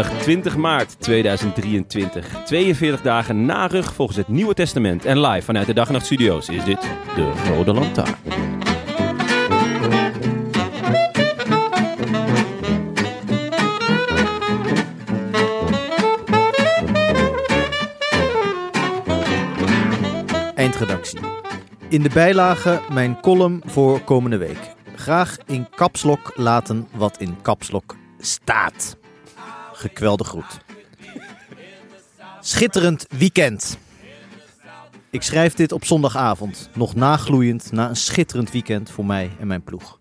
Maandag 20 maart 2023. 42 dagen na rug volgens het Nieuwe Testament. En live vanuit de Dag en Nacht Studio's is dit de Rode Lantaarn. Eindredactie. In de bijlage mijn column voor komende week. Graag in kapslok laten wat in kapslok staat. Gekwelde groet. Schitterend weekend. Ik schrijf dit op zondagavond, nog nagloeiend na een schitterend weekend voor mij en mijn ploeg.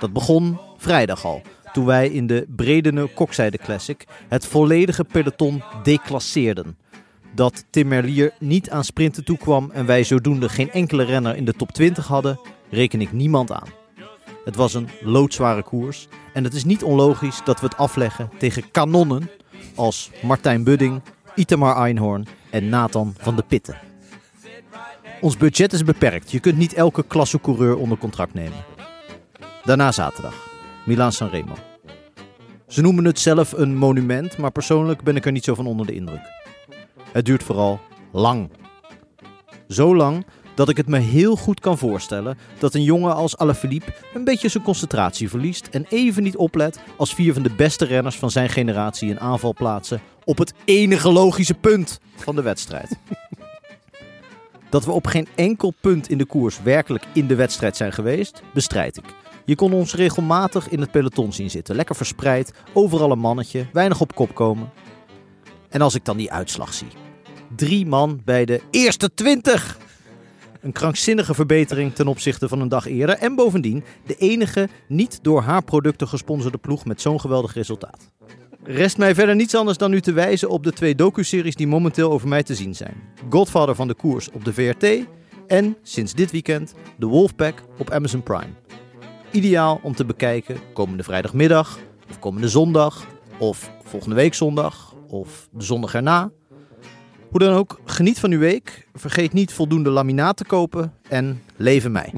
Dat begon vrijdag al, toen wij in de Bredene Kokzijde Classic het volledige peloton declasseerden dat Tim Merlier niet aan sprinten toekwam en wij zodoende geen enkele renner in de top 20 hadden, reken ik niemand aan. Het was een loodzware koers en het is niet onlogisch dat we het afleggen tegen kanonnen als Martijn Budding, Itamar Einhorn en Nathan van de Pitten. Ons budget is beperkt, je kunt niet elke klassecoureur onder contract nemen. Daarna zaterdag, Milaan Sanremo. Ze noemen het zelf een monument, maar persoonlijk ben ik er niet zo van onder de indruk. Het duurt vooral lang. Zo lang dat ik het me heel goed kan voorstellen dat een jongen als Alaphilippe een beetje zijn concentratie verliest en even niet oplet als vier van de beste renners van zijn generatie een aanval plaatsen op het enige logische punt van de wedstrijd. Dat we op geen enkel punt in de koers werkelijk in de wedstrijd zijn geweest, bestrijd ik. Je kon ons regelmatig in het peloton zien zitten, lekker verspreid, overal een mannetje, weinig op kop komen. En als ik dan die uitslag zie. Drie man bij de eerste twintig. Een krankzinnige verbetering ten opzichte van een dag eerder. En bovendien de enige niet door haar producten gesponsorde ploeg met zo'n geweldig resultaat. Rest mij verder niets anders dan u te wijzen op de twee docuseries die momenteel over mij te zien zijn. Godfather van de koers op de VRT en sinds dit weekend de Wolfpack op Amazon Prime. Ideaal om te bekijken komende vrijdagmiddag of komende zondag of volgende week zondag of de zondag erna. Hoe dan ook, geniet van uw week. Vergeet niet voldoende laminaat te kopen en leven mij.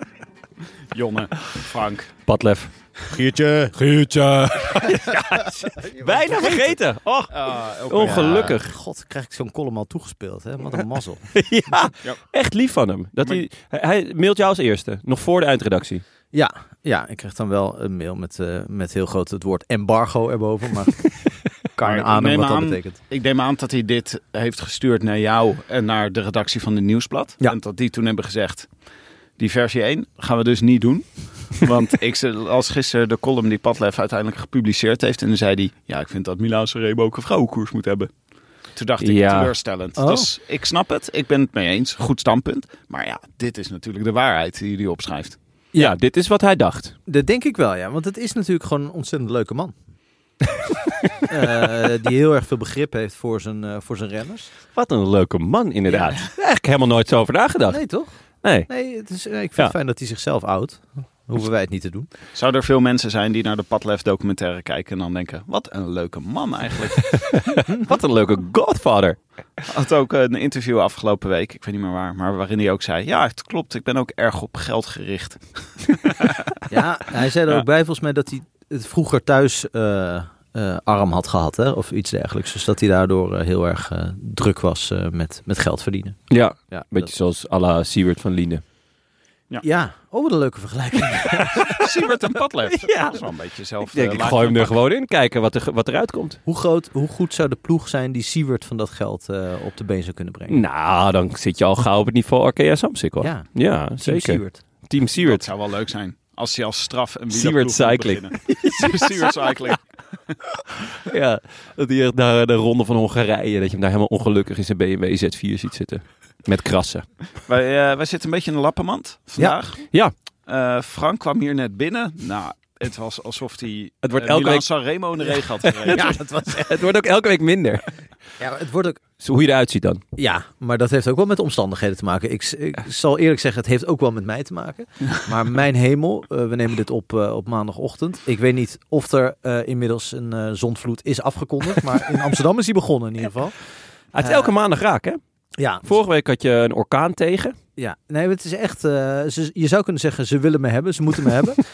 Jonne, Frank. Padlef. Geertje. Geertje. Bijna vergeten. Oh, ongelukkig. God, krijg ik zo'n column al toegespeeld, hè? Wat een mazzel. Ja, Ja. echt lief van hem. Dat hij, hij, hij mailt jou als eerste, nog voor de eindredactie. Ja, ja, ik krijg dan wel een mail met, eh, met heel groot het woord embargo erboven. Maar kan wat dat aan- betekent. Ik neem aan dat hij dit heeft gestuurd naar jou en naar de redactie van de Nieuwsblad. Ja. En dat die toen hebben gezegd, die versie 1 gaan we dus niet doen. Want ik als gisteren de column die Padlef uiteindelijk gepubliceerd heeft. En dan zei hij, ja, ik vind dat Milaanse Rebo ook een vrouwenkoers moet hebben. Toen dacht ik, Ja. teleurstellend. Oh. Dus ik snap het, ik ben het mee eens. Goed standpunt. Maar ja, dit is natuurlijk de waarheid die hij opschrijft. Ja, dit is wat hij dacht. Dat denk ik wel, ja. Want het is natuurlijk gewoon een ontzettend leuke man. Eh, die heel erg veel begrip heeft voor zijn, eh, voor zijn renners. Wat een leuke man, inderdaad. Eigenlijk helemaal nooit zo over nagedacht. Nee, toch? Nee. Nee, het is, eh, ik vind Ja. het fijn dat hij zichzelf oud. Hoeven wij het niet te doen. Zou er veel mensen zijn die naar de Padlef documentaire kijken en dan denken, wat een leuke man eigenlijk. Wat een leuke godfather. had ook een interview afgelopen week, ik weet niet meer waar, maar waarin hij ook zei: Ja, het klopt, ik ben ook erg op geld gericht. Ja, hij zei er Ja. ook bij volgens mij dat hij het vroeger thuis eh, eh, arm had gehad. Hè? Of iets dergelijks. Dus dat hij daardoor eh, heel erg eh, druk was eh, met, met geld verdienen. Ja, Ja, beetje zoals à la Siewert van Liene. dat- ja, oh wat een leuke vergelijking. Siebert en Padlef. Ja. Dat is wel een beetje zelf. Ik denk, ik gooi hem er gewoon in, kijken wat, er, wat eruit komt. hoe, groot, hoe goed zou de ploeg zijn die Siewert van dat geld eh, op de been zou kunnen brengen? Nou, dan zit je al gauw op het niveau Arkea Samsic hoor. Ja, Ja, Team zeker. Siewert. Team Dat Siewert. zou wel leuk zijn. Als hij als straf een Siewert wielerploeg moet Cycling. beginnen. Siewert Cycling. Ja, dat hij echt naar de ronde van Hongarije, dat je hem daar helemaal ongelukkig in zijn BMW Z4 ziet zitten. Met krassen. Wij, eh, wij zitten een beetje in een lappenmand vandaag. Ja. Eh, Frank kwam hier net binnen. Nou, het was alsof hij Het wordt uh, elke Milan week- Sanremo in de regen had gereden. Ja, dat was Het wordt ook elke week minder. ja, het wordt ook hoe je eruit ziet dan. Ja, maar dat heeft ook wel met de omstandigheden te maken. Ik, ik zal eerlijk zeggen, het heeft ook wel met mij te maken. Maar mijn hemel, eh, we nemen dit op eh, op maandagochtend. Ik weet niet of er eh, inmiddels een zondvloed is afgekondigd. Maar in Amsterdam is die begonnen in ieder geval. Het is Eh, elke maandag raak, hè? Ja, Vorige week had je een orkaan tegen. ja. nee, het is echt. ze, je zou kunnen zeggen, ze willen me hebben, ze moeten me hebben.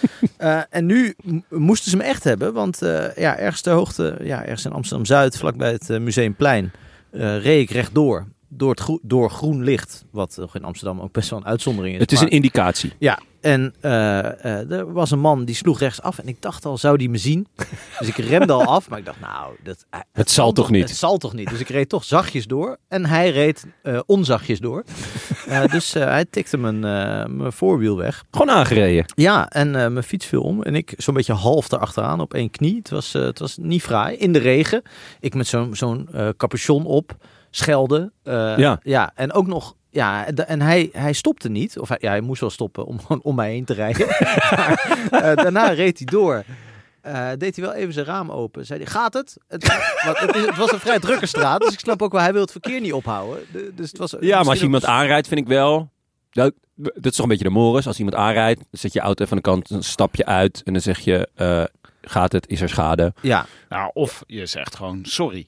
En nu moesten ze me echt hebben, want ja, ergens ter hoogte, ja, ergens in Amsterdam Zuid, vlakbij het Museumplein, eh reed ik rechtdoor. Door, het groe- door groen licht, wat in Amsterdam ook best wel een uitzondering is. Het is Maar- een indicatie. Ja, en eh, eh, er was een man die sloeg rechts af en ik dacht al, zou die me zien? Dus ik remde al af, maar ik dacht, nou, dat, Het zal toch niet? Het zal toch niet? Dus ik reed toch zachtjes door en hij reed eh, onzachtjes door. Dus hij tikte mijn, mijn voorwiel weg. Gewoon aangereden. Ja, en mijn fiets viel om en ik zo'n beetje half erachteraan op één knie. Het was, het was niet fraai. In de regen. Ik met zo'n zo'n capuchon op, schelden. Ja. ja, en ook nog... Ja, en- hij, hij stopte niet. Of hij, ja, hij moest wel stoppen om om mij heen te rijden. maar eh, daarna reed hij door. Eh, deed hij wel even zijn raam open. Zei hij, gaat het? Het, want het, is, het was een vrij drukke straat. Dus ik snap ook wel, hij wil het verkeer niet ophouden. De- dus het was Ja, maar als je iemand aanrijdt, vind ik wel... Dat, dat is toch een beetje de mores. Als iemand aanrijdt, dan zet je auto even aan de kant, dan stap je uit en dan zeg je... eh, gaat het? Is er schade? Ja, Nou, of je zegt gewoon sorry.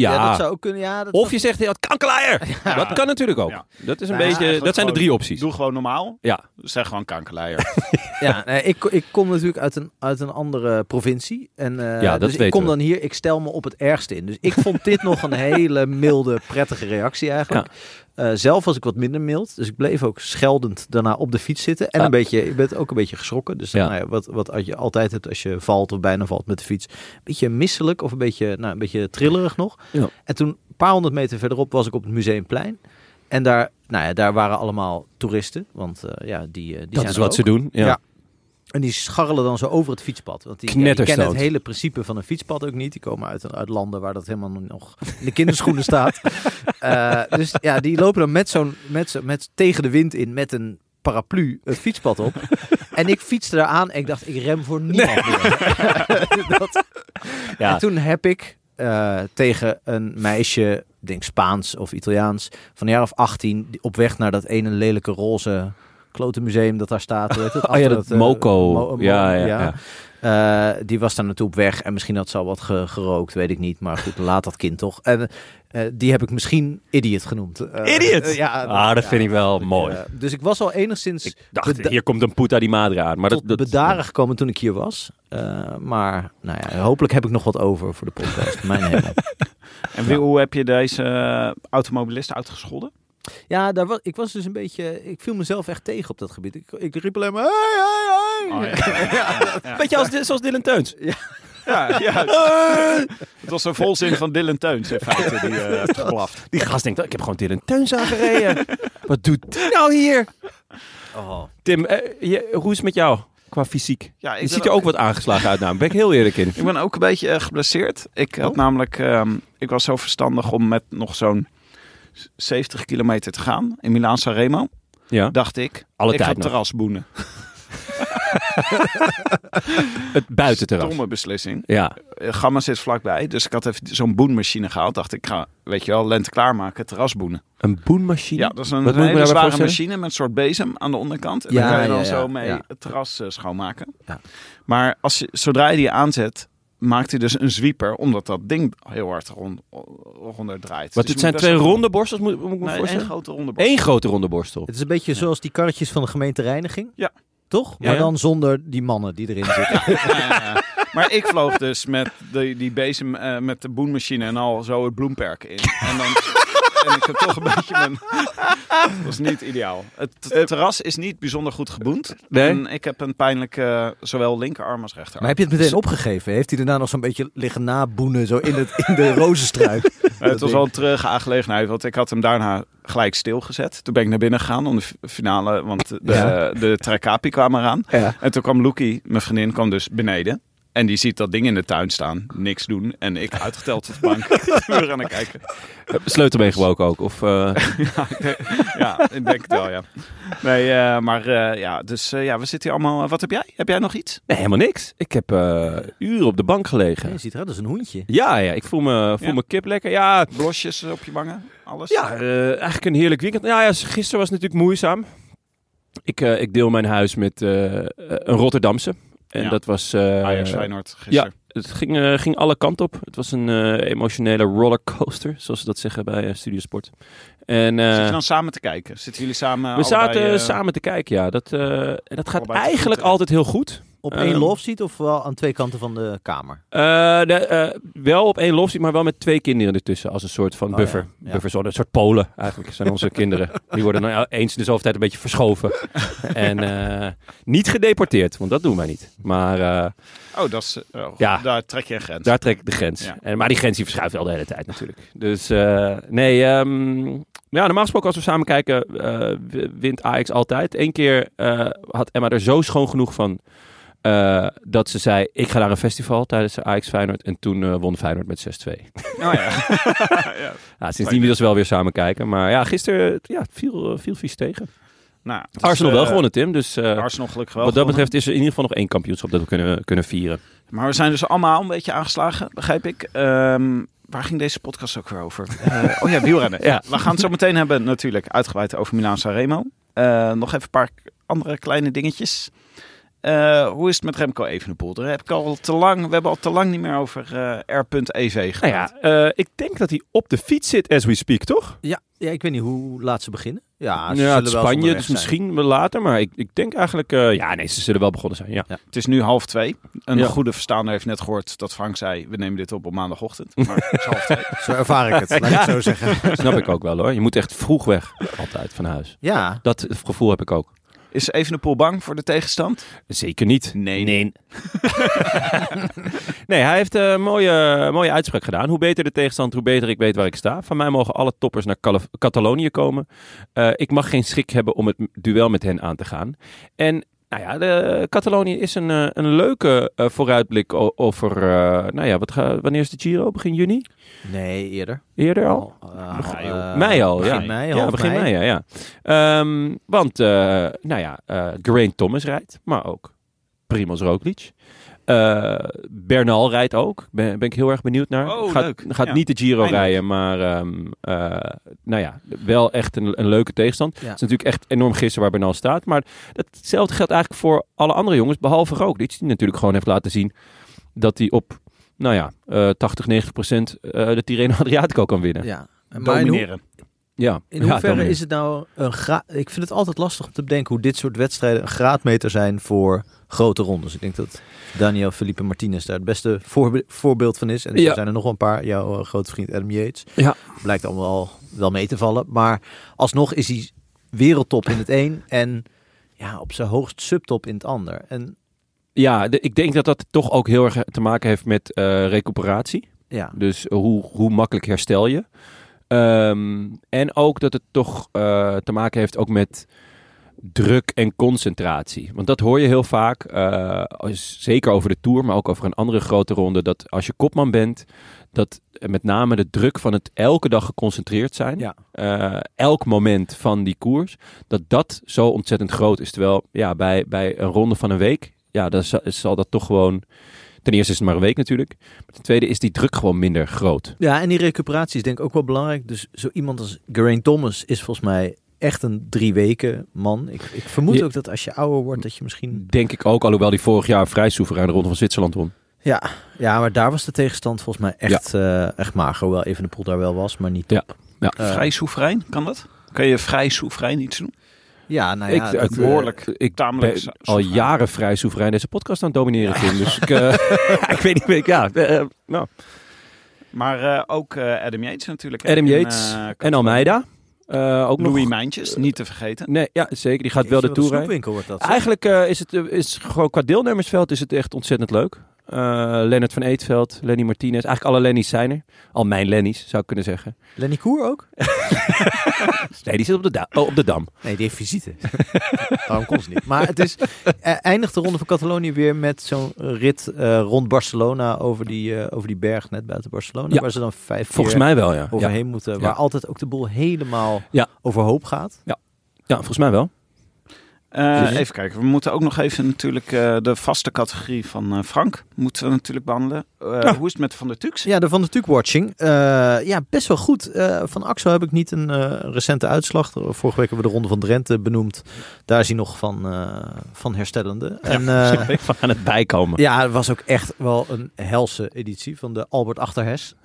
Ja. ja. dat zou ook kunnen. Ja, dat Of je zegt, ja, het kankerleier. Dat kan natuurlijk ook. Ja. Dat is een Nou ja, beetje, dat zijn de drie opties. Doe gewoon normaal. Ja. Zeg gewoon kankerleier. Ja, nee, ik, ik kom natuurlijk uit een, uit een andere provincie. En, eh, Ja, dat dus ik kom we. dan hier, ik stel me op het ergste in. Dus ik vond dit nog een hele milde, prettige reactie eigenlijk. Eh, zelf was ik wat minder mild. Dus ik bleef ook scheldend daarna op de fiets zitten. En een beetje, ik ben ook een beetje geschrokken. Dus Ja. nou ja, wat, wat je altijd hebt als je valt of bijna valt met de fiets. Een beetje misselijk of een beetje, nou, een beetje trillerig nog. Ja. En toen, een paar honderd meter verderop, was ik op het Museumplein. En daar, nou ja, daar waren allemaal toeristen. Want eh, ja, die, eh, die dat zijn is wat ook. ze doen. Ja. Ja. En die scharrelen dan zo over het fietspad. Want die, ja, die kennen het hele principe van een fietspad ook niet. Die komen uit, uit landen waar dat helemaal nog in de kinderschoenen staat. Eh, dus ja, die lopen dan met zo'n, met, zo, met tegen de wind in met een paraplu het fietspad op. en ik fietste daar aan en ik dacht, ik rem voor niemand meer. dat, Ja. En toen heb ik eh, tegen een meisje, ik denk Spaans of Italiaans, van een jaar of 18, die op weg naar dat ene lelijke roze klote museum dat daar staat. Heet het? Oh ja, dat het, eh, Moco. Mo- Mo- Ja, ja, ja. Eh, die was daar naartoe op weg en misschien had ze al wat ge- gerookt, weet ik niet. Maar goed, laat dat kind toch. En eh, die heb ik misschien idiot genoemd. Eh, Idiot? eh, ja, Ah, dat ja. vind ik wel mooi. Eh, dus ik was al enigszins Ik dacht, hier komt een puta di madre aan. Maar dat, tot dat, bedaren gekomen toen ik hier was. Eh, maar nou ja, hopelijk heb ik nog wat over voor de podcast. Mijn hemel. En wie- hoe heb je deze eh, automobilist uitgescholden? Ja, daar was, ik was dus een beetje... Ik viel mezelf echt tegen op dat gebied. Ik, ik riep alleen maar... Hey, hey, hey. Oh, ja. Ja, ja. Beetje als, zoals Dylan Teuns. Ja, ja. Het was een volzin van Dylan Teuns in feite die eh heeft geblaft. Die gast denkt, ik heb gewoon Dylan Teuns aangereden. Wat doet die nou hier? Oh. Tim, eh, je, hoe is het met jou qua fysiek? Ja, ik Je ziet er ook wat aangeslagen uit. Nou, daar ben ik heel eerlijk in. Ik ben ook een beetje eh, geblesseerd. Ik had Oh? namelijk, ehm, ik was zo verstandig om met nog zo'n 70 kilometer te gaan in Milaan Sanremo. Ja, Dacht ik, Alle ik ga nog. terras boenen. het buitenterras. Domme beslissing. Ja, Eh, Gamma zit vlakbij, dus ik had even zo'n boenmachine gehaald. Dacht ik, ga, weet je wel, lente klaarmaken, terras boenen. een boenmachine. Ja, dat is een Wat hele zware machine met een soort bezem aan de onderkant. En Ja, dan kan je dan ja, ja, zo mee het terras eh, schoonmaken. Ja. Maar als je, zodra je die aanzet, maakt hij dus een zwieper, omdat dat ding heel hard rond, ronder draait. Wat, Dus het zijn twee ronde borstels, moet, moet ik me Nee, één grote ronde borstel. Eén grote ronde borstel. Het is een beetje zoals die karretjes van de gemeente Reiniging. Ja. Toch? Ja, Maar ja. dan zonder die mannen die erin zitten. Ja, ja, ja. Maar ik vloog dus met de, die bezem, eh, met de boenmachine en al zo het bloemperk in. En dan... En ik heb toch een beetje mijn... Dat was niet ideaal. Het t- terras is niet bijzonder goed geboend. Nee? En ik heb een pijnlijk eh, zowel linkerarm als rechterarm. Maar heb je het meteen opgegeven? Heeft hij daarna nog zo'n beetje liggen naboenen zo in, het, in de rozenstruik? Eh, het was wel een treurige aangelegenheid, want ik had hem daarna gelijk stilgezet. Toen ben ik naar binnen gegaan om de finale, want de, Ja. de Trekapi kwam eraan. Ja. En toen kwam Loekie, mijn vriendin, kwam dus beneden. En die ziet dat ding in de tuin staan, niks doen. En ik uitgeteld op de bank, uren aan het kijken. Sleutel meegebroken ook? Of, eh, Ja, ik denk het wel, ja. Nee, eh, maar eh, ja, dus eh, ja, we zitten hier allemaal... wat heb jij? Heb jij nog iets? Nee, helemaal niks. Ik heb eh, uren op de bank gelegen. Je ziet eruit als een hoentje. Ja, ja, ik voel me, voel Ja. me kip lekker. Ja, Blosjes op je wangen? Alles? ja eh, eigenlijk een heerlijk weekend. Ja, ja, gisteren was het natuurlijk moeizaam. Ik, eh, ik deel mijn huis met eh, een Rotterdamse. En Ja. dat was... eh, Ajax Feyenoord ja, gisteren. het ging, eh, ging alle kanten op. Het was een eh, emotionele rollercoaster, zoals ze dat zeggen bij Studiosport. En eh, Zit je dan samen te kijken? Zitten jullie samen we zaten samen te kijken, ja. Dat, en dat gaat eigenlijk altijd heel goed. Op Ehm, één love seat of wel aan twee kanten van de kamer? Eh, de, eh, wel op één loftie, maar wel met twee kinderen ertussen. Als een soort van Oh, buffer. ja. Ja. een soort polen eigenlijk zijn onze kinderen. Die worden nou eens in de zoveel tijd een beetje verschoven. en eh, niet gedeporteerd, want dat doen wij niet. Maar eh, Oh, dat is, oh, Ja. daar trek je een grens. daar trek ik de grens. Ja. En, maar die grens die verschuift wel de hele tijd natuurlijk. Dus eh, nee, ehm, ja, normaal gesproken als we samen kijken, eh, wint Ajax altijd. Eén keer eh, had Emma er zo schoon genoeg van... eh, dat ze zei, ik ga naar een festival tijdens de Ajax Feyenoord. En toen eh, won Feyenoord met 6-2. Oh ja. ja. Ja, sindsdien we dus wel weer samen kijken. Maar ja, gisteren ja, viel, eh, viel vies tegen. Nou, dus, Arsenal wel gewonnen, Tim. Dus eh, Arsenal gelukkig wel wat dat gewonnen. betreft is er in ieder geval nog één kampioenschap dat we kunnen, kunnen vieren. Maar we zijn dus allemaal een beetje aangeslagen, begrijp ik. Ehm, waar ging deze podcast ook weer over? Eh, oh ja, wielrennen. Ja. We gaan het zo meteen hebben natuurlijk uitgebreid over Milaan Sanremo. Eh nog even een paar andere kleine dingetjes. Eh, hoe is het met Remco Evenepoel? Daar heb ik al te lang, we hebben al te lang niet meer over eh R.EV Nou gepraat. ja, eh, ik denk dat hij op de fiets zit as we speak, toch? Ja, ja, ik weet niet hoe laat ze beginnen. Ja, ze ja, zullen het wel Spanje, dus misschien wel later. Maar ik, ik denk eigenlijk... eh, ja, nee, ze zullen wel begonnen zijn, ja. Het is nu half twee. Een Ja. goede verstaander heeft net gehoord dat Frank zei, we nemen dit op op maandagochtend. Maar het is half twee. Zo ervaar ik het, laat ik het zo zeggen. Snap ik ook wel, hoor. Je moet echt vroeg weg, altijd, van huis. Ja, Dat gevoel heb ik ook. Is Evenepoel bang voor de tegenstand? Zeker niet. Nee. Nee, nee hij heeft een mooie, mooie uitspraak gedaan. Hoe beter de tegenstand, hoe beter ik weet waar ik sta. Van mij mogen alle toppers naar Catalonië komen. Eh, ik mag geen schrik hebben om het duel met hen aan te gaan. En nou ja, de, Catalonië is een, eh, een leuke eh, vooruitblik over... eh, nou ja, wat ga, wanneer is de Giro? Begin juni? nee, eerder. Eerder al? Begin uh, mei al, begin ja. mei, ja, begin mei. mei, ja. ja. Ehm, want, nou ja, Geraint Thomas rijdt, maar ook Primoz Roglic. Eh, Bernal rijdt ook. Ben, ben ik heel erg benieuwd naar. Oh, gaat leuk. gaat Ja. niet de Giro Eindelijk. rijden, maar um, uh, nou ja, wel echt een, een leuke tegenstand. Ja. Het is natuurlijk echt enorm gissen waar Bernal staat. Maar hetzelfde geldt eigenlijk voor alle andere jongens, behalve Roglic. Die natuurlijk gewoon heeft laten zien dat hij op, nou ja, uh, 80, 90 procent uh, de Tirreno Adriatico kan winnen. Ja. Domineren. Ja. in hoeverre is het nou een gra Ik vind het altijd lastig om te bedenken hoe dit soort wedstrijden een graadmeter zijn voor grote rondes. Ik denk dat Daniel Felipe Martinez daar het beste voorbe- voorbeeld van is. En er Ja. zijn er nog wel een paar. Jouw uh, grote vriend Adam Yates. Ja. Blijkt allemaal wel mee te vallen. Maar alsnog is hij wereldtop in het een en ja, op zijn hoogst subtop in het ander. En Ja, de, ik denk dat dat toch ook heel erg te maken heeft met uh, recuperatie. ja, Dus hoe, hoe makkelijk herstel je. Um, en ook dat het toch uh, te maken heeft ook met druk en concentratie. Want dat hoor je heel vaak, uh, zeker over de Tour, maar ook over een andere grote ronde, dat als je kopman bent, dat met name de druk van het elke dag geconcentreerd zijn, ja. uh, elk moment van die koers, dat dat zo ontzettend groot is. Terwijl ja, bij, bij een ronde van een week, ja, dan zal, zal dat toch gewoon... Ten eerste is het maar een week natuurlijk. Maar ten tweede is die druk gewoon minder groot. Ja, en die recuperatie is denk ik ook wel belangrijk. Dus zo iemand als Geraint Thomas is volgens mij echt een drie weken man. Ik, ik vermoed ook dat als je ouder wordt, dat je misschien... Denk ik ook, alhoewel die vorig jaar vrij soeverein de Ronde van Zwitserland won. Ja, ja maar daar was de tegenstand volgens mij echt, ja. echt mager. Hoewel even de poel daar wel was, maar niet Ja. Ja. Uh, vrij soeverein, kan dat? Kan je vrij soeverein iets doen? Ja, nou ja, ik, dat, ik, behoorlijk ik tamelijk ben al jaren vrij soeverein deze podcast aan het domineren, Tim. Dus ik, uh, ik weet niet, ik- ja, uh, nou. Maar uh, ook uh, Adam Yates natuurlijk. Adam in, Yates uh, en Almeida. Uh, ook Louis nog. Mijntjes, niet te vergeten. Nee, ja, zeker. Die gaat wel de Tour rijden. wordt dat. Eigenlijk uh, is het uh, is gewoon qua deelnemersveld is het echt ontzettend leuk. Eh, Lennart van Eetveld, Lenny Martinez. Eigenlijk alle Lenny's zijn er. Al mijn Lenny's, zou ik kunnen zeggen. Lenny Koer ook? Nee, die zit op de, da- oh, op de Dam. Nee, die heeft visite. Daarom kon ze niet. Maar het is, eh, eindigt de Ronde van Catalonië weer met zo'n rit eh, rond Barcelona over die, over die berg net buiten Barcelona. Ja. Waar ze dan vijf Volgens mij wel, ja. Ja, overheen moeten. Waar Ja. altijd ook de boel helemaal Ja. overhoop gaat. ja volgens mij wel. Eh, even kijken, we moeten ook nog even natuurlijk eh, de vaste categorie van eh, Frank moeten we natuurlijk behandelen. Eh, Hoe is het met Van der Tux? Ja, de Van de Tuk Watching. Ja, best wel goed. Van Axel heb ik niet een recente uitslag. Vorige week hebben we de Ronde van Drenthe benoemd. Daar is hij nog van, van herstellende. En, eh, Ik van aan het bijkomen. Ja, het was ook echt wel een helse editie van de Albert Achterhes.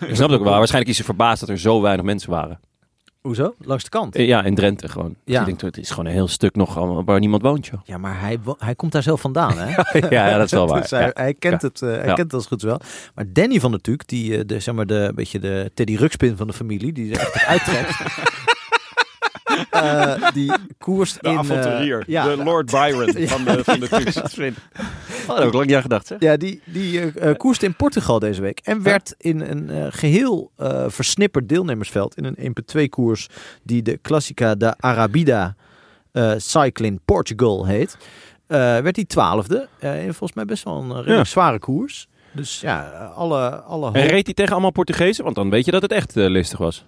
Ik snap het ook wel. Waarschijnlijk is ze verbaasd dat er zo weinig mensen waren. Hoezo? Langs de kant. Eh, Ja, in Drenthe gewoon. Ja. Ja. Ik denk, het is gewoon een heel stuk nog waar niemand woont, joh. Ja, maar hij, hij komt daar zelf vandaan, hè? ja, ja, dat is wel waar. Dus hij, Ja. hij kent het, eh, hij kent het als goed wel. Maar Danny van der Tuuk, die eh, de, zeg maar de, beetje de Teddy Ruxpin van de familie, die er echt uittrekt. Eh, die koerst De in... eh, avonturier, ja, de Lord Byron van de, van de. Oh, heb ik lang niet aan gedacht, zeg. Ja, die, die koerste in Portugal deze week. En werd in een eh, geheel eh, versnipperd deelnemersveld. In een 1.2 koers die de Classica de Arabida eh, Cycling Portugal heet. eh, werd hij twaalfde. Eh, en volgens mij best wel een redelijk Ja. zware koers. Dus ja, alle, alle En reed hij tegen allemaal Portugezen? Want dan weet je dat het echt eh, listig was.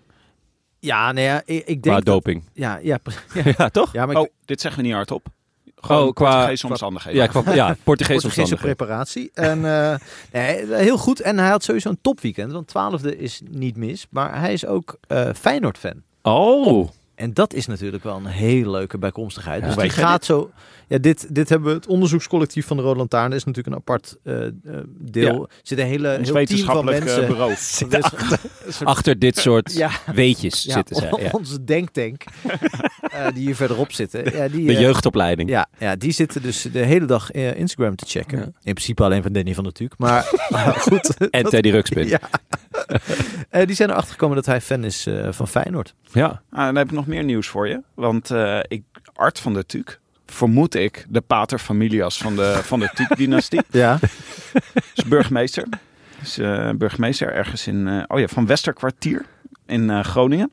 Ja, nee, ja, ik, ik Qua denk... dat- doping. ja, ja, ja, ja, toch? ja, maar ik- Oh, dit zeggen we niet hardop. Gewoon Oh, qua- Portugese qua- omstandigheden. Ja, qua, ja Portugese preparatie. En eh, nee, heel goed. En hij had sowieso een topweekend. Want twaalfde is niet mis. Maar hij is ook eh Feyenoord-fan. Oh. En dat is natuurlijk wel een hele leuke bijkomstigheid. Ja. Dus die gaat zo. Ja, dit, dit hebben we het onderzoekscollectief van de Rode Lantaarn. Is natuurlijk een apart eh, eh, deel. Ja. Zit een hele heel team van wetenschappelijk eh, mensen. bureau. Soort- Achter dit soort ja, weetjes ja, zitten ze. Ja. onze denktank. eh, die hier verderop zitten. Ja, die, De jeugdopleiding. Ja, ja, die zitten dus de hele dag Instagram te checken. Ja. In principe alleen van Danny van der Tuuk. Maar goed. En Teddy Ruxpin. Ja. Ja. Eh, die zijn erachter gekomen dat hij fan is eh, van Feyenoord. Ah, dan heb ik nog meer nieuws voor je. Want eh, ik, Art van der Tuuk, vermoed ik, de pater familias van de, van de Tuuk-dynastie, Ja. is burgemeester. Is eh, burgemeester ergens in, eh, oh ja, van Westerkwartier in eh, Groningen.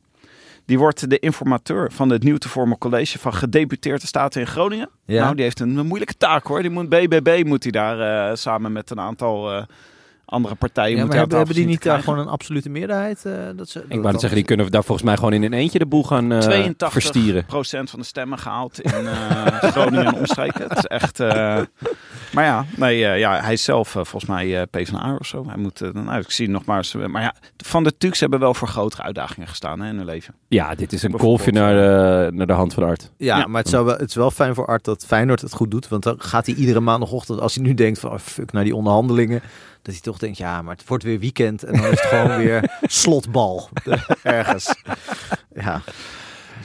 Die wordt de informateur van het nieuw te vormen college van gedeputeerde staten in Groningen. Ja. Nou, die heeft een, moeilijke taak hoor. Die moet BBB moet hij daar samen met een aantal andere partijen. Ja, hebben, die niet daar krijgen. gewoon een absolute meerderheid? eh, dat ze, Ik wou net zeggen, die kunnen daar volgens mij gewoon in een eentje de boel gaan eh 82 verstieren. procent van de stemmen gehaald in eh, Groningen en omstreken. Het is echt... eh, maar ja, nee, eh, ja, hij is zelf eh, volgens mij eh PvdA of zo. Hij moet, eh, nou, ik zie nog maar eens... maar ja, Van de Tuks hebben wel voor grotere uitdagingen gestaan hè, in hun leven. Ja, dit is een kolfje naar de, naar de hand van Art. Ja, Ja. maar het, zou wel, het is wel fijn voor Art dat Feyenoord het goed doet. Want dan gaat hij iedere maandagochtend, als hij nu denkt van oh, fuck naar die onderhandelingen. Dat hij toch denkt, ja, maar het wordt weer weekend. En dan is het gewoon weer slotbal ergens. Ja.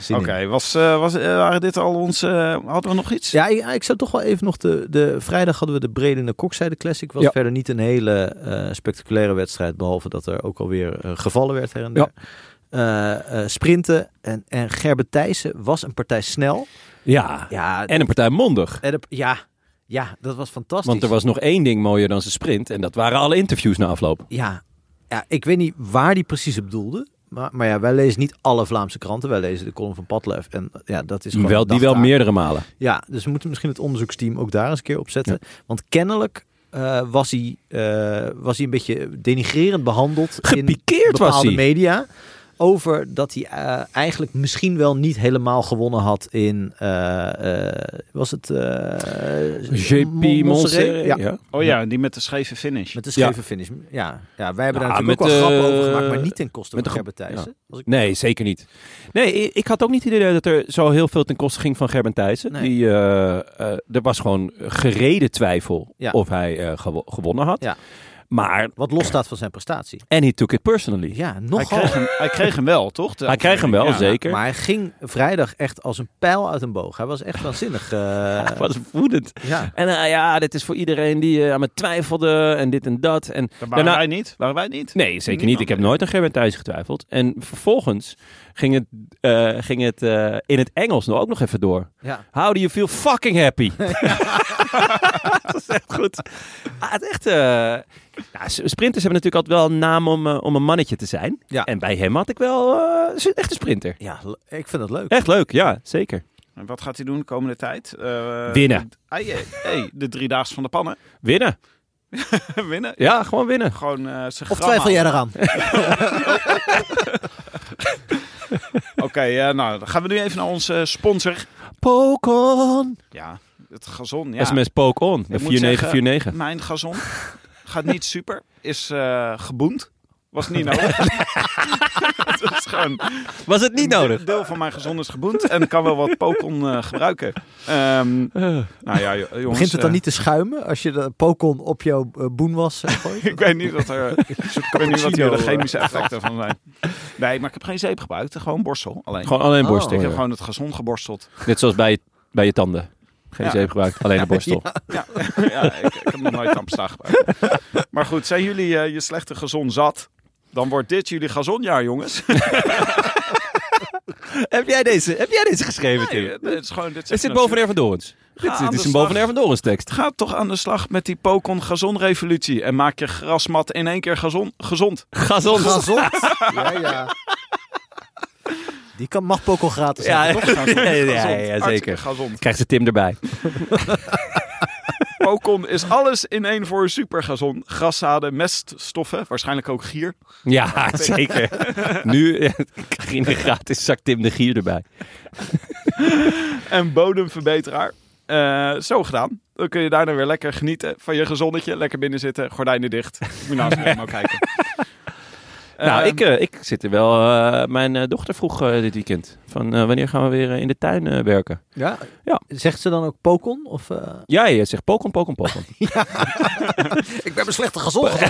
Oké, was, eh, was, eh, waren dit al onze... eh, hadden we nog iets? Ja, ik, ik zou toch wel even nog de, de vrijdag hadden we de Bredene Kokzijde Classic. Was Ja. verder niet een hele spectaculaire wedstrijd, behalve dat er ook alweer gevallen werd her en der. Sprinten en, en Gerben Thijssen was een partij snel. Ja, Ja, en een partij mondig. en de- ja, ja, dat was fantastisch. Want er was nog één ding mooier dan zijn sprint. En dat waren alle interviews na afloop. Ja, ja, ik weet niet waar die precies op doelde. Maar, maar ja, wij lezen niet alle Vlaamse kranten. Wij lezen de column van Padlef. En ja, dat is gewoon Wel, die wel meerdere malen. Ja, dus we moeten misschien het onderzoeksteam ook daar eens een keer op zetten. Want kennelijk eh, was, hij, eh, was hij een beetje denigrerend behandeld Gepikeerd in was bepaalde hij. media. Over dat hij eh, eigenlijk misschien wel niet helemaal gewonnen had in... eh, eh, was het... eh, JP Mon- Montserrat. Ja, Ja. Oh ja, die met de scheve finish. met de Ja. scheve finish. Ja, ja, wij hebben Ja, daar natuurlijk ook wel grappen over gemaakt, maar niet ten koste van Gerben Thijssen. Nee, zeker niet. Nee, ik had ook niet het idee dat er zo heel veel ten koste ging van Gerben Thijssen. Nee. Die, eh, eh, er was gewoon gereden twijfel Ja. of hij eh, gewo- gewonnen had. Ja. Maar, Wat losstaat van zijn prestatie. en he took it personally. Ja, Hij nogal. kreeg, hem, hij kreeg hem wel, toch? De Hij kreeg hem wel, Ja. zeker. Maar hij ging vrijdag echt als een pijl uit een boog. Hij was echt waanzinnig. eh, Wat woedend. ja. En eh, ja, dit is voor iedereen die eh, aan me twijfelde en dit en dat. En Dat waren daarna- wij niet. Waren wij niet? Nee, zeker niet. Ik heb nooit aan Gerben Thijssen getwijfeld. En vervolgens ging het, eh, ging het eh, in het Engels nog ook nog even door. Ja. How do you feel fucking happy? dat is echt goed. Ah, het echt, eh, ja, s- sprinters hebben natuurlijk altijd wel een naam om, eh, om een mannetje te zijn. Ja. En bij hem had ik wel eh, s- echt een sprinter. Ja, ik vind dat leuk. Echt leuk, ja, zeker. En wat gaat hij doen de komende tijd? Eh, Winnen. Ah, hey, de driedaagse van de pannen. Winnen. Winnen. Ja, gewoon winnen. Gewoon eh Of twijfel jij eraan? Oké, eh, nou dan gaan we nu even naar onze sponsor. Poke on. Ja, het gazon. Ja. SMS Poke on. De Ik moet 4949. Mijn gazon gaat niet super. Is eh geboend. Was niet nodig. het is gewoon Was het niet nodig? Een deel van mijn gezond is geboend en ik kan wel wat Pokon eh, gebruiken. Ehm, nou ja, jo- jongens. Begint het dan eh, niet te schuimen als je de Pokon op jouw boen was gooit? ik weet niet wat er. ik weet niet wat hier de chemische effecten van zijn. Nee, maar ik heb geen zeep gebruikt. Gewoon borstel. Alleen. Gewoon alleen Oh. borstel. ik heb ja. gewoon het gezond geborsteld. Net zoals bij, bij je tanden. Geen Ja. zeep gebruikt, alleen de borstel. Ja, ja ik, ik heb nog nooit tandpasta gebruikt. Maar goed, zijn jullie eh, je slechte gezond zat? Dan wordt dit jullie gazonjaar, jongens. heb, jij deze, heb jij deze geschreven, Nee, het is gewoon, dit Het zit boven Ervan Dorens. Dit, dit is een boven Ervan Dorens tekst. Ga toch aan de slag met die Pokon gazonrevolutie. En maak je grasmat in één keer gazon, gezond. Gazon. Gezond. Ja, ja. Die kan, mag Pokon gratis Ja, hebben, toch? ja, ja, zeker. Gezond. Krijgt ze Tim erbij. Pokon is alles in één voor supergazon. Graszaden, meststoffen, waarschijnlijk ook gier. Ja, zeker. Nu ja, krijg je een gratis zak Tim de Gier erbij. En bodemverbeteraar. Eh, zo gedaan. Dan kun je daarna weer lekker genieten van je gezonnetje. Lekker binnen zitten, gordijnen dicht. Moet je nou eens helemaal kijken. Nou, Ehm, ik, eh, ik zit er wel... eh, mijn eh, dochter vroeg eh, dit weekend. Van eh, wanneer gaan we weer in de tuin eh, werken? Ja? Ja. Zegt ze dan ook Pokon? Of, eh, Ja, je zegt Pokon, Pokon, Pokon. Ik ben een slechte gezond.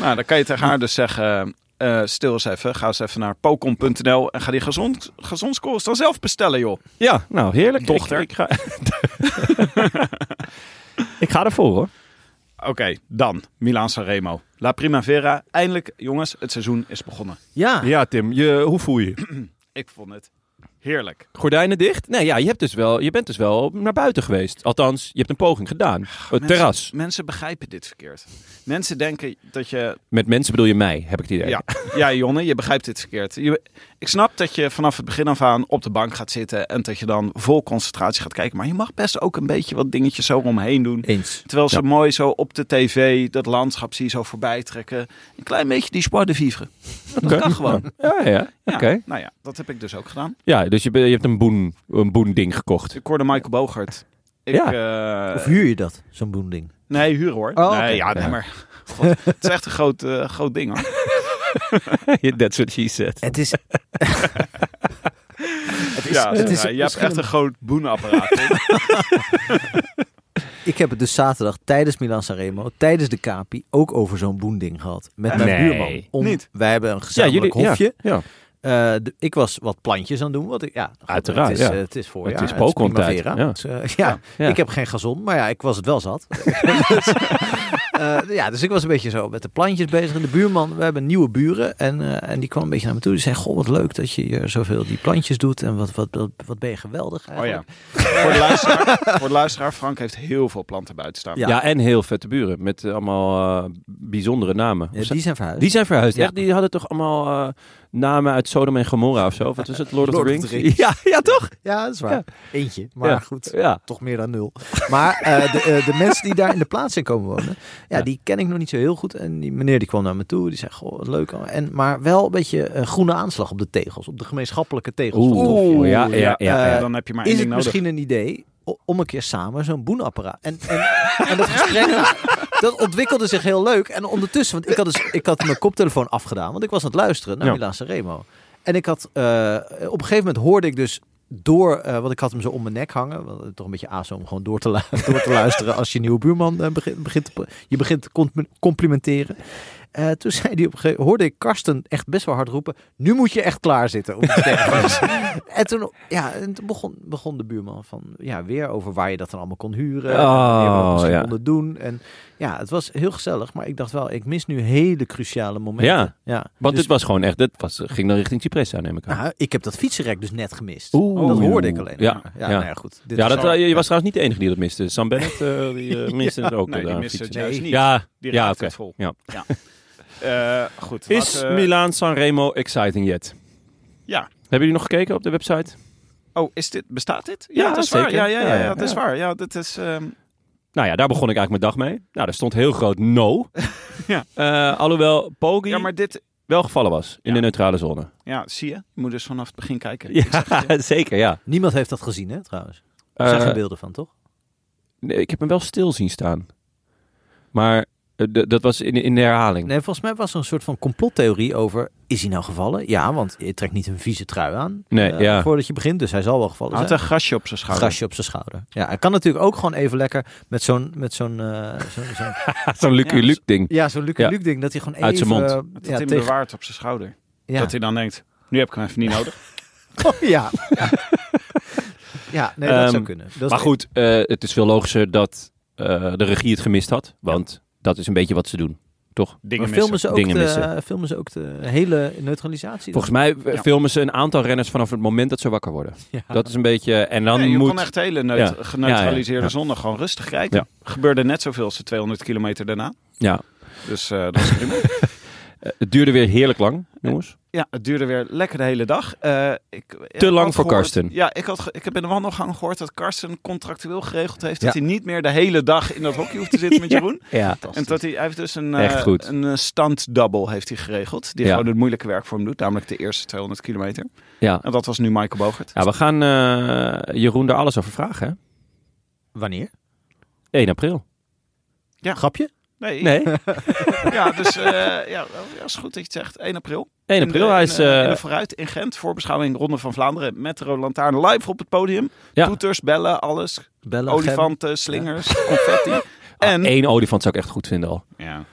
Nou, dan kan je tegen haar dus zeggen... eh, stil eens even, ga eens even naar pokon.nl en ga die gezond, gezondscores dan zelf bestellen, joh. Ja, nou heerlijk. Dochter. Ik, ik ga... ik ga ervoor hoor. Oké, dan Milaan Sanremo. La Primavera. Eindelijk, jongens, het seizoen is begonnen. Ja. Ja, Tim, je, hoe voel je je? Ik vond het heerlijk. Gordijnen dicht? Nee, ja, je, hebt dus wel, je bent dus wel naar buiten geweest. Althans, je hebt een poging gedaan. Het terras. Mensen, mensen begrijpen dit verkeerd. Mensen denken dat je... Met mensen bedoel je mij, heb ik het idee. Ja, ja Jonne, je begrijpt dit verkeerd. Je, ik snap dat je vanaf het begin af aan op de bank gaat zitten... en dat je dan vol concentratie gaat kijken. Maar je mag best ook een beetje wat dingetjes zo omheen doen. Eens. Terwijl ze Ja. mooi zo op de tv dat landschap zie je zo voorbij trekken. Een klein beetje die joie de vivre. Dat kan gewoon. Ja, ja. ja. Ja, Oké. Nou ja, dat heb ik dus ook gedaan. Ja, dus je, je hebt een boen, een boen ding gekocht. Ik hoorde Michael Bogart. Ik, Ja. eh, Of huur je dat, zo'n boending? nee, huur hoor. Oh, nee, ja, nee, Ja. maar God, het is echt een groot, eh, groot ding hoor. That's what she said. Het is... het is, Ja, het is ja, je hebt echt een groot boenenapparaat. Ik heb het dus zaterdag tijdens Milan Sanremo, tijdens de Capi, ook over zo'n boending gehad. Met mijn Nee, buurman. Om, niet. Wij hebben een Ja, gezamenlijk jullie, hofje. Ja, ja. Eh, de- ik was wat plantjes aan het doen. Want ik, ja, Uiteraard, Het is, ja. eh, het is voorjaar. Het is ja. Is, eh, ja, Ja. ik heb geen gazon, maar ja, ik was het wel zat. dus, eh, ja, dus ik was een beetje zo met de plantjes bezig. En de buurman, we hebben nieuwe buren. En, eh, en die kwam een beetje naar me toe. Die zei, goh, wat leuk dat je hier zoveel die plantjes doet. En wat, wat, wat, wat ben je geweldig Oh ja. eigenlijk. voor, de luisteraar, voor de luisteraar, Frank heeft heel veel planten buiten staan. Ja. Ja. en heel vette buren met eh, allemaal eh, bijzondere namen. Die zijn verhuisd. Die zijn verhuisd. Ja. Echt, die hadden toch allemaal eh, namen uit Sodom en Gomorra of zo? Wat was het? Lord, of, Lord the of Rings? the Rings. Ja, ja, toch? Ja, dat is waar. Ja. Eentje, maar Ja. goed. Ja. Toch meer dan nul. Maar eh, de, eh, de mensen die daar in de plaats zijn komen wonen, ja, Ja. die ken ik nog niet zo heel goed. En die meneer die kwam naar me toe, die zei, goh, wat leuk. En, maar wel een beetje eh, groene aanslag op de tegels, op de gemeenschappelijke tegels. hofje. Oeh, ja, ja, ja. ja. Eh, Dan heb je maar één Is het ding nodig. misschien een idee om een keer samen zo'n boenapparaat... En, en, en dat gesprek, dat ontwikkelde zich heel leuk. En ondertussen, want ik had, dus, ik had mijn koptelefoon afgedaan, want ik was aan het luisteren naar Ja. Milan Sanremo. En ik had, eh, op een gegeven moment hoorde ik dus door, eh want ik had hem zo om mijn nek hangen. Want toch een beetje aso om gewoon door te, lu- door te luisteren als je nieuwe buurman eh, begint, begint te, je begint te com- complimenteren. Eh, toen zei hij op een gegeven hoorde ik Karsten echt best wel hard roepen. Nu moet je echt klaar zitten. Om te sterven." en toen, ja, en toen begon, begon de buurman van ja, weer over waar je dat dan allemaal kon huren. en Oh, misschien ja. konden doen. En Ja, het was heel gezellig, maar ik dacht wel, ik mis nu hele cruciale momenten. Ja, ja. Want Dus- dit was gewoon echt, dit was, ging dan richting Cipressa, neem ik aan. Nou, ik heb dat fietsenrek dus net gemist. Oeh. dat hoorde ik alleen. Ja, nou ja, goed. Dit ja, dat, al- eh, je was trouwens niet de enige die dat miste. Sam Bennett, eh, die eh, miste Ja. het ook. Nee, die miste het juist Nee. niet. Ja, Die ja oké. het vol. Ja. Eh, goed. Is Milaan Sanremo exciting yet? Ja. Hebben jullie nog gekeken op de website? Oh, is dit, bestaat dit? Ja, dat is waar. Ja, ja, ja, Ja, ja, ja. dat is waar. Ja, dat is... ehm, Nou ja, daar begon ik eigenlijk mijn dag mee. Nou, daar stond heel groot no. Ja. Eh, alhoewel Poggi ja, maar dit... wel gevallen was in Ja. de neutrale zone. Ja, zie je? Je moet dus vanaf het begin kijken. Zeg. Ja, zeker, ja. Niemand heeft dat gezien, hè, trouwens. Er zijn Eh, geen beelden van, toch? nee, ik heb hem wel stil zien staan. Maar dat was in, in de herhaling. Nee, volgens mij was er een soort van complottheorie over... Is hij nou gevallen? Ja, want je trekt niet een vieze trui aan Nee, eh, ja. voordat je begint. Dus hij zal wel gevallen Hij had zijn. een grasje op zijn schouder. Grasje op zijn schouder. Ja, hij kan natuurlijk ook gewoon even lekker met zo'n... Met zo'n eh, zo'n zo'n- Zo'n Lucky Ja, Luke ding. ja, zo'n Luke Ja. Luke ding. Dat hij gewoon Uit even... zijn mond. eh, Dat ja, hij tegen- bewaart op zijn schouder. ja. Dat hij dan denkt, nu heb ik hem even niet nodig. ja. ja. Ja, nee, dat Ehm, zou kunnen. Dat is Maar goed, eh, het is veel logischer dat eh, de regie het gemist had. Want dat is een beetje wat ze doen, toch? Dingen Maar filmen missen. ze, ook Dingen de, missen. filmen ze ook de hele neutralisatie? Volgens mij eh, Ja. filmen ze een aantal renners vanaf het moment dat ze wakker worden. Ja. Dat is een beetje... En dan Nee, je moet... kon echt de hele neut- Ja. geneutraliseerde Ja, ja, ja. zonde gewoon rustig kijken. Ja. Gebeurde net zoveel als de 200 kilometer daarna. Ja, Dus eh, dat is prima. Eh, het duurde weer heerlijk lang, jongens. Ja, het duurde weer lekker de hele dag. Eh, ik, Te ik lang voor gehoord- Karsten. Ja, ik, had, ik heb in de wandelgang gehoord dat Karsten contractueel geregeld heeft... Ja. dat hij niet meer de hele dag in dat hokje hoeft te zitten met Jeroen. Ja. En dat hij, hij heeft dus een, eh, goed. een eh, stand-double heeft hij geregeld. Die Ja. gewoon het moeilijke werk voor hem doet. Namelijk de eerste 200 kilometer. Ja. En dat was nu Michael Bogert. ja, we gaan eh, Jeroen daar alles over vragen, hè? Wanneer? 1 april. Ja. Grapje? Nee. Nee, Ja, dus eh, ja, ja, is goed dat je het zegt. 1 april. 1 In de- april. Hij is... in, eh, in de vooruit in Gent. Voorbeschouwing Ronde van Vlaanderen. Met de Rode Lantaarn live op het podium. Ja. Toeters, bellen, alles. Bellen, Olifanten, slingers, confetti. En... één olifant zou ik echt goed vinden al. Ja.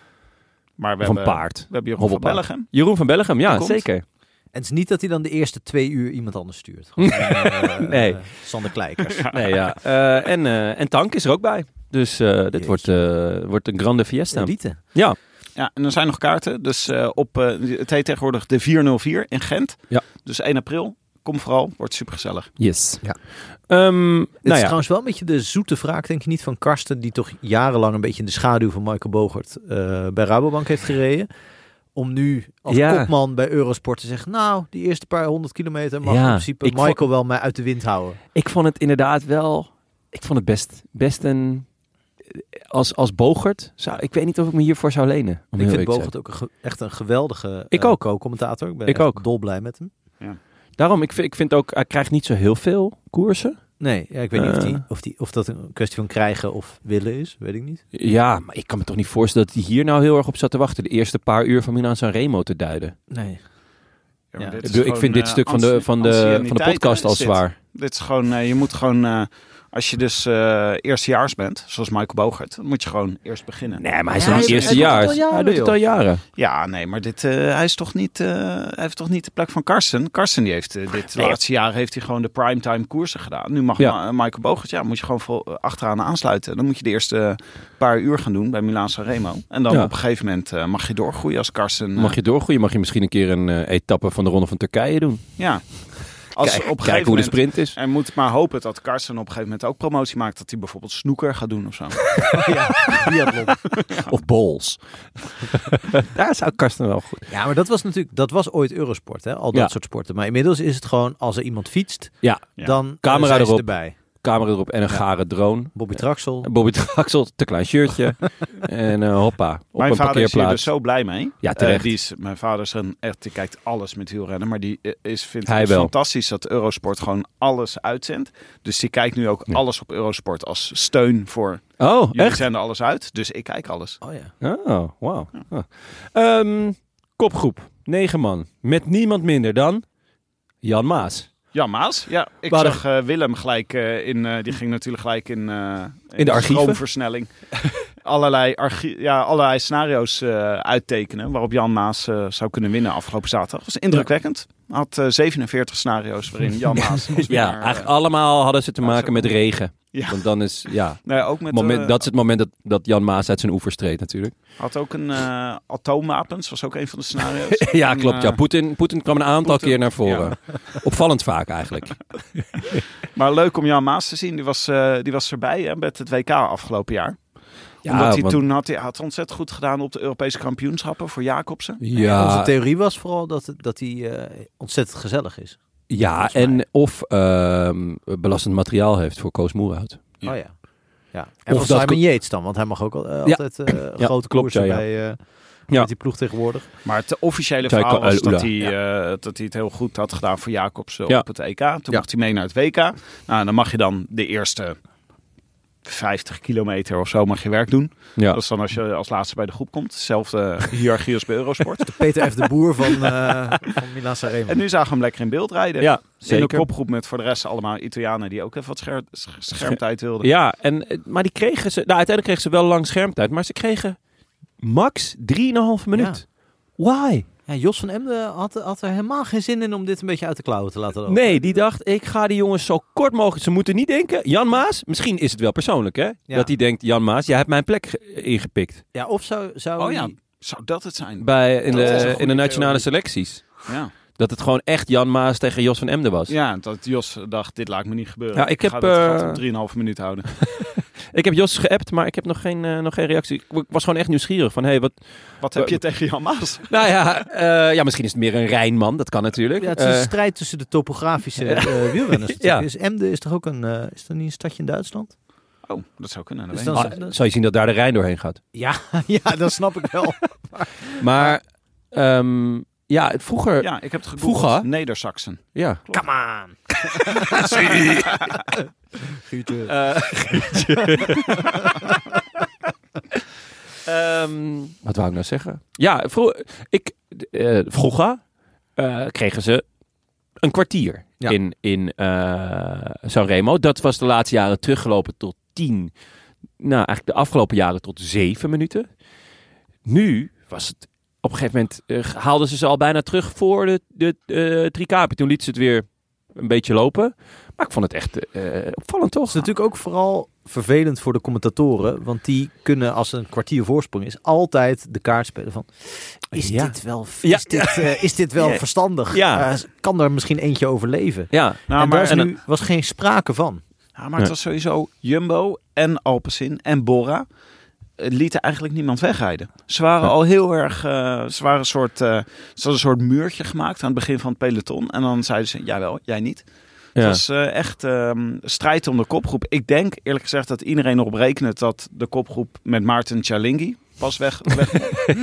Maar we Of een hebben, paard. we hebben Jeroen van Hobbelpaard. Bellegem. Jeroen van Bellegem, ja, zeker. En het is niet dat hij dan de eerste twee uur iemand anders stuurt. Gewoon, eh, Nee. Sander Kleikers. Nee, ja. Eh, en, eh, en Tank is er ook bij. Dus eh, dit Jeetje. wordt, eh, wordt een grande fiesta. Elite. Ja, Ja, en er zijn nog kaarten. Dus eh, op, eh, het heet tegenwoordig de 404 in Gent. Ja. Dus 1 april. Kom vooral. Wordt super gezellig. yes. Ja. Ehm, Het nou is ja, trouwens wel een beetje de zoete wraak, denk je niet, van Karsten, die toch jarenlang een beetje in de schaduw van Michael Bogert eh, bij Rabobank heeft gereden. Om nu als Ja. kopman bij Eurosport te zeggen, nou, die eerste paar honderd kilometer mag Ja, in principe ik Michael vond- wel mij uit de wind houden. ik vond het inderdaad wel... Ik vond het best, best een... Als, als Bogert, zou, ik weet niet of ik me hiervoor zou lenen. om ik vind Bogert ook een ge- echt een geweldige Ik eh, ook. co-commentator. Ik ben Ik ook. dolblij met hem. zijn. Daarom, ik vind, ik vind ook, hij krijgt niet zo heel veel koersen. Nee, ja, ik weet niet of, Eh. die, of, die, of dat een kwestie van krijgen of willen is, weet ik niet. Ja, maar ik kan me toch niet voorstellen dat hij hier nou heel erg op zat te wachten. De eerste paar uur van Milan Sanremo te duiden. Nee. Ja, maar Ja. dit Ik, bedoel, ik vind dit eh, stuk van de, van de, van de podcast al zwaar. Dit is gewoon, eh, je moet gewoon, eh, als je dus eh eerstejaars bent, zoals Michael Bogert, dan moet je gewoon eerst beginnen. Nee, maar hij is Ja, niet is- eerste hij doet jaar. het al jaren, Hij doet het al jaren. Ja, nee, maar dit, eh, hij, is toch niet, eh, hij heeft toch niet de plek van Karsten. Karsten die heeft dit Nee. laatste jaar heeft hij gewoon de primetime koersen gedaan. Nu mag Ja. Ma- Michael Bogert, ja, moet je gewoon vol, achteraan aansluiten. Dan moet je de eerste paar uur gaan doen bij Milaan Sanremo. En dan Ja. op een gegeven moment eh, mag je doorgroeien als Karsten. eh, Mag je doorgroeien, mag je misschien een keer een etappe van de Ronde van Turkije doen. Ja. Als Kijk, op gegeven hoe de sprint is. En moet maar hopen dat Karsten op een gegeven moment ook promotie maakt. Dat hij bijvoorbeeld snoeker gaat doen of zo. ja. Of Bols. Daar zou Karsten wel goed. Ja, maar dat was natuurlijk, dat was ooit Eurosport, hè? al dat Ja. soort sporten. Maar inmiddels is het gewoon, als er iemand fietst, Ja, dan Camera zijn ze erop. erbij. Camera erop en een Ja. gare drone. Bobby Traxel. Bobby Traxel, te klein shirtje. en eh, hoppa, op mijn een vader is hier dus zo blij mee. Ja, Eh, terecht. die is, mijn vader is een, echt, die kijkt alles met wielrennen. Maar die eh, is, vindt Hij het wel. fantastisch dat Eurosport gewoon alles uitzendt. Dus die kijkt nu ook Ja. alles op Eurosport als steun voor... Oh, Jullie echt? zenden alles uit, dus ik kijk alles. Oh ja. Oh, wauw. Oh. Ehm, kopgroep, negen man. Met niemand minder dan Jan Maas. Ja, Maas. Ja, ik zag eh, Willem gelijk in... eh, die ging natuurlijk gelijk in... eh In de archieven? stroomversnelling. allerlei, ja, allerlei scenario's eh, uittekenen waarop Jan Maas eh, zou kunnen winnen afgelopen zaterdag. Dat was indrukwekkend. Had eh, 47 scenario's waarin Jan Maas Ja, winnaar, eh, eigenlijk allemaal hadden ze te maken met regen. Ja. Want dan is, ja, Nee, ook met, moment, eh, dat is het moment dat, dat Jan Maas uit zijn oevers treedt natuurlijk. Had ook een eh atoomwapens, was ook een van de scenario's. ja, En, klopt. Ja, eh, Poetin, Poetin kwam een aantal Poetin, keer naar voren. Opvallend vaak eigenlijk. Maar leuk om Jan Maas te zien. Die was, eh, die was erbij hè, met het WK afgelopen jaar. Ja, Omdat hij want- toen had, hij had ontzettend goed gedaan op de Europese kampioenschappen voor Jacobsen. Onze Ja, theorie was vooral dat, het- dat hij eh, ontzettend gezellig is. Ja en of ehm, belastend materiaal heeft voor Koos Moerhout. Ja. Oh ja. ja. En Of Simon ko- Yates dan, want hij mag ook al, eh, Ja. altijd eh, Ja, grote klopt, koersen ja, ja. bij eh, Ja. met die ploeg tegenwoordig. Maar het officiële verhaal was dat hij, eh, dat hij het heel goed had gedaan voor Jacobsen Ja. op het EK. Toen Ja. mocht hij mee naar het WK. Nou, dan mag je dan de eerste 50 kilometer of zo mag je werk doen. Ja. Dat is dan als je als laatste bij de groep komt. Zelfde hiërarchie als bij Eurosport. Peter F. de Boer van, eh van Milan Sanremo. En nu zagen we hem lekker in beeld rijden. Ja, In de zeker. kopgroep met voor de rest allemaal Italianen die ook even wat scher sch- schermtijd wilden. Ja, en, eh, maar die kregen ze... Nou, uiteindelijk kregen ze wel lang schermtijd. Maar ze kregen max 3,5 minuut. Why? Ja, Jos van Emden had, had er helemaal geen zin in om dit een beetje uit de klauwen te laten lopen. Nee, die dacht, ik ga die jongens zo kort mogelijk... Ze moeten niet denken, Jan Maas, misschien is het wel persoonlijk, hè? Ja. Dat hij denkt, Jan Maas, jij hebt mijn plek ge- ingepikt. Ja, of zou, zou Oh ja, zou dat het zijn? Bij, in, Dat de, in de nationale theorie. selecties. Ja. Dat het gewoon echt Jan Maas tegen Jos van Emden was. ja, dat Jos dacht, dit laat me niet gebeuren. Ja, ik heb, ga eh, op 3,5 minuut houden. Ik heb Jos geappt, maar ik heb nog geen, eh, nog geen reactie. Ik was gewoon echt nieuwsgierig van, hey, wat... Wat heb je tegen Jan Maas? Nou ja, eh, ja, misschien is het meer een Rijnman, dat kan natuurlijk. Ja, het is een Eh, strijd tussen de topografische eh wielrenners. Ja. Is Emden is toch ook een, is dat niet een stadje in Duitsland? Oh, dat zou kunnen. Dus dan- niet. ah, zou je zien dat daar de Rijn doorheen gaat. Ja, ja, dat snap ik wel. Maar, ehm, ja, het vroeger... Ja, ik heb het gegoogeld. Vroeger? Neder-Saxen. Ja. Come on. Guurtje. Ehm, wat wou ik nou zeggen? Ja, vro ik, eh, vroeger eh, kregen ze een kwartier Ja. in, in eh Sanremo. Dat was de laatste jaren teruggelopen tot tien. Nou, eigenlijk de afgelopen jaren tot zeven minuten. Nu was het op een gegeven moment eh, haalden ze ze al bijna terug voor de, de Tricapi. Toen liet ze het weer een beetje lopen. Maar ik vond het echt eh, opvallend toch? Het is natuurlijk ook vooral vervelend voor de commentatoren. Want die kunnen, als er een kwartier voorsprong is, altijd de kaart spelen van... Is Ja. dit wel, is Ja. dit, is dit wel Ja. verstandig? Ja. Kan er misschien eentje overleven? Ja, Nou, en maar, daar en nu, was geen sprake van. ja, maar het was sowieso Jumbo en Alpecin en Bora. Eh, lieten eigenlijk niemand wegrijden. Ze waren al heel erg... eh, ze, waren een soort, eh, ze hadden een soort muurtje gemaakt aan het begin van het peloton. En dan zeiden ze, jawel, jij niet. Het was echt ehm, strijd om de kopgroep. Ik denk eerlijk gezegd dat iedereen erop rekent dat de kopgroep met Maarten Cialinghi pas weg, weg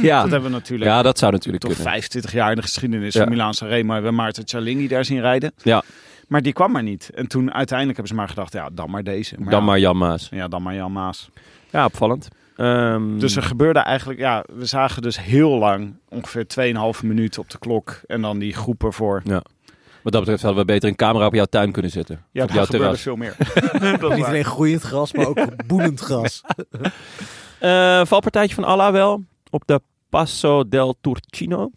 ja. Dat hebben we natuurlijk ja, dat zou natuurlijk toch kunnen. 25 jaar in de geschiedenis Ja. van Milaan Sanremo hebben we Maarten Cialinghi daar zien rijden. Ja. Maar die kwam maar niet. En toen uiteindelijk hebben ze maar gedacht, ja, dan maar deze. Maar Dan ja, maar Jan Maas. Ja, dan maar Jan Maas. Ja, opvallend. Ehm, Dus er gebeurde eigenlijk, ja, we zagen dus heel lang, ongeveer 2,5 minuten op de klok. En dan die groepen voor. Wat dat betreft hadden we beter een camera op jouw tuin kunnen zetten. Ja, op daar jouw gebeurde terras. veel meer. Dat Niet alleen groeiend gras, maar ook boelend gras. Eh, valpartijtje van Allah wel. Op de Passo del Turcino.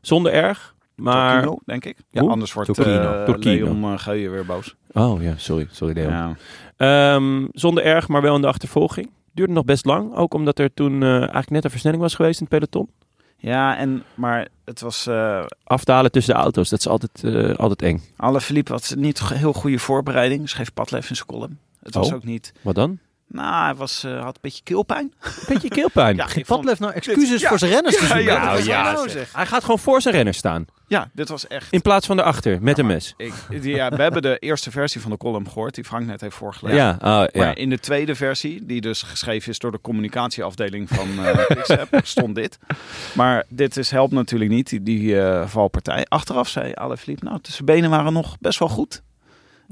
Zonder erg. Maar... Torquino, denk ik. Ja, Hoe? anders wordt Torquino. eh, Torquino. Leon uh, Geuyen weer boos. Oh ja, sorry. Sorry Leo. Ja. Ehm, zonder erg, maar wel in de achtervolging. Duurde nog best lang. Ook omdat er toen eh, eigenlijk net een versnelling was geweest in het peloton. ja, en, maar het was... eh Afdalen tussen de auto's, dat is altijd, eh, altijd eng. Alle Philippe had niet heel goede voorbereiding. Schreef Padlef in zijn column. Het was Oh. ook niet... Wat dan? Nou, hij was, eh, had een beetje keelpijn. Beetje keelpijn. Ja, Geen Padlef nou excuses Ja. voor zijn renners te Ja, zoeken? ja, Nou ja, nou. Hij gaat gewoon voor zijn renner staan. Ja, dit was echt... In plaats van daarachter, met een mes. Ik, ja, we hebben de eerste versie van de column gehoord, die Frank net heeft voorgelezen. Ja, oh, ja. Maar in de tweede versie, die dus geschreven is door de communicatieafdeling van Quickstep, stond dit. Maar dit is, helpt natuurlijk niet, die, die eh, valpartij. Achteraf zei Alaphilippe, nou, zijn benen waren nog best wel goed.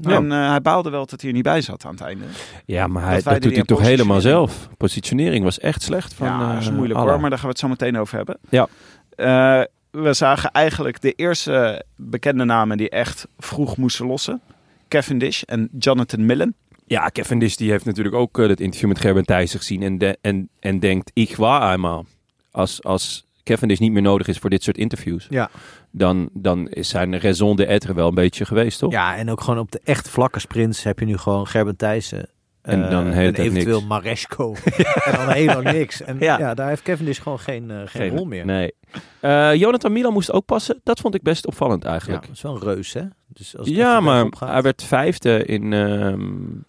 Ja. En eh, hij baalde wel dat hij er niet bij zat aan het einde. Ja, maar hij, Dat doet die hij toch helemaal zelf. Positionering was echt slecht van ja, dat is eh, moeilijk hoor, maar daar gaan we het zo meteen over hebben. Ja. Eh, we zagen eigenlijk de eerste bekende namen die echt vroeg moesten lossen. Cavendish en Jonathan Millen. Ja, Cavendish die heeft natuurlijk ook eh, het interview met Gerben Thijssen gezien en, de- en, en denkt, ik waar eenmaal. Als, als Cavendish niet meer nodig is voor dit soort interviews, Ja. dan, dan is zijn raison d'être wel een beetje geweest, toch? Ja, en ook gewoon op de echt vlakke sprints heb je nu gewoon Gerben Thijssen. En Eh, dan hele en eventueel niks. Maresco. en dan heel lang niks. En ja. Ja. daar heeft Cavendish gewoon geen, eh, geen, rol meer. Nee. Eh, Jonathan Milan moest ook passen. Dat vond ik best opvallend Ja, eigenlijk. dat is wel een reus, hè? Dus als Ja, maar hij werd vijfde in ehm,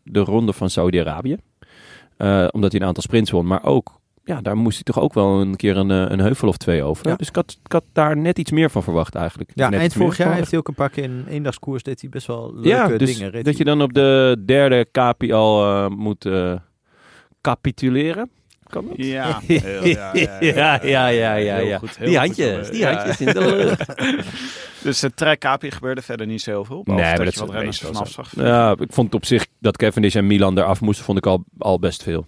de ronde van Saudi-Arabië. Eh, omdat hij een aantal sprints won. Maar ook, ja, daar moest hij toch ook wel een keer een, eh, een heuvel of twee over. Ja. Dus ik had, ik had daar net iets meer van verwacht eigenlijk. Ja, Net eind vorig jaar heeft hij ook een paar keer in een eendagskoers deed hij best wel leuke ja, dus dingen. Dat je dan op de derde kapi al eh, moet capituleren. Kan dat? Ja, heel- ja, ja, ja, ja, ja, ja, Heel ja. goed, heel die goed handjes, gebeurd. die handjes in de lucht. Dus het trek gebeurde verder niet zo heel veel. Nee, maar dat dat je wat renners vanaf zag. Ja, ik vond op zich dat Cavendish en Milan eraf moesten, vond ik al, al best veel.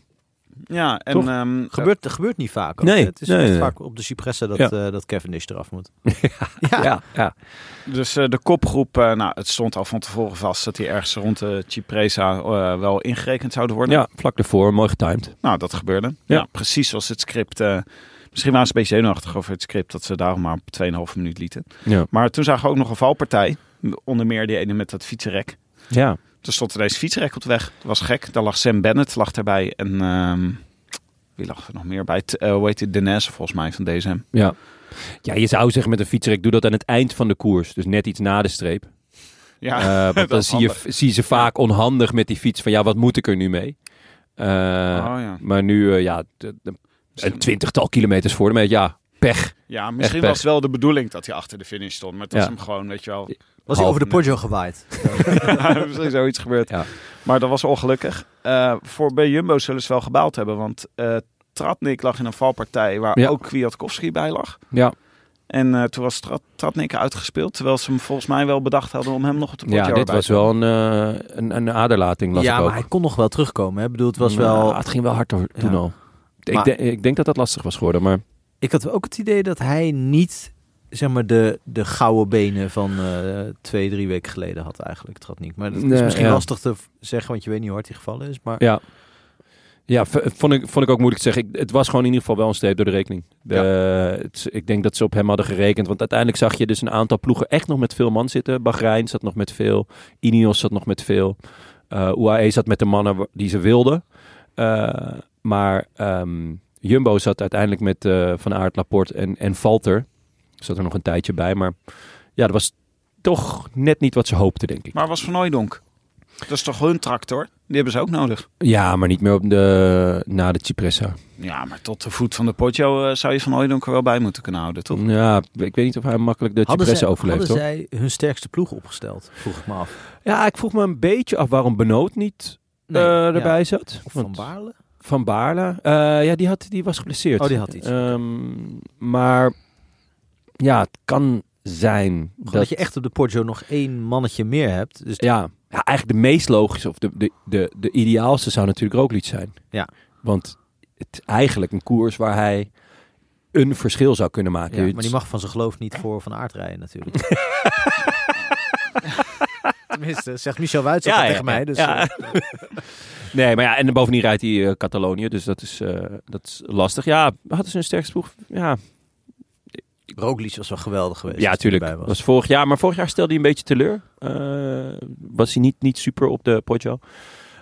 Ja, en Toch? ehm, Gebeurt, dat gebeurt niet vaak. Ook. Nee, Het is nee, echt nee. vaak op de Cipressen dat, Ja. eh, dat Cavendish eraf moet. Ja, ja. Dus eh, de kopgroep, eh, nou, het stond al van tevoren vast dat die ergens rond de Cipresa eh, wel ingerekend zouden worden. ja, vlak ervoor, mooi getimed. Nou, dat gebeurde. Ja, Ja. precies zoals het script. eh, misschien waren ze een beetje zenuwachtig over het script, dat ze daarom maar op 2,5 minuut lieten. Ja. Maar toen zagen we ook nog een valpartij. Onder meer die ene met dat fietsenrek. Ja. Er stond ineens fietsrek op de weg. Dat was gek. Daar lag Sam Bennett lag daarbij. En ehm, wie lag er nog meer bij? T- eh, hoe heet volgens mij van DSM. Ja. ja, je zou zeggen met een fietsrek, doe dat aan het eind van de koers. Dus net iets na de streep. Ja, Eh, want dan zie je, zie je ze vaak onhandig met die fiets van ja, wat moet ik er nu mee? Eh, Oh, ja. Maar nu, ja, de- de- een twintigtal kilometers voor de meet, ja, pech. ja, misschien was het wel de bedoeling dat hij achter de finish stond. Maar het was Ja. hem gewoon, weet je wel. Was hij over de Poggio gewaaid? misschien zoiets gebeurd. Ja. Maar dat was ongelukkig. Eh, voor bij Jumbo zullen ze wel gebaald hebben. Want eh Tratnik lag in een valpartij waar Ja. ook Kwiatkowski bij lag. Ja, En eh, toen was Trat Tratnik uitgespeeld. Terwijl ze hem volgens mij wel bedacht hadden om hem nog op de ja dit was wel een, eh, een, een aderlating, las ja, ik ook. maar hij kon nog wel terugkomen. Hè? Ik bedoel, het was wel... het ging wel hard door- toen Ja. al. Ik, denk- ik denk dat dat lastig was geworden, maar Ik had ook het idee dat hij niet zeg maar, de, de gouden benen van eh, twee, drie weken geleden had eigenlijk. Tratnik. Maar dat is Nee, misschien ja. lastig te zeggen, want je weet niet hoe hard hij gevallen is. Maar ja. Ja, vond ik, vond ik ook moeilijk te zeggen. Ik, het was gewoon in ieder geval wel een streep door de rekening. De, het- ik denk dat ze op hem hadden gerekend. Want uiteindelijk zag je dus een aantal ploegen echt nog met veel man zitten. Bahrein zat nog met veel. Ineos zat nog met veel. eh UAE zat met de mannen die ze wilden. Eh, maar ehm, Jumbo zat uiteindelijk met Van Aert, Laporte en, en Valter. Zat er nog een tijdje bij. Maar ja, dat was toch net niet wat ze hoopten, denk ik. Maar was Van Hooijdonk. Dat is toch hun tractor? Die hebben ze ook nodig. Ja, maar niet meer op de, na de Cipressa. Ja, maar tot de voet van de Poggio eh, zou je Van Hooijdonk er wel bij moeten kunnen houden, toch? Ja, ik weet niet of hij makkelijk de hadden, Cipressa zij, overleeft. hadden hoor. zij hun sterkste ploeg opgesteld? Vroeg ik me af. Ja, ik vroeg me een beetje af waarom Benoot niet Nee, eh, ja. erbij zat. Of Van Baarle? Van Baarle. Eh, ja, die, had, die was geblesseerd. Oh, die had iets. Ehm, maar ja, het kan zijn dat, dat je echt op de Poggio nog één mannetje meer hebt. Dus Ja, ja, eigenlijk de meest logische of de, de, de, de ideaalste zou natuurlijk Roglic zijn. Ja. Want het is eigenlijk een koers waar hij een verschil zou kunnen maken. Ja, maar die mag van zijn geloof niet voor Van Aert rijden natuurlijk. Tenminste, zegt Michel Wuits Ja, altijd ja, tegen mij. ja. Dus, Ja. eh, Nee, maar ja, en bovendien rijdt hij eh, Catalonië, dus dat is, eh, dat is lastig. Ja, hadden ze een sterkste ploeg? Ja, Roglic was wel geweldig geweest. ja erbij Was. was vorig jaar, maar vorig jaar stelde hij een beetje teleur. Eh, was hij niet, niet super op de Poggio.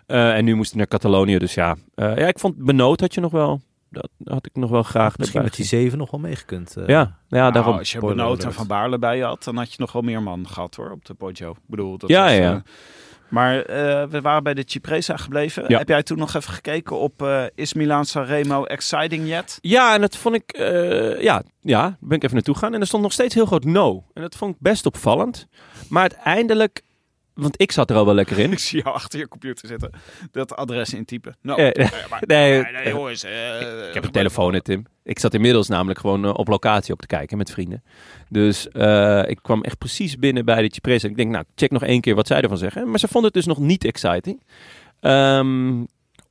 Eh, en nu moest hij naar Catalonië, dus ja. Eh, ja, ik vond Benoot had je nog wel. Dat had ik nog wel graag Misschien met die zeven nog wel meegekund. eh. gezien. Ja, ja Nou, daarom. als je Benoot en. Van Baarle bij je had, dan had je nog wel meer man gehad hoor, op de Poggio. Ik bedoel, dat Ja, was, ja. Maar eh, we waren bij de Cipresa gebleven. Ja. Heb jij toen nog even gekeken op eh, is Milaan Sanremo exciting yet? Ja, en dat vond ik, eh, ja, ja, ben ik even naartoe gegaan. En er stond nog steeds heel groot no. En dat vond ik best opvallend. Maar uiteindelijk, want ik zat er al wel lekker in. Ik zie jou achter je computer zitten, dat adres intypen. No. Eh, Eh, nee, nee, nee, jongens. eh, Ik heb een telefoon, hè, Tim. Ik zat inmiddels namelijk gewoon eh, op locatie ook te kijken met vrienden. Dus eh, ik kwam echt precies binnen bij de Cipresa. Ik denk, nou, check nog één keer wat zij ervan zeggen. Maar ze vonden het dus nog niet exciting. Ehm,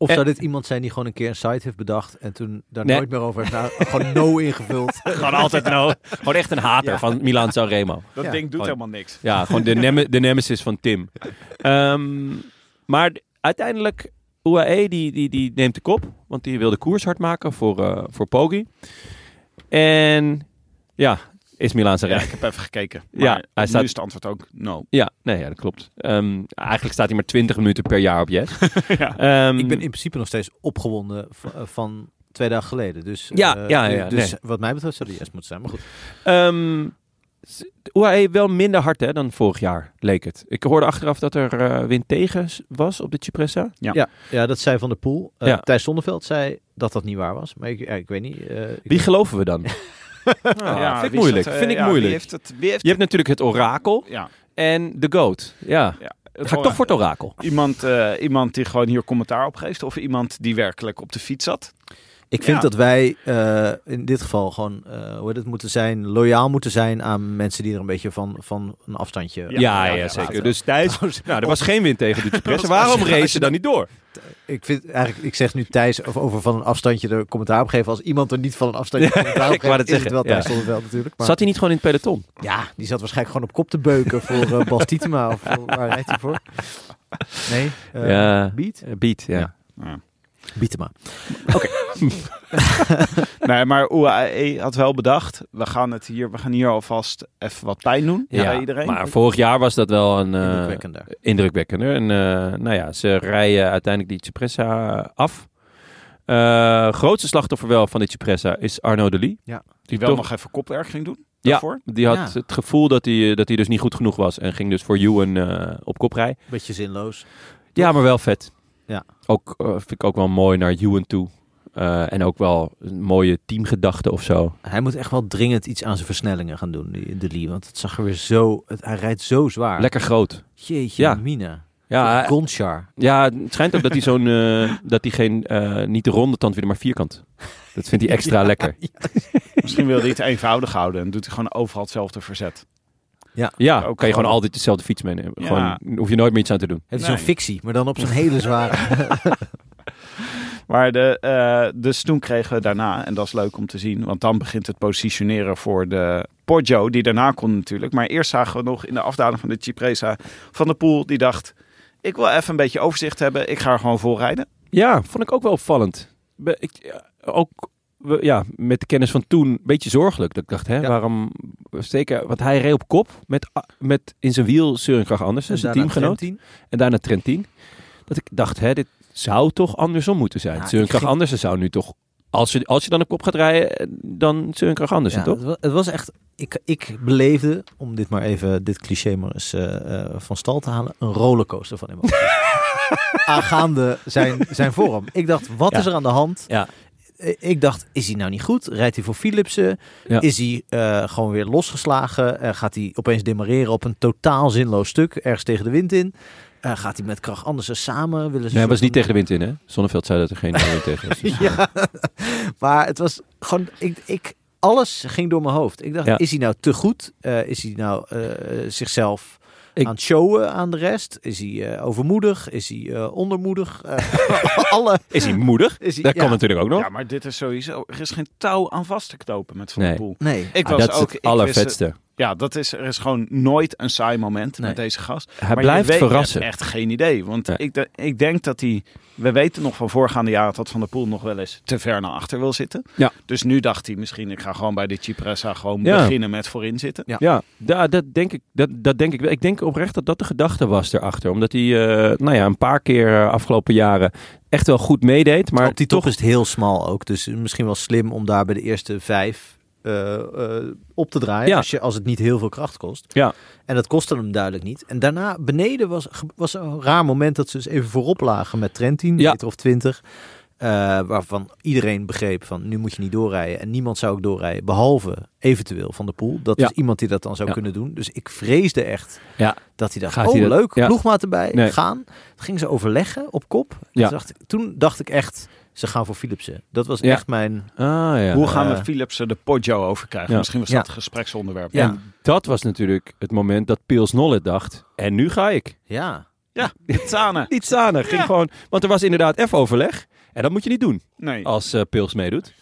Of zou dit iemand zijn die gewoon een keer een site heeft bedacht en toen daar Nee. nooit meer over heeft na, gewoon no ingevuld. gewoon altijd nou, gewoon echt een hater Ja. van Milan Sanremo. Dat Ja. ding doet Gewoon- helemaal niks. Ja, gewoon de, neme- de nemesis van Tim. Ehm, maar uiteindelijk, UAE die, die, die neemt de kop. Want die wil de koers hard maken voor, eh voor Poggi. En ja, is Milaan Ja, Sanremo. ik heb even gekeken. Ja, hij nu staat- is het antwoord ook no. Ja, nee, ja, dat klopt. Ehm, eigenlijk staat hij maar 20 minuten per jaar op Yes. Ja. Ehm, Ik ben in principe nog steeds opgewonden van, van twee dagen geleden. Dus, Ja, eh, ja, ja, dus nee. wat mij betreft zou die yes moeten zijn. Maar goed. Ehm, s- UAE wel minder hard hè, dan vorig jaar, leek het. Ik hoorde achteraf dat er eh, wind tegen was op de Cipressa. Ja. Ja, ja, dat zei Van der Poel. Eh Ja. Thijs Zonneveld zei dat dat niet waar was. Maar ik, ja, ik weet niet. eh, ik- Wie geloven we dan? Ah, vind ik moeilijk. dat, vind ik ja, moeilijk. Wie heeft het, wie heeft Je hebt natuurlijk het orakel ja, en de goat. Ja, ja. ga ik toch voor het orakel. Iemand, eh, iemand die gewoon hier commentaar op geeft. Of iemand die werkelijk op de fiets zat. Ik vind Ja. dat wij eh, in dit geval gewoon eh, hoe heet het moeten zijn, loyaal moeten zijn aan mensen die er een beetje van, van een afstandje. Ja, ja, ja, ja, zeker. laten. Dus Thijs, nou, er was geen wind tegen de Cipressa. Waarom race ze dan niet door? Ik vind eigenlijk, ik zeg nu Thijs of over van een afstandje er commentaar op geven. Als iemand er niet van een afstandje commentaar op ik wou geeft, dat is het wel Thijs ja. Zonneveld natuurlijk. Maar Zat hij niet gewoon in het peloton? ja, die zat waarschijnlijk gewoon op kop te beuken voor eh Bas Tietema. Of voor- waar rijdt hij voor? Nee, Ja. Beat? Beat, ja. Ja. Ja. Bietema. Nee, maar UAE had wel bedacht. We gaan, het hier, we gaan hier alvast even wat pijn doen. Ja, bij iedereen. maar vorig jaar was dat wel een... eh, Indrukwekkender. indrukwekkender. En eh, nou ja, ze rijden uiteindelijk die Cipressa af. Eh, grootste slachtoffer wel van die Cipressa is Arno de Lee. Ja. die wel toch- nog even kopwerk ging doen. Ja, daarvoor. die had Ja. het gevoel dat hij, dat hij dus niet goed genoeg was. En ging dus voor Ewan op kop rijden. Beetje zinloos. Ja, maar wel vet. Ja. Ook, eh, vind ik ook wel mooi naar Ewan toe. Eh, en ook wel een mooie teamgedachte of zo. Hij moet echt wel dringend iets aan zijn versnellingen gaan doen, die, de Lee. Want het zag er weer zo... Het, hij rijdt zo zwaar. Lekker groot. Jeetje, Ja. Mina. Ja, hij- Gonchar. ja, het schijnt ook dat hij zo'n, eh, dat hij geen, eh, niet de ronde tand weer, maar vierkant. Dat vindt hij extra lekker. Misschien wil hij het eenvoudig houden. En doet hij gewoon overal hetzelfde verzet. Ja, Ook kan je gewoon gewoon- altijd dezelfde fiets meenemen. Ja. Gewoon, hoef je nooit meer iets aan te doen. Heeft Nee. zo'n fictie, maar dan op zo'n hele zware... Maar de, eh, dus toen kregen we daarna, en dat is leuk om te zien, want dan begint het positioneren voor de Poggio, die daarna kon natuurlijk. Maar eerst zagen we nog in de afdaling van de Cipresa van de Poel, die dacht, ik wil even een beetje overzicht hebben, ik ga er gewoon vol rijden. Ja, vond ik ook wel opvallend. Ik, ja, ook we- ja, met de kennis van toen een beetje zorgelijk. Dat ik dacht, hè, Ja. waarom steken... Want hij reed op kop met, met in zijn wiel Søren Kragh Andersen, zijn teamgenoot. Trentin. En daarna Trentin. Dat ik dacht, hè, dit zou toch andersom moeten zijn. Ja, Kragh ging- Andersen zou nu toch... Als je, als je dan op kop gaat rijden, dan Søren Kragh Andersen, Ja, toch? het, wa- het was echt... Ik, ik beleefde, om dit maar even, dit cliché maar eens eh, eh, van stal te halen, een rollercoaster van emoties. Aangaande zijn, zijn vorm. Ik dacht, wat Ja. is er aan de hand? Ja. Eh, Ik dacht, is hij nou niet goed? Rijdt hij voor Philipsen? Ja. Is hij eh, gewoon weer losgeslagen? Eh, gaat hij opeens demareren op een totaal zinloos stuk, ergens tegen de wind in? Gaat hij met kracht Andersen samen? Willen ze Nee, hij was niet tegen de wind in, hè? Zonneveld zei dat er geen wind tegen was. van- ja, maar het was gewoon, ik, ik, alles ging door mijn hoofd. Ik dacht, Ja. is hij nou te goed? Is hij nou zichzelf Ik- aan het showen aan de rest? Is hij eh, overmoedig? Is hij eh, ondermoedig? Eh, alle, Is hij moedig? is hij, Dat ja. kan natuurlijk ook nog. Ja, maar dit is sowieso, er is geen touw aan vast te knopen met Van Nee. Poel. Nee. Ik Ah, was dat is ook, het ik wist allervetste. Ja, dat is, er is gewoon nooit een saai moment Nee. met deze gast. Hij Maar je blijft verrassen. echt geen idee. Want Nee. ik, de- ik denk dat hij... We weten nog van voorgaande jaren dat Van der Poel nog wel eens te ver naar achter wil zitten. Ja. Dus nu dacht hij misschien, ik ga gewoon bij de Cipressa gewoon Ja. beginnen met voorin zitten. Ja. Ja, da- dat, denk ik, dat, dat denk ik wel. Ik denk oprecht dat dat de gedachte was erachter. Omdat hij eh, nou ja, een paar keer eh, afgelopen jaren echt wel goed meedeed. Maar op die top toch is het heel smal ook. Dus misschien wel slim om daar bij de eerste vijf eh, eh, op te draaien. Ja. Als, je, als het niet heel veel kracht kost. Ja. En dat kostte hem duidelijk niet. En daarna beneden was, was een raar moment dat ze dus even voorop lagen met Trentin. Ja. meter of twintig. Eh, waarvan iedereen begreep van nu moet je niet doorrijden. En niemand zou ook doorrijden. Behalve eventueel Van de Poel. Dat Ja. is iemand die dat dan zou Ja. kunnen doen. Dus ik vreesde echt Ja. dat hij dacht, Gaat oh hij leuk, ploegmaat erbij, Nee. gaan. Dat gingen ze overleggen op kop. En Ja. toen, dacht ik, toen dacht ik echt, ze gaan voor Philipsen. Dat was Ja. echt mijn... Ah, ja. Hoe gaan we Philipsen de Poggio overkrijgen? Ja. Misschien was Ja. dat het gespreksonderwerp. Ja. En dat was natuurlijk het moment dat Pils Nollet dacht. En nu ga ik. Ja, Ja, Zane. Niet zanen. Ging gewoon, want er was inderdaad even overleg. En dat moet je niet doen Nee. als eh Pils meedoet.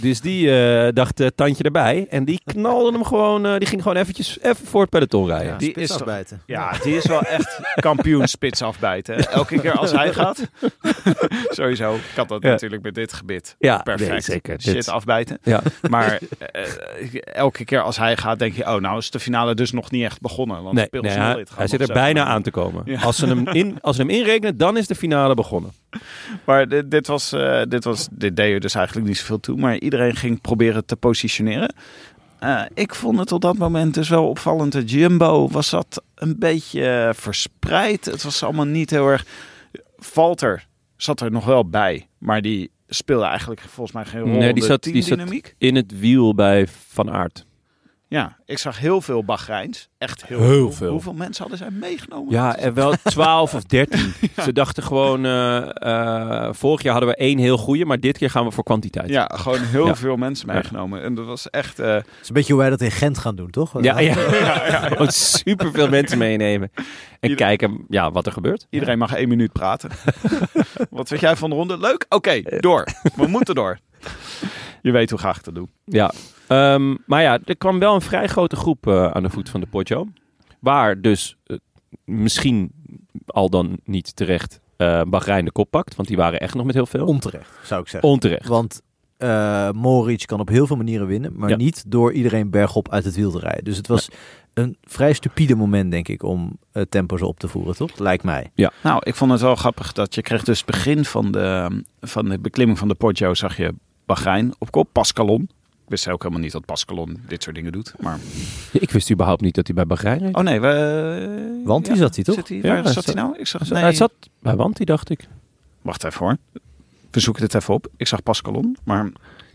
Dus die eh, dacht eh, tandje erbij. En die knalde hem gewoon, eh, die ging gewoon eventjes even voor het peloton rijden. Ja, die is afbijten. Ja, die is wel echt kampioen spits afbijten. hè. Elke keer als hij gaat. Sowieso. Ik had dat Ja. natuurlijk met dit gebit. Ja, Perfect. nee, zeker. Shit Dit- afbijten. Ja. Maar elke keer als hij gaat, denk je: oh, nou is de finale dus nog niet echt begonnen. Want Nee, nee, hij, hij zit er bijna aan te komen. Ja. Als, ze hem in, als ze hem inrekenen, dan is de finale begonnen. Maar dit, dit, was, eh, dit, was, dit deed er dus eigenlijk niet zoveel toe. Maar iedereen ging proberen te positioneren. Eh, ik vond het op dat moment dus wel opvallend. De Jumbo was dat een beetje verspreid. Het was allemaal niet heel erg... Valter zat er nog wel bij. Maar die speelde eigenlijk volgens mij geen rol Nee, in die zat- die zat-. In het wiel bij Van Aert. Ja, ik zag heel veel Bahreins. Echt heel, Heel veel. Hoeveel mensen hadden zij meegenomen? Ja, en wel 12 of 13. Ze dachten gewoon, eh, eh, vorig jaar hadden we één heel goede, maar dit keer gaan we voor kwantiteit. Ja, gewoon heel Ja. veel mensen meegenomen. En dat was echt... eh, Het is een beetje hoe wij dat in Gent gaan doen, toch? Ja, ja. Gewoon superveel mensen meenemen. En Ieder- kijken ja, wat er gebeurt. Iedereen mag één minuut praten. Wat vind jij van de ronde? Leuk? Oké, door. We moeten door. Je weet hoe graag ik dat doe. Ja, Ehm, maar ja, er kwam wel een vrij grote groep eh, aan de voet van de Poggio. Waar dus eh, misschien al dan niet terecht eh Bahrein de kop pakt. Want die waren echt nog met heel veel. Onterecht, zou ik zeggen. Onterecht. Want eh Moritz kan op heel veel manieren winnen, maar Ja. niet door iedereen bergop uit het wiel te rijden. Dus het was een vrij stupide moment, denk ik, om het tempo zo op te voeren, toch? Lijkt mij. Nou, ik vond het wel grappig dat je kreeg dus het begin van de, van de beklimming van de Poggio zag je Bahrein op kop, Pascalon. Ik wist ook helemaal niet dat Pascalon dit soort dingen doet. Maar... Ik wist überhaupt niet dat hij bij Bahrein reed. Oh nee, we... Want die zat hij toch? Zit hij, Ja, waar hij zat hij nou? Ik zag, Hij nee. zat bij Wanti, dacht ik. Wacht even hoor. We zoeken dit even op. Ik zag Pascalon, maar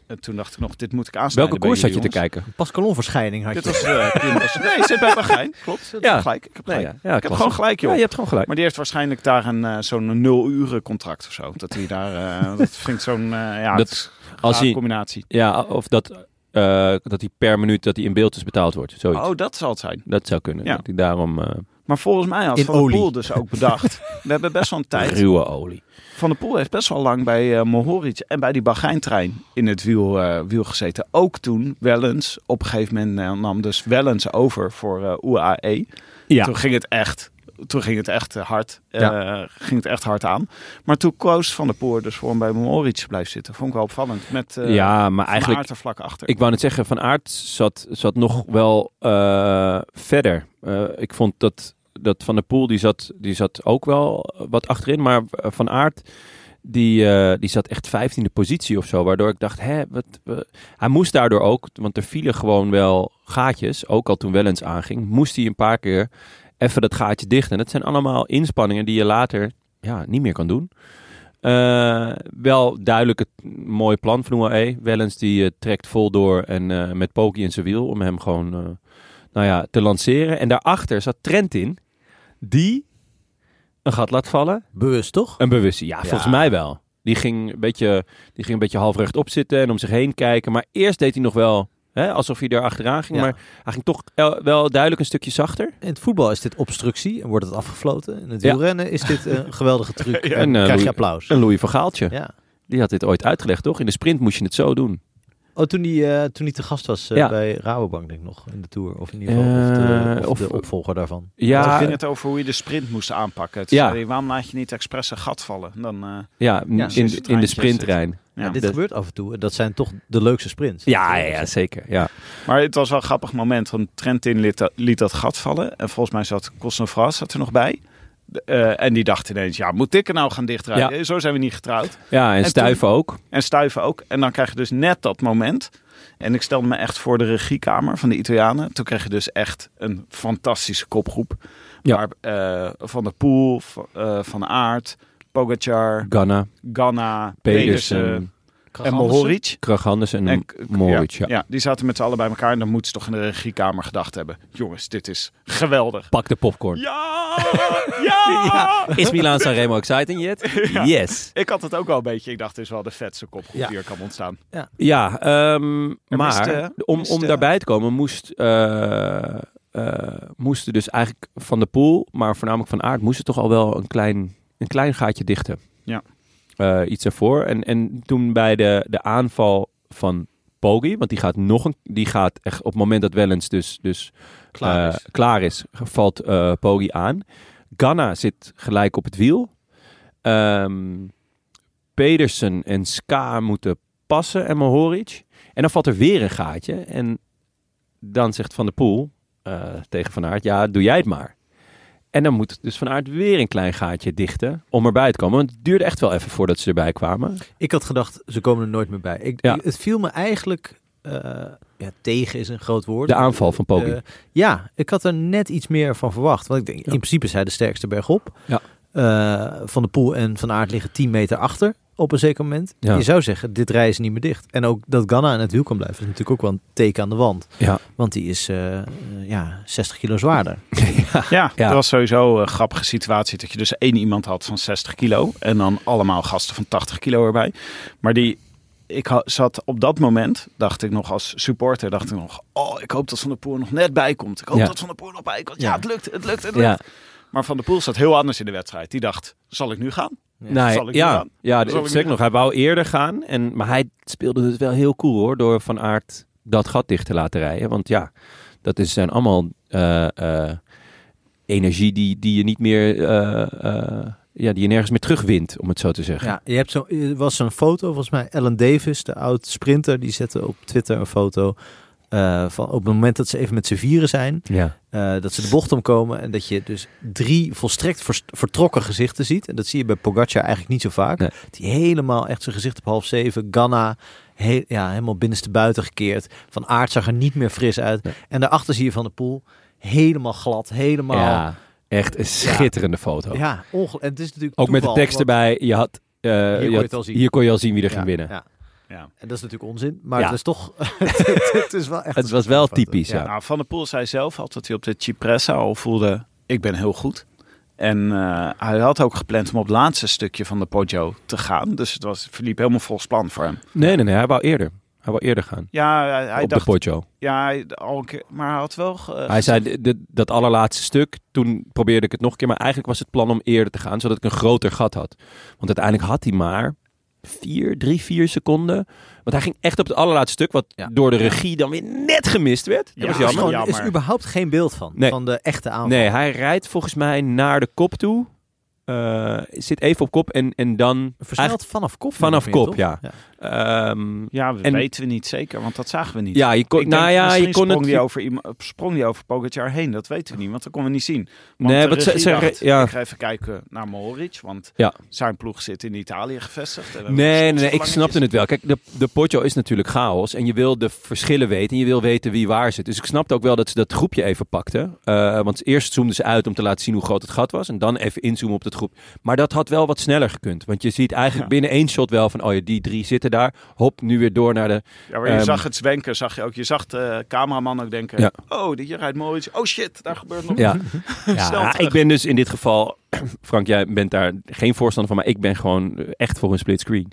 eh, toen dacht ik nog, dit moet ik aansnijden. Welke koers zat je te kijken? Een Pascalon-verschijning had Dit je. was, eh, was- Nee, zit bij Bahrein. Klopt. Ja. gelijk. Ik heb Nee, gelijk. ja, ja, ik heb gewoon gelijk, joh. Ja, je hebt gewoon gelijk. Maar die heeft waarschijnlijk daar een eh, zo'n nul uren contract of zo. Dat hij daar, eh, dat vind ik zo'n, eh, ja, Dat- het als hij- combinatie. Ja, of dat, eh, dat hij per minuut dat hij in beeld is betaald wordt. Zoiets. Oh, dat zal het zijn. Dat zou kunnen. Ja. Dat hij daarom eh, Maar volgens mij had In Van der. Poel dus ook bedacht. We hebben best wel een tijd. ruwe olie. Van der Poel heeft best wel lang bij eh Mohoric en bij die Bahrein-trein in het wiel, eh, wiel gezeten. Ook toen Wellens, op een gegeven moment nam dus Wellens over voor eh, UAE. Ja. Toen ging het echt, toen ging het echt eh, hard. eh, ging het echt hard aan. Maar toen koos Van der Poel dus voor hem bij Mohoric te blijven zitten. Vond ik wel opvallend. Met eh ja, maar Van eigenlijk... Aert er vlak achter. Ik wou net zeggen, Van Aert zat, zat nog wel verder. Ik vond dat, dat Van der Poel, die zat, die zat ook wel wat achterin. Maar Van Aert, die, die zat echt vijftiende positie of zo. Waardoor ik dacht, hè, wat, hij moest daardoor ook, want er vielen gewoon wel gaatjes. Ook al toen Wellens aanging, moest hij een paar keer even dat gaatje dichten. En dat zijn allemaal inspanningen die je later ja, niet meer kan doen. Eh, wel duidelijk het mooie plan van UAE. Wellens die eh, trekt vol door en eh, met Poggi in zijn wiel om hem gewoon nou ja, te lanceren. En daarachter zat Trent in, die een gat laat vallen. Bewust, toch? Een bewuste, ja, volgens mij wel. Die ging, een beetje, die ging een beetje half rechtop zitten en om zich heen kijken. Maar eerst deed hij nog wel hè, alsof hij er achteraan ging. Ja. Maar hij ging toch el- wel duidelijk een stukje zachter. In het voetbal is dit obstructie en wordt het afgefloten. In het wielrennen is dit een geweldige truc. En En, eh, krijg je applaus. Een Louis van Gaaltje. Ja. Die had dit ooit uitgelegd, toch? In de sprint moest je het zo doen. Oh, toen hij, eh, toen te gast was eh, Ja. bij Rabobank, denk ik nog, in de Tour. Of in ieder geval of de, Eh, of de opvolger daarvan. Toen Ja, ging het over hoe je de sprint moest aanpakken. Ja. Ja. Zei, waarom laat je niet expres een gat vallen? Dan, eh, ja, Ja, in, het in de sprinttrein. ja. Dit dat- gebeurt af en toe. En dat zijn toch de leukste sprints. Ja, ja, ja, zeker. Ja. Maar het was wel een grappig moment, want Trentin liet dat, liet dat gat vallen. En volgens mij zat Cosnefras zat er nog bij. Eh, en die dacht ineens, ja, moet ik er nou gaan dichtrijden? Zo zijn we niet getrouwd. ja, en, En Stuiven ook. En Stuiven ook. En dan krijg je dus net dat moment. En ik stelde me echt voor de regiekamer van de Italianen. Toen kreeg je dus echt een fantastische kopgroep. Ja. Waar eh, Van der Poel, v- eh, Van Aert, Pogacar, Ganna, Ganna, Pedersen Pedersen, en Mohoric. En. Ja, ja, die zaten met z'n allen bij elkaar. En dan moeten ze toch in de regiekamer gedacht hebben. Jongens, dit is geweldig. Pak de popcorn. Ja! Ja! Is Milan Sanremo exciting yet? Yes. Ik had het ook wel een beetje. Ik dacht, is wel de vetste kopgroep Ja. die er kan ontstaan. Ja, ehm, maar miste- om, miste- om daarbij te komen moest, eh, eh, moesten dus eigenlijk Van de Poel, maar voornamelijk Van Aert, moesten toch al wel een klein, een klein gaatje dichten. Ja. Eh, iets ervoor. En, en toen bij de, de aanval van Poggi. Want die gaat nog een, die gaat echt op het moment dat Wellens dus, dus Klaar eh, is. klaar is, valt eh Poggi aan. Ganna zit gelijk op het wiel. Ehm, Pedersen en Ska moeten passen en Mohoric. En dan valt er weer een gaatje. En dan zegt Van der Poel eh, tegen Van Aert, ja, doe jij het maar. En dan moet dus Van Aert weer een klein gaatje dichten om erbij te komen. Want het duurde echt wel even voordat ze erbij kwamen. Ik had gedacht, ze komen er nooit meer bij. Ik, Ja. Het viel me eigenlijk... eh, ja, tegen is een groot woord. De aanval van Poggi. Eh, ja, ik had er net iets meer van verwacht. Want ik denk, in principe is hij de sterkste bergop. Ja. Eh, van de Poel en Van Aert liggen 10 meter achter op een zeker moment. Ja. Je zou zeggen, dit rijden is niet meer dicht. En ook dat Ganna in het wiel kan blijven, is natuurlijk ook wel een teken aan de wand. Ja. Want die is eh, eh, ja, 60 kilo zwaarder. Ja, Ja. dat was sowieso een grappige situatie. Dat je dus één iemand had van 60 kilo. En dan allemaal gasten van 80 kilo erbij. Maar die, ik zat op dat moment, dacht ik nog als supporter, dacht ik nog, oh, ik hoop dat Van der Poel nog net bij komt. Ik hoop Ja. dat Van der Poel nog bij komt. Ja, Ja. het lukt, het lukt, het lukt. Ja, Maar Van der Poel zat heel anders in de wedstrijd. Die dacht, zal ik nu gaan? nee, Zal ik nu ja, gaan? ja Zal ik nu gaan? nog. Hij wou eerder gaan. En, maar hij speelde het wel heel cool hoor. Door Van Aert dat gat dicht te laten rijden. Want ja, dat is, zijn allemaal eh, eh, energie die, die je niet meer... eh, ja, die je nergens meer terugwint, om het zo te zeggen. Ja, je hebt zo, er was zo'n foto, volgens mij, Ellen Davis, de oud sprinter, die zette op Twitter een foto eh, van op het moment dat ze even met z'n vieren zijn, Ja. eh, dat ze de bocht omkomen en dat je dus drie volstrekt vertrokken gezichten ziet. En dat zie je bij Pogacar eigenlijk niet zo vaak. Nee. Die helemaal echt zijn gezicht op half zeven, Ganna he- ja, helemaal binnenste buiten gekeerd. Van Aert zag er niet meer fris uit. Nee. En daarachter zie je Van de Poel helemaal glad, helemaal... ja, echt een schitterende foto. Ja, en het is natuurlijk Ook met de tekst erbij. Je had, eh, kon je je had- al zien. Hier kon je al zien wie er ging winnen. ja. Ja. En dat is natuurlijk onzin, maar Ja. het is toch... het, het is wel echt Het was wel typisch, ja. Nou, Van der Poel zei zelf al dat hij op de Cipressa al voelde, ik ben heel goed. En eh, hij had ook gepland om op het laatste stukje van de Poggio te gaan. Dus het was, verliep helemaal volgens plan voor hem. Nee, nee, nee. Hij wou eerder. Hij wou eerder gaan. Ja, hij, hij op dacht, de Poggio. ja, hij, al een keer, maar hij had wel... ge- Hij zei de- de- dat allerlaatste stuk. Toen probeerde ik het nog een keer. Maar eigenlijk was het plan om eerder te gaan. Zodat ik een groter gat had. Want uiteindelijk had hij maar vier, drie, vier seconden. Want hij ging echt op het allerlaatste stuk. Wat Ja. door de regie dan weer net gemist werd. Dat Ja, was Er is, jammer. gewoon, er is überhaupt geen beeld van, Nee. van de echte aanval. Nee, hij rijdt volgens mij naar de kop toe. Eh, zit even op kop. En, en dan... Versneld vanaf kop. Vanaf kop, toch? ja. Ehm, Ja, dat En- weten we niet zeker, want dat zagen we niet. ja, je kon, Ik nou ja, je kon sprong het... die over, iemand- sprong die over Pogacar heen, dat weten we niet, want dat konden we niet zien. Want Nee, wat ze- dacht, ja. ik ga even kijken naar Mohoric, want Ja. zijn ploeg zit in Italië gevestigd. Nee, nee, nee, ik snapte het wel. Kijk, de, de Poggio is natuurlijk chaos. En je wil de verschillen weten. En je wil weten wie waar zit. Dus ik snapte ook wel dat ze dat groepje even pakten. Eh, want eerst zoomden ze uit om te laten zien hoe groot het gat was. En dan even inzoomen op het groep. Maar dat had wel wat sneller gekund. Want je ziet eigenlijk Ja. binnen één shot wel van... Oh ja, die drie zitten daar. Hop, nu weer door naar de... Ja, maar je Ehm, zag het zwenken, zag je ook. Je zag de cameraman ook denken, Ja. oh, hier rijdt Mohoric. Oh shit, daar gebeurt nog. Ja, ja ik ben dus in dit geval... Frank, jij bent daar geen voorstander van. Maar ik ben gewoon echt voor een split screen.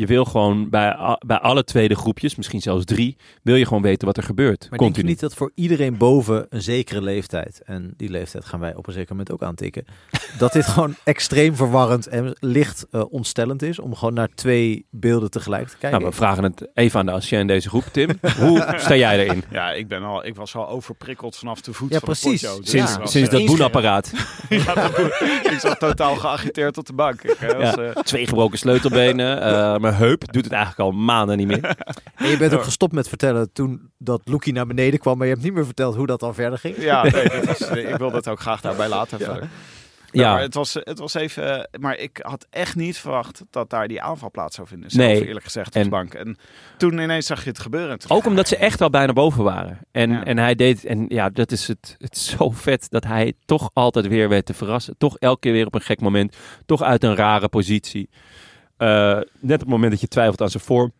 Je wil gewoon bij, bij alle tweede groepjes, misschien zelfs drie... wil je gewoon weten wat er gebeurt. Maar denk je Continu. niet dat voor iedereen boven een zekere leeftijd, en die leeftijd gaan wij op een zeker moment ook aantikken, dat dit gewoon extreem verwarrend en licht eh, ontstellend is om gewoon naar twee beelden tegelijk te kijken? Nou, we vragen het even aan de ancien in deze groep, Tim. Hoe sta jij erin? Ja, ik, ben al, ik was al overprikkeld vanaf de voet Ja, van de precies. Dus Sinds, sinds eh, dat boenapparaat. ja, dat boe- ik zat totaal geagiteerd op de bank. Ik, eh, was, eh, Twee gebroken sleutelbenen. eh, mijn heup doet het eigenlijk al maanden niet meer. En je bent ook gestopt met vertellen toen dat Loekie naar beneden kwam, maar je hebt niet meer verteld hoe dat dan verder ging. ja, nee, ik wilde het ook graag daarbij laten. verder. Ja, Ja. maar het was, het was even. Maar ik had echt niet verwacht dat daar die aanval plaats zou vinden. Nee. Zelf eerlijk gezegd op de bank. En toen ineens zag je het gebeuren. Toen- Ook omdat ze echt al bijna boven waren. En, Ja. en hij deed, en ja, dat is het, het is zo vet dat hij toch altijd weer weet te verrassen. Toch elke keer weer op een gek moment. Toch uit een rare positie. Eh, net op het moment dat je twijfelt aan zijn vorm,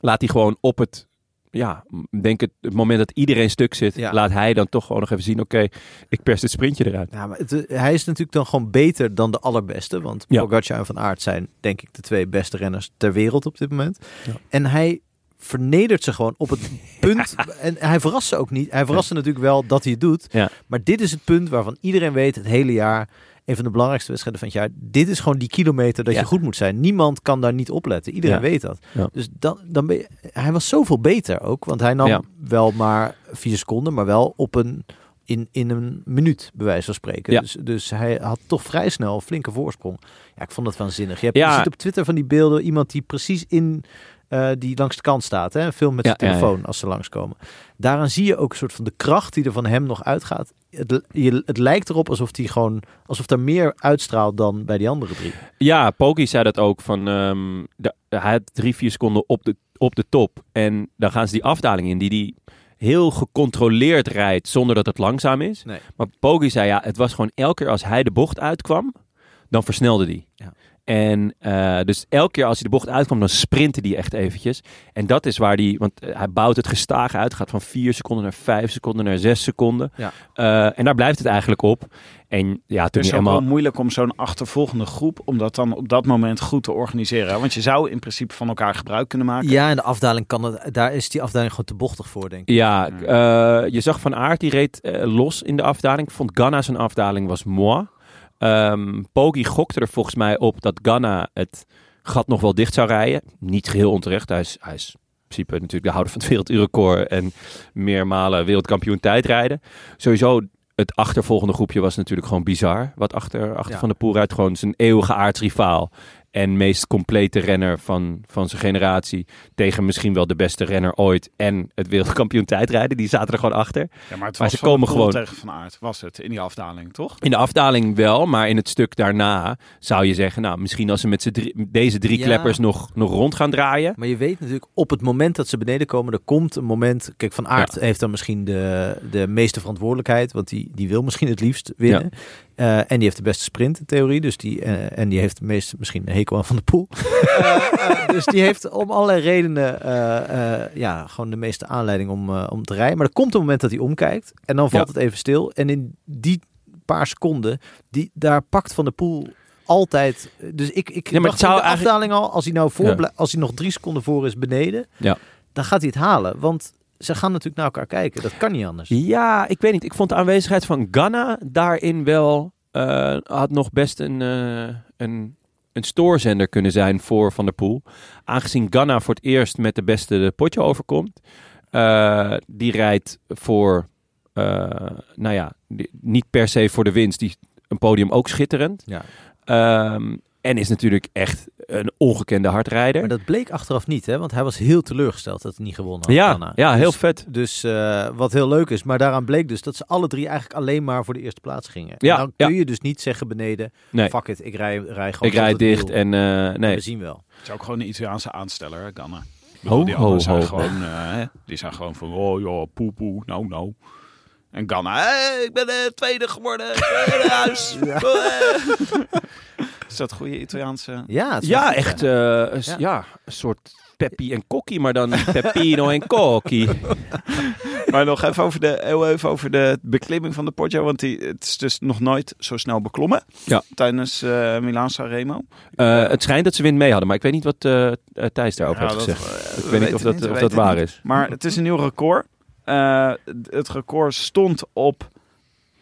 laat hij gewoon op het, ja, denk het, het moment dat iedereen stuk zit, Ja. laat hij dan toch gewoon nog even zien, oké, ik pers dit sprintje eruit. Ja, maar het, eh, hij is natuurlijk dan gewoon beter dan de allerbeste. Want Ja. Pogacar en Van Aert zijn denk ik de twee beste renners ter wereld op dit moment. Ja. En hij vernedert ze gewoon op het punt. En hij verrast ze ook niet. Hij verrast ze natuurlijk wel dat hij het doet. Maar dit is het punt waarvan iedereen weet het hele jaar. Een van de belangrijkste wedstrijden van het jaar. Dit is gewoon die kilometer dat Ja. je goed moet zijn. Niemand kan daar niet opletten. Iedereen Ja. weet dat. Ja. Dus dan, dan ben je- hij was zoveel beter ook. Want hij nam wel maar vier seconden, maar wel op een, in, in een minuut, bij wijze van spreken. Dus, dus hij had toch vrij snel een flinke voorsprong. Ja, ik vond dat waanzinnig. Je, hebt, je ziet op Twitter van die beelden iemand die precies in... eh, die langs de kant staat, hè? een film met Ja, zijn ja, telefoon als ze langskomen. Daaraan zie je ook een soort van de kracht die er van hem nog uitgaat. Het, je, het lijkt erop alsof hij gewoon alsof er meer uitstraalt dan bij die andere drie. Ja, Poggi zei dat ook. Van, ehm, de, hij had drie, vier seconden op de, op de top. En dan gaan ze die afdaling in die die heel gecontroleerd rijdt zonder dat het langzaam is. Nee. Maar Poggi zei ja, het was gewoon elke keer als hij de bocht uitkwam, dan versnelde hij. Ja. En eh, dus elke keer als hij de bocht uitkwam, dan sprintte hij echt eventjes. En dat is waar hij, want eh, hij bouwt het gestaag uit. Gaat van vier seconden naar vijf seconden naar zes seconden. Ja. Eh, en daar blijft het eigenlijk op. En ja, Het is ook wel moeilijk om zo'n achtervolgende groep, om dat dan op dat moment goed te organiseren. Want je zou in principe van elkaar gebruik kunnen maken. Ja, en de afdaling kan het, daar is die afdaling gewoon te bochtig voor, denk ik. Ja, eh, je zag Van Aert, die reed los in de afdaling. Ik vond Ganna zijn afdaling was moi. Poggi gokte er volgens mij op dat Ganna het gat nog wel dicht zou rijden. Niet geheel onterecht. Hij is, hij is in principe natuurlijk de houder van het werelduurrecord en meermalen wereldkampioen tijdrijden. Sowieso, het achtervolgende groepje was natuurlijk gewoon bizar. Wat achter, achter Ja. Van de Poel rijdt, gewoon zijn eeuwige aardsrivaal. En meest complete renner van, van zijn generatie. Tegen misschien wel de beste renner ooit. En het wereldkampioen tijdrijden. Die zaten er gewoon achter. Ja, maar het Maar was ze komen gewoon- tegen Van Aert, was het, in die afdaling, toch? In de afdaling wel, maar in het stuk daarna zou je zeggen... Nou, misschien als ze met z'n drie, deze drie Ja. kleppers nog, nog rond gaan draaien. Maar je weet natuurlijk, op het moment dat ze beneden komen, er komt een moment... Kijk, Van Aert heeft dan misschien de, de meeste verantwoordelijkheid, want die, die wil misschien het liefst winnen. Eh, en die heeft de beste sprint in theorie, dus die, eh, en die heeft de meeste, misschien een hekel aan Van de Poel. Eh, dus die heeft om allerlei redenen ja, gewoon de meeste aanleiding om, om te rijden. Maar er komt een moment dat hij omkijkt en dan valt Ja. het even stil. En in die paar seconden, die, daar pakt Van de Poel altijd... Dus ik, ik Ja, maar het zou de eigenlijk- afdaling al, als hij nou voor, Ja. als hij nog drie seconden voor is beneden, Ja. dan gaat hij het halen. Want ze gaan natuurlijk naar elkaar kijken. Dat kan niet anders. Ja, ik weet niet. Ik vond de aanwezigheid van Ganna daarin wel... eh, had nog best een, eh, een, een stoorzender kunnen zijn voor Van der Poel. Aangezien Ganna voor het eerst met de beste de potje overkomt. eh, die rijdt voor... nou ja, die- niet per se voor de winst. Die, een podium ook schitterend. Ja. Ehm, en is natuurlijk echt een ongekende hardrijder. Maar dat bleek achteraf niet, hè? Want hij was heel teleurgesteld dat hij niet gewonnen had. ja, Anna. ja, heel Dus- vet. Dus eh, wat heel leuk is, maar daaraan bleek dus dat ze alle drie eigenlijk alleen maar voor de eerste plaats gingen. Ja, en dan kun ja. je dus niet zeggen beneden, Nee, fuck it, ik rij, rij gewoon. ik het dicht wiel. en eh, nee. We zien wel. Het is ook gewoon een Italiaanse aansteller, hè, Ganna. Ho, die ho, anderen zijn ho. gewoon, eh, die zijn gewoon van, oh ja, poe poe, nou nou. En Ganna, hey, ik ben de tweede geworden, ik ben in huis. Is dat goede Italiaanse? Ja, het is wel Ja, echt eh, een s- Ja. ja. een soort Peppi en Kokkie, maar dan Peppino en Kokkie. Maar nog even over de, heel even over de beklimming van de Poggio, want die, het is dus nog nooit zo snel beklommen Ja. tijdens eh Milaan Sanremo. Eh, het schijnt dat ze wind mee hadden, maar ik weet niet wat eh, eh, Thijs daarover Ja, heeft dat, gezegd. eh, ik we weet niet of dat, niet, of dat waar niet. is. Maar het is een nieuw record. Eh, het record stond op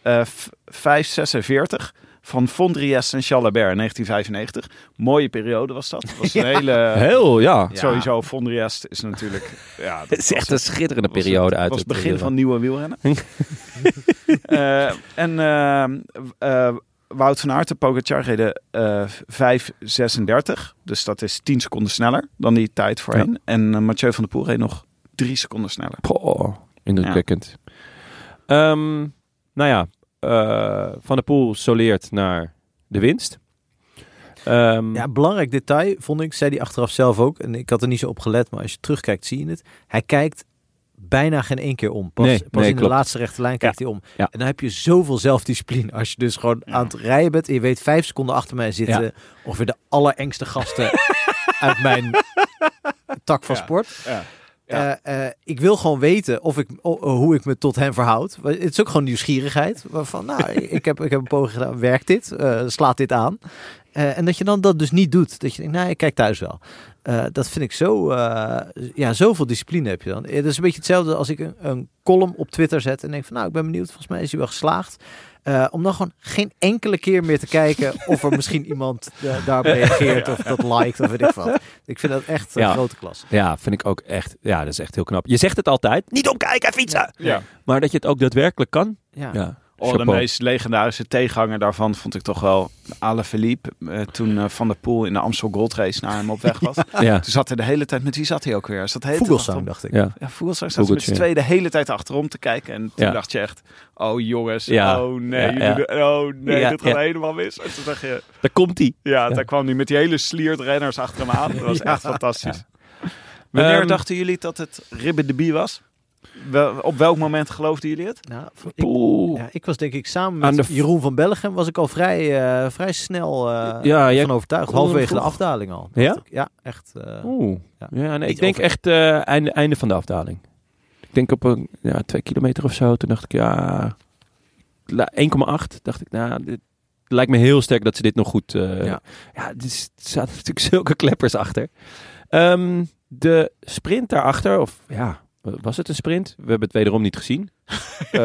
eh 5,46 van Vondries en Chalabert in 1995. Mooie periode was dat. Het was een hele... Heel, ja. Ja. Sowieso, Vondries is natuurlijk... Ja, dat Het is echt een schitterende was periode het, uit was het het begin van nieuwe wielrennen. Eh, en eh, eh, Wout van Aert en Pogacar reden eh 5.36. Dus dat is 10 seconden sneller dan die tijd voorheen. En Mathieu van der Poel reed nog 3 seconden sneller. Poh, indrukwekkend. Ehm, nou ja, Van der Poel soleert naar de winst. Ehm, Ja, belangrijk detail vond ik, zei hij achteraf zelf ook. En ik had er niet zo op gelet, maar als je terugkijkt zie je het. Hij kijkt bijna geen één keer om. Pas, Nee, pas nee, in de laatste rechte lijn kijkt hij om. Ja. En dan heb je zoveel zelfdiscipline. Als je dus gewoon aan het rijden bent en je weet vijf seconden achter mij zitten Ja. ongeveer de allerengste gasten uit mijn tak van Ja. sport. Ja. Eh, eh, ik wil gewoon weten of ik, o- hoe ik me tot hen verhoud. Het is ook gewoon nieuwsgierigheid. Waarvan, nou, ik heb, ik heb een poging gedaan. Werkt dit? Eh, slaat dit aan? Eh, en dat je dan dat dus niet doet. Dat je denkt, nee, ik kijk thuis wel. Eh, dat vind ik zo, eh, ja, zoveel discipline heb je dan. Het is een beetje hetzelfde als ik een, een column op Twitter zet en denk van, nou, ik ben benieuwd, volgens mij is hij wel geslaagd. Eh, om dan gewoon geen enkele keer meer te kijken of er misschien iemand eh, daarop reageert of dat liked of weet ik wat. Ik vind dat echt een Ja. grote klas. Ja, vind ik ook echt. Ja, dat is echt heel knap. Je zegt het altijd. Niet omkijken, fietsen! Ja. Maar dat je het ook daadwerkelijk kan. Ja. Ja. Oh, de meest legendarische tegenhanger daarvan vond ik toch wel Ale Philippe. eh, toen eh, Van der Poel in de Amstel Gold Race naar hem op weg was. Ja. Toen zat hij de hele tijd, met wie zat hij ook weer? Hij Zat de hele Vogelsang, dacht ik. Ja. Ja, Vogelsang zat met z'n tweeën de hele tijd achterom te kijken. En toen Ja. dacht je echt, oh jongens, Ja. oh nee, jullie oh nee, Ja, dit gaat ja. helemaal mis. En toen dacht je, Daar komt hij. ja, daar kwam hij met die hele sliert renners achter hem aan. Dat was echt fantastisch. Wanneer Ehm, dachten jullie dat het Ribbe de Bie was? Wel, op welk moment geloofden jullie het? Nou, ik, ja, ik was denk ik samen met de- Jeroen van Bellegem was ik al vrij, eh, vrij snel eh Ja, van overtuigd. er Halverwege de afdaling al. Ja? ik. Ja, echt. eh, Oeh. Ja. Ja, nee, ik denk over- echt eh, einde, einde van de afdaling. Ik denk op een ja, twee kilometer of zo. Toen dacht ik, ja, la- 1,8. Dacht ik, nou, dit lijkt me heel sterk dat ze dit nog goed... eh Ja. ja, er s- er zaten natuurlijk zulke kleppers achter. Ehm, de sprint daarachter, of ja, was het een sprint? We hebben het wederom niet gezien. Eh,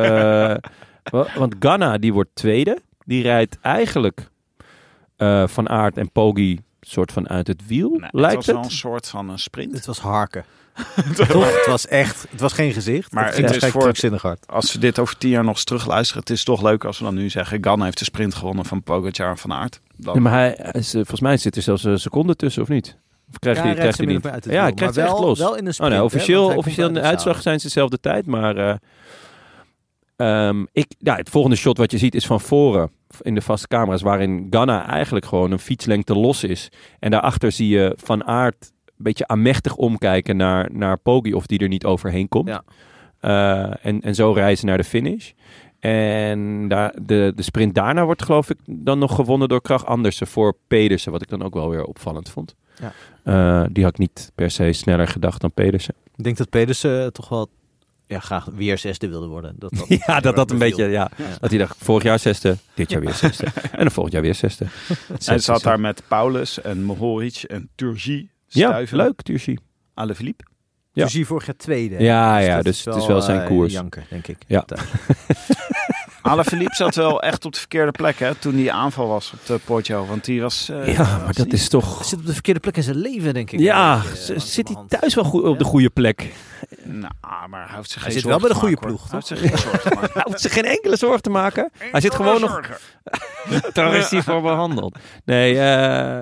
wa- want Ganna, die wordt tweede. Die rijdt eigenlijk eh, Van Aert en Poggi soort van uit het wiel, Nee, het lijkt was het. wel een soort van een sprint. Het was harken. Toch? Het was echt, het was geen gezicht. Maar het het is voor- krankzinnig hard. Als we dit over tien jaar nog eens terugluisteren, het is toch leuk als we dan nu zeggen, Ganna heeft de sprint gewonnen van Pogacar en Van Aert. Dan, maar hij, hij is, eh, volgens mij zit er zelfs een seconde tussen, of niet? Of krijgt hij, krijgt niet? uit Ja, hij krijgt ze echt wel, los. Wel in een Oh, sprint. nee, officieel, officieel in de uit uitslag zijn ze dezelfde tijd, maar eh, ehm, ik, ja, het volgende shot wat je ziet is van voren in de vaste camera's, waarin Ganna eigenlijk gewoon een fietslengte los is. En daarachter zie je Van Aert een beetje aanmächtig omkijken naar, naar Poggi of die er niet overheen komt. Ja. Eh, en, en zo reizen naar de finish. En daar, de, de sprint daarna wordt geloof ik dan nog gewonnen door Krach Andersen voor Pedersen. Wat ik dan ook wel weer opvallend vond. Ja. Eh, die had ik niet per se sneller gedacht dan Pedersen. Ik denk dat Pedersen eh, toch wel ja, graag weer zesde wilde worden. Dat, dat Ja, dat dat een beetje, ja. Ja. Dat hij dacht, vorig jaar zesde, dit jaar weer zesde. En dan volgend jaar weer zesde. Hij zat daar met Paulus en Mohoric en Turgi Ja, leuk, Tursi. Ale Philippe. Ja. Dus hier vorig jaar tweede. Ja, ja, dat dus het is wel zijn eh, koers. Janker, denk ik. Ja. Ale Philippe zat wel echt op de verkeerde plek hè, toen die aanval was op de Poggio. Want die was... eh, Ja, maar was dat niet- is Hij toch... zit op de verkeerde plek in zijn leven, denk ik. Ja, zit hij thuis wel goed op de Ja. goede plek? Nou, maar hij hoeft zich Hij geen zit wel bij de goede maken, ploeg. Hij hoeft zich geen zorgen te maken. Hij hoeft zich geen enkele zorg te maken. Hij zit gewoon nog... Daar is hij voor behandeld. Nee, eh,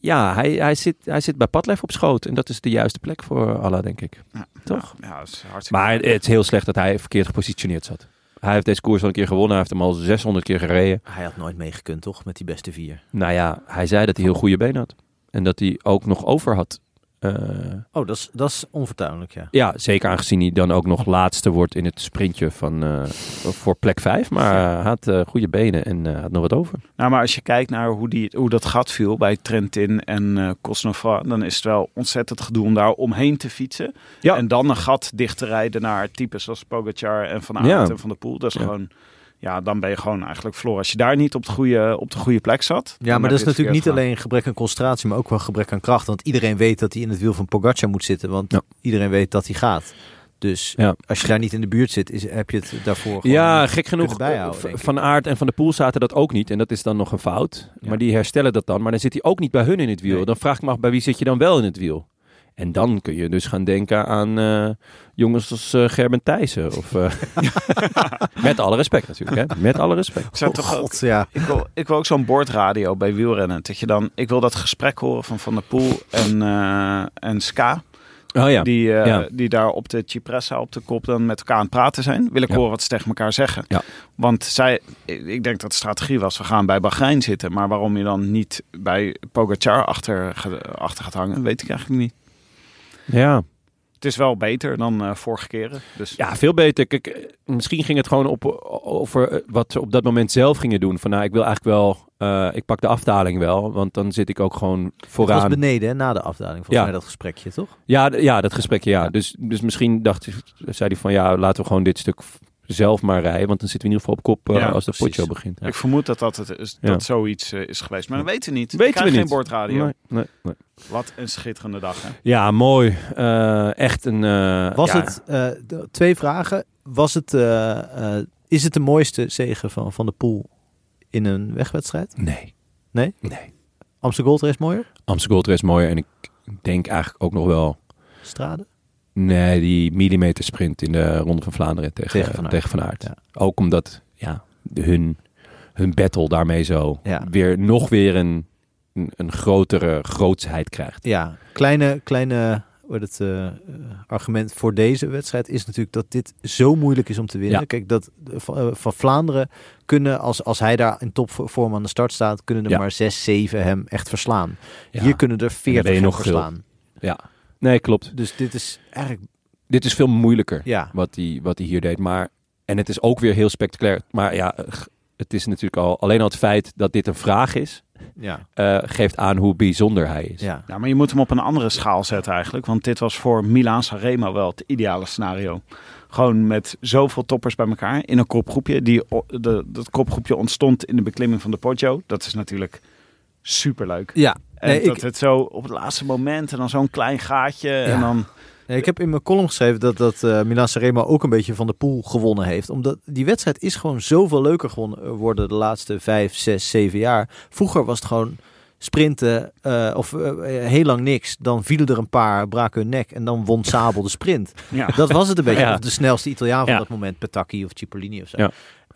ja, hij, hij, zit, hij zit bij Padlef op schoot. En dat is de juiste plek voor Allah, denk ik. Ja, Toch? Ja, dat is hartstikke Maar het is heel slecht dat hij verkeerd gepositioneerd zat. Hij heeft deze koers al een keer gewonnen. Hij heeft hem al 600 keer gereden. Hij had nooit meegekund, toch? Met die beste vier. Nou ja, hij zei dat hij heel goede benen had. En dat hij ook nog over had. Eh, Oh, dat is, dat is onvertuinlijk, ja. ja, zeker aangezien hij dan ook nog laatste wordt in het sprintje van, eh, voor plek 5. Maar hij had eh, goede benen en eh, had nog wat over. Nou, maar als je kijkt naar hoe, die, hoe dat gat viel bij Trentin en eh Cosnefroid, dan is het wel ontzettend gedoe om daar omheen te fietsen. Ja. En dan een gat dicht te rijden naar types zoals Pogacar en Van Aert Ja. en Van der Poel. Dat is Ja. gewoon, ja, dan ben je gewoon eigenlijk verloren. Als je daar niet op de goede, op de goede plek zat. Ja, maar dat is natuurlijk niet alleen gebrek aan concentratie, maar ook wel gebrek aan kracht. Want iedereen weet dat hij in het wiel van Pogacar moet zitten, want Ja. iedereen weet dat hij gaat. Dus Ja. als je daar niet in de buurt zit, is, heb je het daarvoor gewoon Ja, gek genoeg. eh. Van Aert en Van der Poel zaten dat ook niet. En dat is dan nog een fout. Ja. Maar die herstellen dat dan. Maar dan zit hij ook niet bij hun in het wiel. Nee. Dan vraag ik me af, bij wie zit je dan wel in het wiel? En dan kun je dus gaan denken aan eh, jongens als eh, Gerben Thijssen. Of, eh, met alle respect natuurlijk, hè? Met alle respect. Ik zou Oh, toch ook- ja. Ik wil, ik wil ook zo'n bordradio bij wielrennen. Dat je dan, ik wil dat gesprek horen van Van der Poel en, eh, en Ska. Oh ja. Die, Ja. die daar op de Cipressa op de kop dan met elkaar aan het praten zijn. Wil ik Ja. horen wat ze tegen elkaar zeggen. Ja. Want zij, ik denk dat de strategie was, we gaan bij Bahrein zitten. Maar waarom je dan niet bij Pogacar achter, achter gaat hangen, weet ik eigenlijk niet. Ja. Het is wel beter dan eh, vorige keren. Dus ja, veel beter. Kijk, eh, misschien ging het gewoon op, over eh, wat ze op dat moment zelf gingen doen. Van nou, ik wil eigenlijk wel, eh, ik pak de afdaling wel. Want dan zit ik ook gewoon Het was vooraan. beneden, hè, na de afdaling, volgens Ja. mij dat gesprekje, toch? Ja, ja dat gesprek, ja. Dus, dus misschien dacht, zei hij van ja, laten we gewoon dit stuk zelf maar rijden. Want dan zitten we in ieder geval op kop eh, Ja, als de potje begint. Ik vermoed dat dat, het is, Ja. dat zoiets eh, is geweest. Maar dat weten we niet. Weten we geen niet. bordradio. Nee, nee, nee. Wat een schitterende dag, hè? Ja, mooi. Eh, echt een... eh, Was ja, het, eh, twee vragen. Was het, eh, eh, is het de mooiste zegen van Van de Poel in een wegwedstrijd? Nee. Nee? Nee. Amsterdam Gold Race mooier? Amsterdam Gold Race is mooier. En ik denk eigenlijk ook nog wel... Strade? Nee, die millimeter sprint in de Ronde van Vlaanderen tegen, Tegen tegen Van Aert. Ja. Ook omdat ja, de- hun, hun battle daarmee zo Ja. weer nog weer een, een, een grotere grootsheid krijgt. Ja, kleine, kleine heet het, eh, eh, argument voor deze wedstrijd is natuurlijk dat dit zo moeilijk is om te winnen. Ja. Kijk, dat eh, van, Vlaanderen kunnen, als, als hij daar in topvorm aan de start staat, kunnen er Ja. maar 6, 7 hem echt verslaan. Hier kunnen er 40 ben je hem nog verslaan. Ja. Nee, klopt. Dus dit is eigenlijk, Dit is veel moeilijker ja, wat hij wat hij hier deed. Maar, en het is ook weer heel spectaculair. Maar ja, het is natuurlijk al... Alleen al het feit dat dit een vraag is... ja, eh, geeft aan hoe bijzonder hij is. ja. Ja, maar je moet hem op een andere schaal zetten eigenlijk. Want dit was voor Milaan Sanremo wel het ideale scenario. Gewoon met zoveel toppers bij elkaar in een kopgroepje. Die, de, dat kopgroepje ontstond in de beklimming van de Poggio. Dat is natuurlijk superleuk. Ja, En nee, dat ik, het zo op het laatste moment en dan zo'n klein gaatje. En dan, nee, ik heb in mijn column geschreven dat, dat eh Milan ook een beetje van de pool gewonnen heeft. Omdat die wedstrijd is gewoon zoveel leuker gewonnen eh, worden de laatste vijf, zes, zeven jaar. Vroeger was het gewoon sprinten eh, of heel lang niks. Dan vielen er een paar, braken hun nek en dan won Sabel de sprint. ja. Dat was het een beetje. Ja. Of de snelste Italiaan van Ja. dat moment, Petacchi of Cipollini of zo.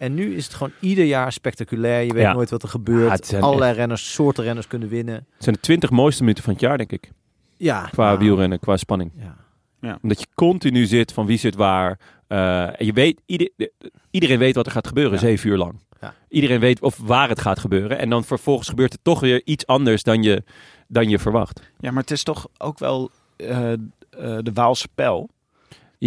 Ja. En nu is het gewoon ieder jaar spectaculair. Je weet Ja. nooit wat er gebeurt. Ja, het zijn Allerlei renners, soorten renners kunnen winnen. Het zijn de twintig mooiste minuten van het jaar, denk ik. Ja, Qua nou, wielrennen, qua spanning. Ja. Omdat je continu zit van wie zit waar. Eh, en je weet, ieder, iedereen weet wat er gaat gebeuren, Ja. zeven uur lang. Ja. Iedereen weet of waar het gaat gebeuren. En dan vervolgens gebeurt het toch weer iets anders dan je, dan je verwacht. ja, maar het is toch ook wel eh, eh, de Waalse pijl.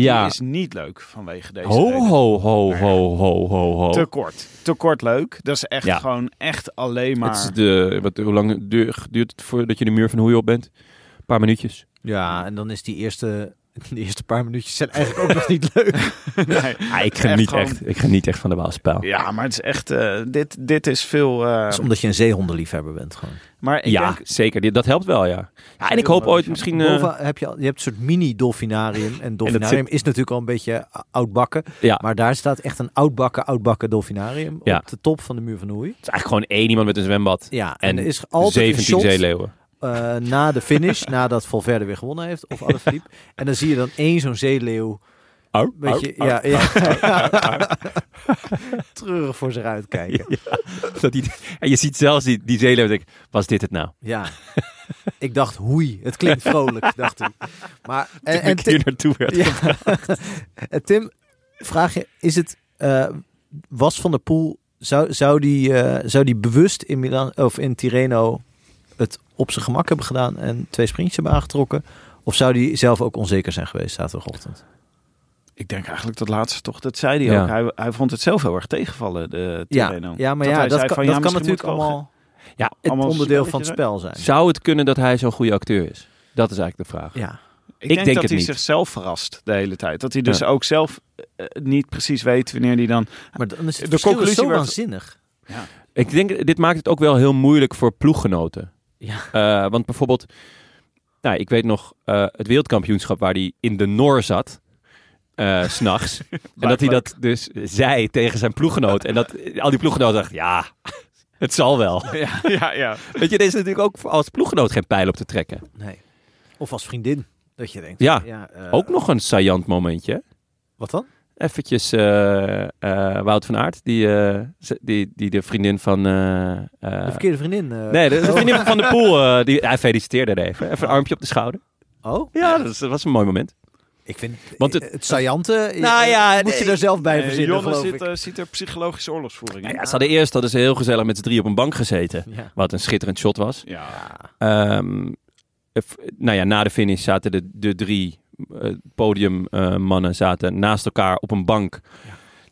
Ja. Die is niet leuk vanwege deze Ho, reden. ho, ho, ho, ho, ho, ho. Te kort. Te kort leuk. Dat is echt Ja. gewoon echt alleen maar... Het is de, wat, hoe lang duurt, duurt het voordat je de muur van Hoei op bent? Een paar minuutjes. Ja, en dan is die eerste, de eerste paar minuutjes zijn eigenlijk ook nog niet leuk. Nee. Ah, ik geniet gewoon- echt, ik geniet echt van de Waalspijl. Ja, maar het is echt... eh, dit, dit is veel... eh, Dat is omdat je een zeehondenliefhebber bent gewoon. maar ik ja, denk... zeker. Dat helpt wel, ja. ja en ik hoop ooit misschien... eh, Boven heb je, al, je hebt een soort mini-dolfinarium. En dolfinarium is natuurlijk al een beetje oudbakken. ja, Maar daar staat echt een oudbakken, oudbakken dolfinarium Ja. op de top van de muur van Hoei. het is eigenlijk gewoon één iemand met een zwembad. Ja, en, En er is altijd 17 een shot zeeleeuwen. Eh, na de finish, nadat Valverde weer gewonnen heeft, of Alaphilippe. En dan zie je dan één zo'n zeeleeuw Au, Beetje, au, ja, ja. Treurig voor zich uitkijken. Dat die, en je ziet zelfs die, die zeeleeuw en denk, was dit het nou? Ja. Ik dacht, hoei, het klinkt vrolijk, dacht ik. Maar, en, En, hier naartoe werd. ja. en Tim, vraag je, is het, eh, was Van der Poel, zou, zou, die, eh, zou die bewust in, Milan, of in Tirreno het op zijn gemak hebben gedaan en twee sprintjes hebben aangetrokken? Of zou die zelf ook onzeker zijn geweest zaterdagochtend? Ik denk eigenlijk dat laatste toch. Dat zei hij Ja. ook. Hij, hij vond het zelf heel erg tegenvallen, de Ja, ja, maar Dat ja, dat kan, van, dat ja, kan natuurlijk allemaal Ja, het allemaal onderdeel van het spel zijn. zou het kunnen dat hij zo'n goede acteur is? Dat is eigenlijk de vraag. Ja. Ik, Ik denk, denk dat het hij niet. zichzelf verrast de hele tijd. Dat hij dus Ja. ook zelf eh, niet precies weet wanneer hij dan... Maar dan is het De is conclusie zo werd- waanzinnig. Ik denk, dit maakt het ook wel heel moeilijk voor ploeggenoten. Ja. Eh, want bijvoorbeeld, nou, ik weet nog eh, het wereldkampioenschap waar hij in de Noor zat, eh, s s'nachts. en dat hij dat dus zei tegen zijn ploeggenoot. En dat al die ploeggenoten dachten, ja, het zal wel. Ja, ja, ja. Weet je, er is natuurlijk ook als ploeggenoot geen pijl op te trekken. Nee. Of als vriendin. Dat je denkt. Ja. eh, Ook nog een saillant momentje. Wat dan? Eventjes eh, eh, Wout van Aert, die, eh, die, die de vriendin van... eh, eh, De verkeerde vriendin. eh. nee, de, de vriendin van Van der Poel, die, hij feliciteerde er even. Even een armpje op de schouder. Oh, Ja, dat, was een mooi moment. ik vind Want het- het, saillante Nou ja, moet je nee. er zelf bij verzinnen, Jonne geloof ziet, ik. ziet er psychologische oorlogsvoering in. Nou ja, ze hadden eerst hadden ze heel gezellig met z'n drie op een bank gezeten. ja. Wat een schitterend shot was. Ja. Ehm, nou ja, na de finish zaten de, de drie podiummannen zaten naast elkaar op een bank.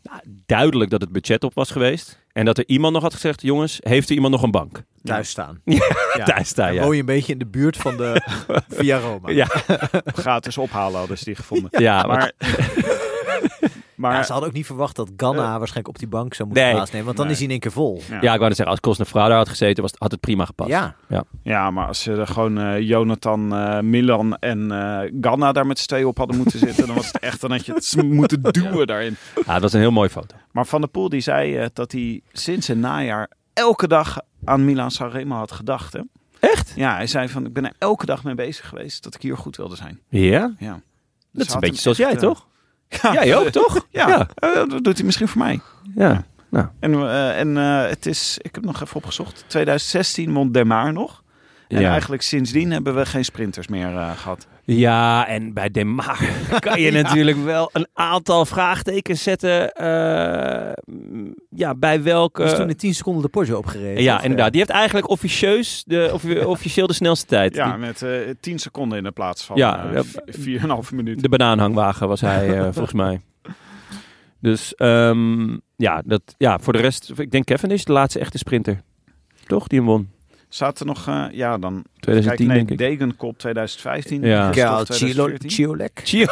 Nou, duidelijk dat het budget op was geweest. En dat er iemand nog had gezegd, jongens, heeft er iemand nog een bank? Thuis staan. Ja, Daar sta Dan je. woon je een beetje in de buurt van de Via Roma. Ja, Gratis ophalen hadden ze die gevonden. ja maar Maar Maar Ja, ze hadden ook niet verwacht dat Ganna waarschijnlijk op die bank zou moeten Nee. plaatsnemen. Want dan Nee. is hij in één keer vol. Ja. Ja, ik wou net zeggen, als Cosnefroid daar had gezeten, was, had het prima gepast. Ja. Ja, maar als ze er gewoon eh, Jonathan, eh, Milan en eh Ganna daar met z'n tweeën op hadden moeten zitten, dan was het echt, dan had je het moeten duwen daarin. Ja, dat was een heel mooie foto. Maar Van der Poel die zei dat hij sinds een najaar elke dag aan Milan Sanremo had gedacht. Hè? Echt? Ja, hij zei van ik ben er elke dag mee bezig geweest dat ik hier goed wilde zijn. Ja? Ja. Dat is een beetje zoals echt, jij, toch? Ja, Jij ook, toch? Ja, eh, dat doet hij misschien voor mij. Ja. En, eh, en eh, het is, ik heb nog even opgezocht, 2016 Mont Demar nog. En Ja. eigenlijk sindsdien hebben we geen sprinters meer eh, gehad. Ja, en bij Demar kan je natuurlijk wel een aantal vraagtekens zetten. eh, ja, bij welke... Dus toen in 10 seconden de Porsche opgereden. ja, toch? inderdaad. Die heeft eigenlijk officieus de, offi- officieel de snelste tijd. Ja, Die- met eh 10 seconden in de plaats van Ja, eh, ja. v- 4,5 minuten. de banaanhangwagen was hij eh, volgens mij. Dus ehm, ja, dat, ja, voor de rest... Ik denk Kevin is de laatste echte sprinter. Toch? Die hem won. Zaten nog, eh, ja, dan 2010 kijk, denk nee, ik. Degenkop 2015. Ja. Christophe Gal Chilo- 2014. Chiolek. Chio.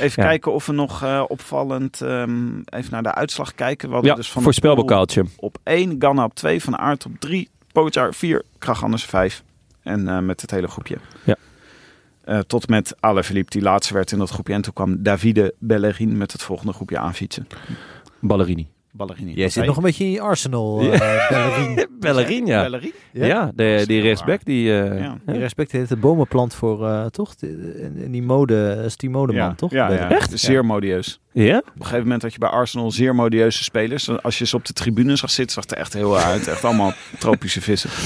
Even Ja. kijken of we nog eh, opvallend ehm, even naar de uitslag kijken. We hadden Ja, dus van voorspelbokaaltje. op 1, Ganna op 2, Van Aert op 3, Pogacar 4, Krach Anders 5. En eh, met het hele groepje. Ja. Eh, tot met Alaphilippe, die laatste werd in dat groepje. En toen kwam Davide Bellerin met het volgende groepje aanfietsen. Ballerini. Ballerini. Jij zit nog een beetje in je Arsenal, Bellerin. Ballerin, ja. Bellerin? Ja, de, die rechtsback die... eh, Ja. Die respect heeft de bomenplant voor, eh, toch? En die mode, is die modeman, toch? Ja. Echt? Zeer modieus. Ja? Op een gegeven moment had je bij Arsenal zeer modieuze spelers. Als je ze op de tribune zag zitten, zag het er echt heel uit. Echt allemaal tropische vissen.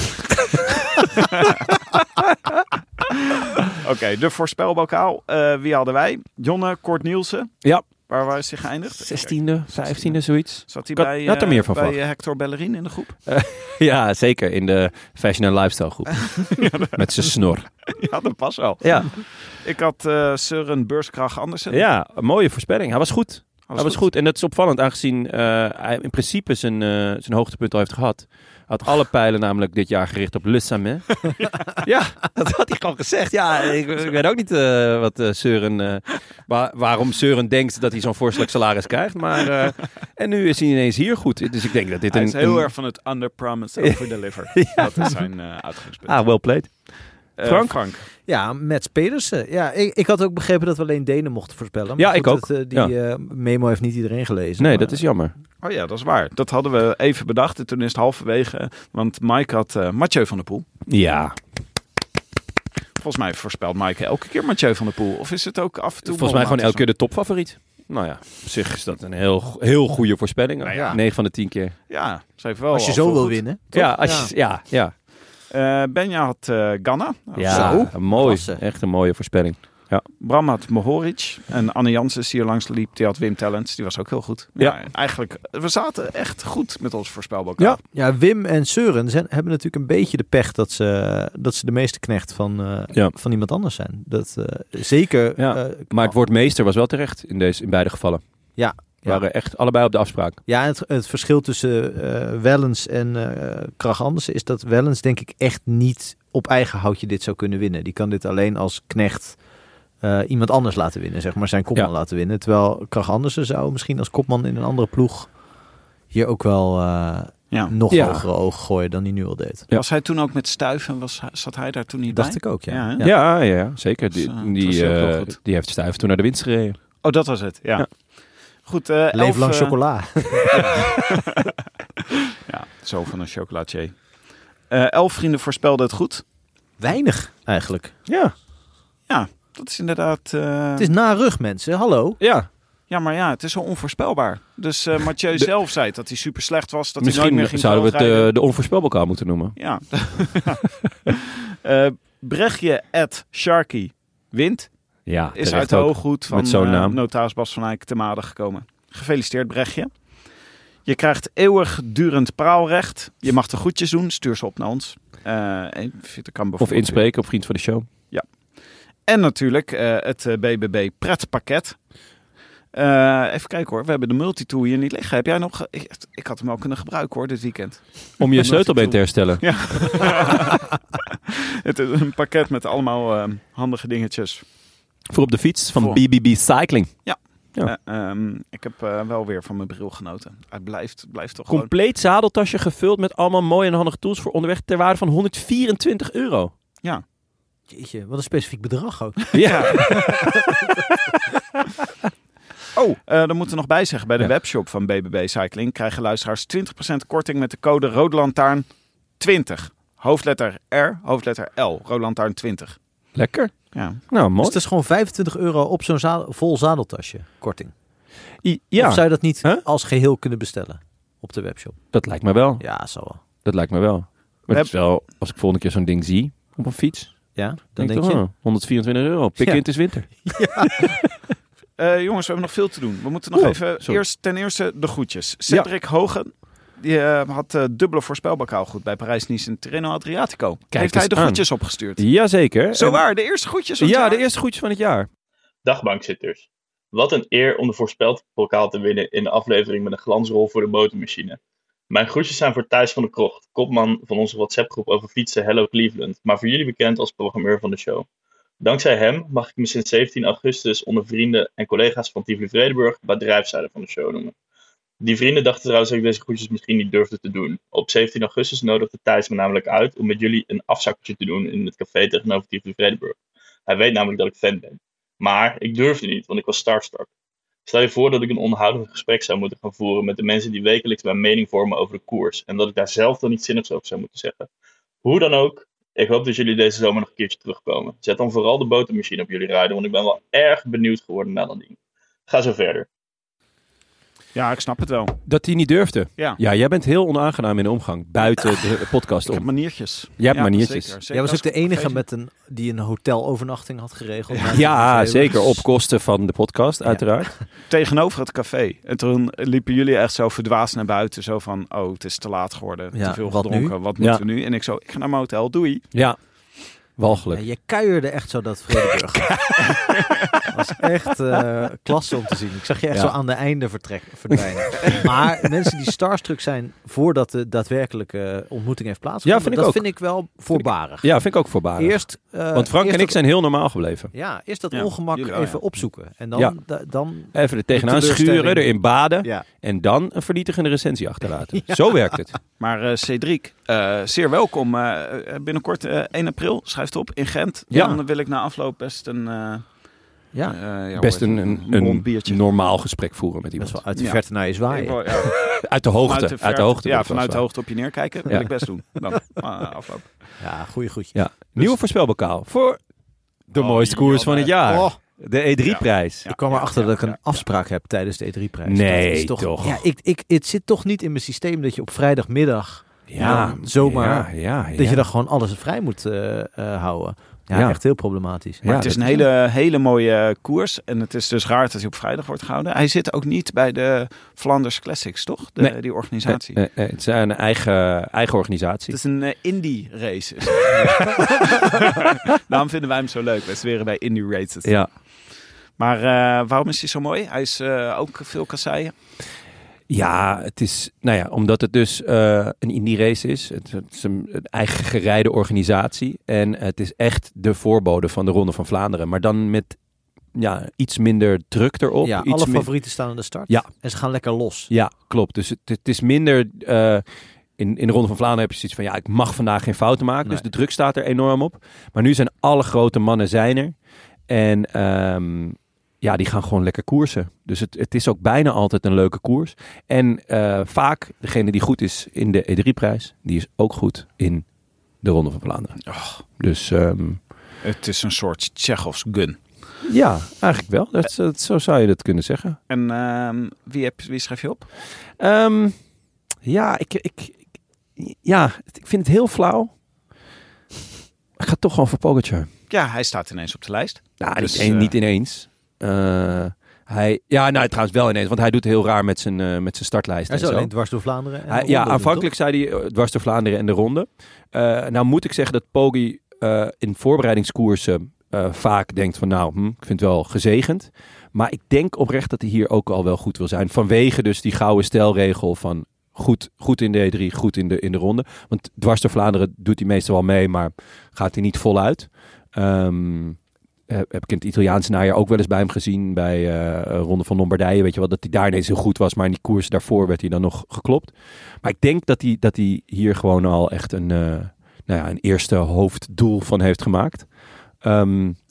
Oké, de voorspelbokaal. Eh, wie hadden wij? Jonne Kort Nielsen. Ja. Waar was hij geëindigd? 16e, 15e, zoiets. Zat hij bij, had er eh, meer van bij eh, Hector Bellerin in de groep? Ja, zeker. In de fashion en lifestyle groep. Met zijn snor. ja, dat past wel. Ja. Ik had eh Søren Beurskrach Andersen. ja, een mooie voorspelling. Hij was goed. Was Hij was goed. En dat is opvallend aangezien hij in principe zijn, zijn hoogtepunt al heeft gehad. Had alle pijlen namelijk dit jaar gericht op Le Samet. ja, dat had hij gewoon gezegd. Ja, ik, ik weet ook niet eh, wat eh Søren, eh, wa- waarom Søren denkt dat hij zo'n voorstelijk salaris krijgt. Maar, eh, en nu is hij ineens hier goed. Dus ik denk dat dit Hij een... is heel een- erg van het under promise, over deliver. Dat is zijn uitgangspunt. Ah, well played. Eh, Frank? Frank. Ja, Mats Pedersen. Ja, ik, ik had ook begrepen dat we alleen Denen mochten voorspellen. Maar Ja, goed, ik ook. dat, eh, die eh, memo heeft niet iedereen gelezen. Nee, maar- dat is jammer. Oh ja, dat is waar. Dat hadden we even bedacht. En toen is het halverwege. Want Mike had Mathieu van der Poel. Ja, Volgens mij voorspelt Mike elke keer Mathieu van der Poel. Of is het ook af en toe... volgens mij gewoon elke keer de topfavoriet. Nou ja, op zich is dat een heel, heel goede voorspelling. Nou ja. 9 van de 10 keer. Ja, ze heeft wel Als je al zo wil winnen. toch? Ja, als je, ja. ja, Eh, Benja had eh Ganna. ja. Zo. een mooi. Klasse. Echt een mooie voorspelling. Bram had Mohoric. En Anne Jansen die hier langs liep, die had Wim Tellens. Die was ook heel goed. Ja. Ja. eigenlijk, we zaten echt goed met ons voorspelbokaal. Ja. Ja, Wim en Søren zijn, hebben natuurlijk een beetje de pech dat ze, dat ze de meeste knecht van, eh, Ja. van iemand anders zijn. Dat, eh, zeker. Ja, Maar het woord meester was wel terecht in, deze, in beide gevallen. Ja, We waren echt allebei op de afspraak. Ja, het, het verschil tussen eh Wellens en eh Krach Andersen is dat Wellens denk ik echt niet op eigen houtje dit zou kunnen winnen. Die kan dit alleen als knecht eh, iemand anders laten winnen, zeg maar zijn kopman Ja. laten winnen. Terwijl Krach Andersen zou misschien als kopman in een andere ploeg hier ook wel eh, Ja. nog Ja. hogere ogen gooien dan hij nu al deed. Ja. Was hij toen ook met stuiven? Was, zat hij daar toen niet Dacht bij? ik ook, ja. Ja? Ja. Ja, ja, ja, zeker. Die, Dus, die, eh, heeft Stuyven toen naar de winst gereden. Oh, dat was het. Ja. Goed, eh elf, Leven lang eh, chocola. Ja, zo van een chocolatier. Eh elf vrienden voorspelden het goed. Weinig eigenlijk. Ja. Ja, dat is inderdaad... eh, Het is na rug mensen, hallo. Ja, Ja, maar ja, het is zo onvoorspelbaar. Dus eh Mathieu De- zelf zei dat hij super slecht was. Dat hij nooit meer misschien ging zouden we het eh, de onvoorspelbokaal moeten noemen. Ja. Eh Brechtje at Sharky wint. Ja, Is uit de hooggoed van notaris Bas van Eyck te Maden gekomen. Gefeliciteerd Brechtje. Je krijgt eeuwigdurend praalrecht. Je mag de groetjes doen. Stuur ze op naar ons. Eh, kan Of inspreken op Vriend van de Show. En natuurlijk eh, het BBB pretpakket. Eh, even kijken hoor, we hebben de multitool hier niet liggen. Heb jij nog... Ik, ik had hem wel kunnen gebruiken hoor, dit weekend. Om je sleutelbeen te herstellen. Ja. het is een pakket met allemaal handige dingetjes Voor op de fiets van Voor. BBB Cycling. Ja. Eh, ehm, ik heb eh, wel weer van mijn bril genoten. Hij blijft, blijft toch gewoon... Compleet zadeltasje gevuld met allemaal mooie en handige tools voor onderweg ter waarde van 124 euro. Ja. Jeetje, wat een specifiek bedrag ook. Ja. Oh, eh dan moeten we nog bij zeggen. Bij de Ja. webshop van BBB Cycling krijgen luisteraars 20% korting met de code Rode Lantaarn 20. Hoofdletter R, hoofdletter L. Rode Lantaarn 20. Lekker. Ja. Nou, Dus het is gewoon 25 euro op zo'n vol zadeltasje, korting. I- ja, Of zou je dat niet Huh? als geheel kunnen bestellen op de webshop? dat lijkt me wel. Ja, zo wel. Dat lijkt me wel. Maar het is wel, als ik volgende keer zo'n ding zie op een fiets, Ja, dan denk denk, ik toch, je... oh, 124 euro. Pik Ja. in, het is winter. Eh, jongens, we hebben nog veel te doen. We moeten nog Oh, even sorry. eerst ten eerste de groetjes. Cedric Hogen. Die eh, had eh, dubbele voorspelbokaal goed bij Parijs-Nice en Tirreno Adriatico. Heeft hij de aan. groetjes opgestuurd? Jazeker. Zo En- waar, de eerste groetjes. van het Ja, jaar. de eerste groetjes van het jaar. Dag bankzitters. Wat een eer om de voorspeld bokaal te winnen in de aflevering met een glansrol voor de botermachine. Mijn groetjes zijn voor Thijs van der Krocht, kopman van onze WhatsApp-groep over fietsen Hello Cleveland, maar voor jullie bekend als programmeur van de show. Dankzij hem mag ik me sinds 17 augustus onder vrienden en collega's van Tivoli Vredenburg bedrijfszijde van de show noemen. Die vrienden dachten trouwens dat ik deze groetjes misschien niet durfde te doen. Op 17 augustus nodigde Thijs me namelijk uit om met jullie een afzakkertje te doen in het café tegenover Tivoli Vredenburg. Hij weet namelijk dat ik fan ben. Maar ik durfde niet, want ik was starstruck. Stel je voor dat ik een onhoudend gesprek zou moeten gaan voeren met de mensen die wekelijks mijn mening vormen over de koers. En dat ik daar zelf dan iets zinnigs over zou moeten zeggen. Hoe dan ook, ik hoop dat jullie deze zomer nog een keertje terugkomen. Zet dan vooral de botermachine op jullie rijden, want ik ben wel erg benieuwd geworden naar dat ding. Ga zo verder. Ja, ik snap het wel. Dat hij niet durfde. Ja. Ja, jij bent heel onaangenaam in de omgang. Buiten de podcast Ik heb om. maniertjes. Jij hebt Ja, maniertjes. zeker, zeker. Jij was ook de enige met een, die een hotelovernachting had geregeld. Ja, Veluwe. zeker. Op kosten van de podcast, uiteraard. tegenover het café. En toen liepen jullie echt zo verdwaasd naar buiten. Zo van, oh, het is te laat geworden. Ja, te veel wat gedronken. Wat Ja. moeten we nu? En ik zo, ik ga naar mijn hotel. Doei. Ja. Walgelijk. Ja, je kuierde echt zo dat Vredenburg. Dat was echt eh, klasse om te zien. Ik zag je echt Ja. zo aan de einde vertrek, verdwijnen. maar mensen die starstruck zijn voordat de daadwerkelijke ontmoeting heeft plaatsgevonden, Ja, vind ik dat ook. vind ik wel voorbarig. Ja, vind ik ook voorbarig. Eerst, eh, Want Frank eerst en ik dat- zijn heel normaal gebleven. Ja, eerst dat Ja, ongemak jullie even ja. opzoeken. En dan... Ja. da- dan Even er tegenaan schuren, erin baden. ja. En dan een vernietigende recensie achterlaten. Zo werkt het. Maar eh Cedric, eh, zeer welkom. Eh, eh, binnenkort eh, 1 april, schrijft op, in Gent. Ja. Dan wil ik na afloop best een... eh, ja, eh, ja, Best een, een, een biertje. normaal gesprek voeren met best iemand. wel uit de Ja. verte naar je zwaaien. wil- Uit de hoogte. vanuit uit de hoogte. Ja, vanuit de hoogte op je neerkijken. wil ik best doen. Dan afloop. Ja, goeie goedje. Ja. Nieuwe voorspelbokaal voor de Oh, mooiste koers van het jaar. Oh, De E3-prijs. Ja. ik kwam erachter ja, dat ik een ja. afspraak heb tijdens de E3-prijs. Nee, dat is toch. toch. Ja, ik, ik, het zit toch niet in mijn systeem dat je op vrijdagmiddag Ja, dan zomaar Ja, ja, dat je dan gewoon alles vrij moet eh, eh, houden. Ja, Ja. echt heel problematisch. Ja, het is een hele, hele mooie koers. En het is dus raar dat hij op vrijdag wordt gehouden. Hij zit ook niet bij de Flanders Classics, toch? De, Nee. Die organisatie. Eh, eh, het is een eigen, eigen organisatie. Het is een eh, indie race. Daarom vinden wij hem zo leuk. Wij zweren bij indie races. Ja. Maar eh, waarom is hij zo mooi? Hij is eh, ook veel kasseien. Ja, het is, nou ja, omdat het dus eh, een indie race is. Het, het is een, een eigen gereide organisatie. En het is echt de voorbode van de Ronde van Vlaanderen. Maar dan met ja, iets minder druk erop. ja, iets alle favorieten staan aan de start. Ja. En ze gaan lekker los. Ja, klopt. Dus het, het is minder. eh, in, in de Ronde van Vlaanderen heb je zoiets van ja, ik mag vandaag geen fouten maken. Nee. Dus de druk staat er enorm op. Maar nu zijn alle grote mannen zijn er. En ehm, ja, die gaan gewoon lekker koersen. Dus het, het is ook bijna altijd een leuke koers. En eh, vaak, degene die goed is in de E3-prijs, die is ook goed in de Ronde van Vlaanderen. Dus ehm, Het is een soort Tsjechovs gun. ja, eigenlijk wel. Dat, dat- zo zou je dat kunnen zeggen. En ehm, wie, heb, wie schrijf je op? Ehm, ja, ik, ik, ik- ja, ik vind het heel flauw. Ik ga toch gewoon voor Pogacar. Ja, hij staat ineens op de lijst. Nou, Dus, niet, een- eh, niet ineens. Eh, hij, ja, nou trouwens wel ineens, want hij doet heel raar met zijn, eh, met zijn startlijst. Hij en zo. alleen dwars door Vlaanderen. en Hij- de ja, aanvankelijk zei hij eh, dwars door Vlaanderen en de ronde. Nou moet ik zeggen dat Poggi in voorbereidingskoersen vaak denkt van nou, hm, ik vind het wel gezegend. Maar ik denk oprecht dat hij hier ook al wel goed wil zijn. Vanwege dus die gouden stelregel van goed, goed in de E3, goed in de, in de ronde. Want dwars door Vlaanderen doet hij meestal wel mee, maar gaat hij niet voluit. Ehm, heb ik in het Italiaanse najaar ook wel eens bij hem gezien. Bij eh, Ronde van Lombardije. Weet je wel, dat hij daar ineens heel goed was. Maar in die koers daarvoor werd hij dan nog geklopt. Maar ik denk dat hij, dat hij hier gewoon al echt een, eh, nou ja, een eerste hoofddoel van heeft gemaakt.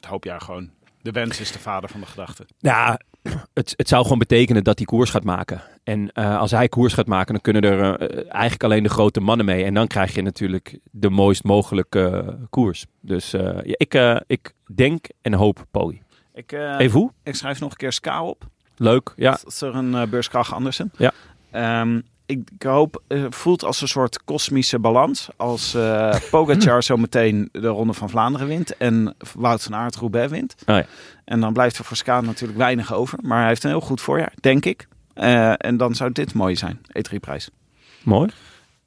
Dat hoop jij gewoon. De wens is de vader van de gedachte. ja, het, het zou gewoon betekenen dat hij koers gaat maken. En eh, als hij koers gaat maken, dan kunnen er eh, eigenlijk alleen de grote mannen mee. En dan krijg je natuurlijk de mooist mogelijke eh, koers. Dus ja, ik, ik denk en hoop Poli. Ik, Even hoe? ik schrijf nog een keer Ska op. Leuk, ja. Is er een uh, beurskracht Andersen. Ja. Ehm, ik, ik hoop, eh, voelt als een soort kosmische balans. Als eh Pogacar zo meteen de Ronde van Vlaanderen wint en Wout van Aert Roubaix wint. Oh ja. En dan blijft er voor Ska natuurlijk weinig over. Maar hij heeft een heel goed voorjaar, denk ik. Eh, en dan zou dit mooi zijn, E3-prijs. Mooi.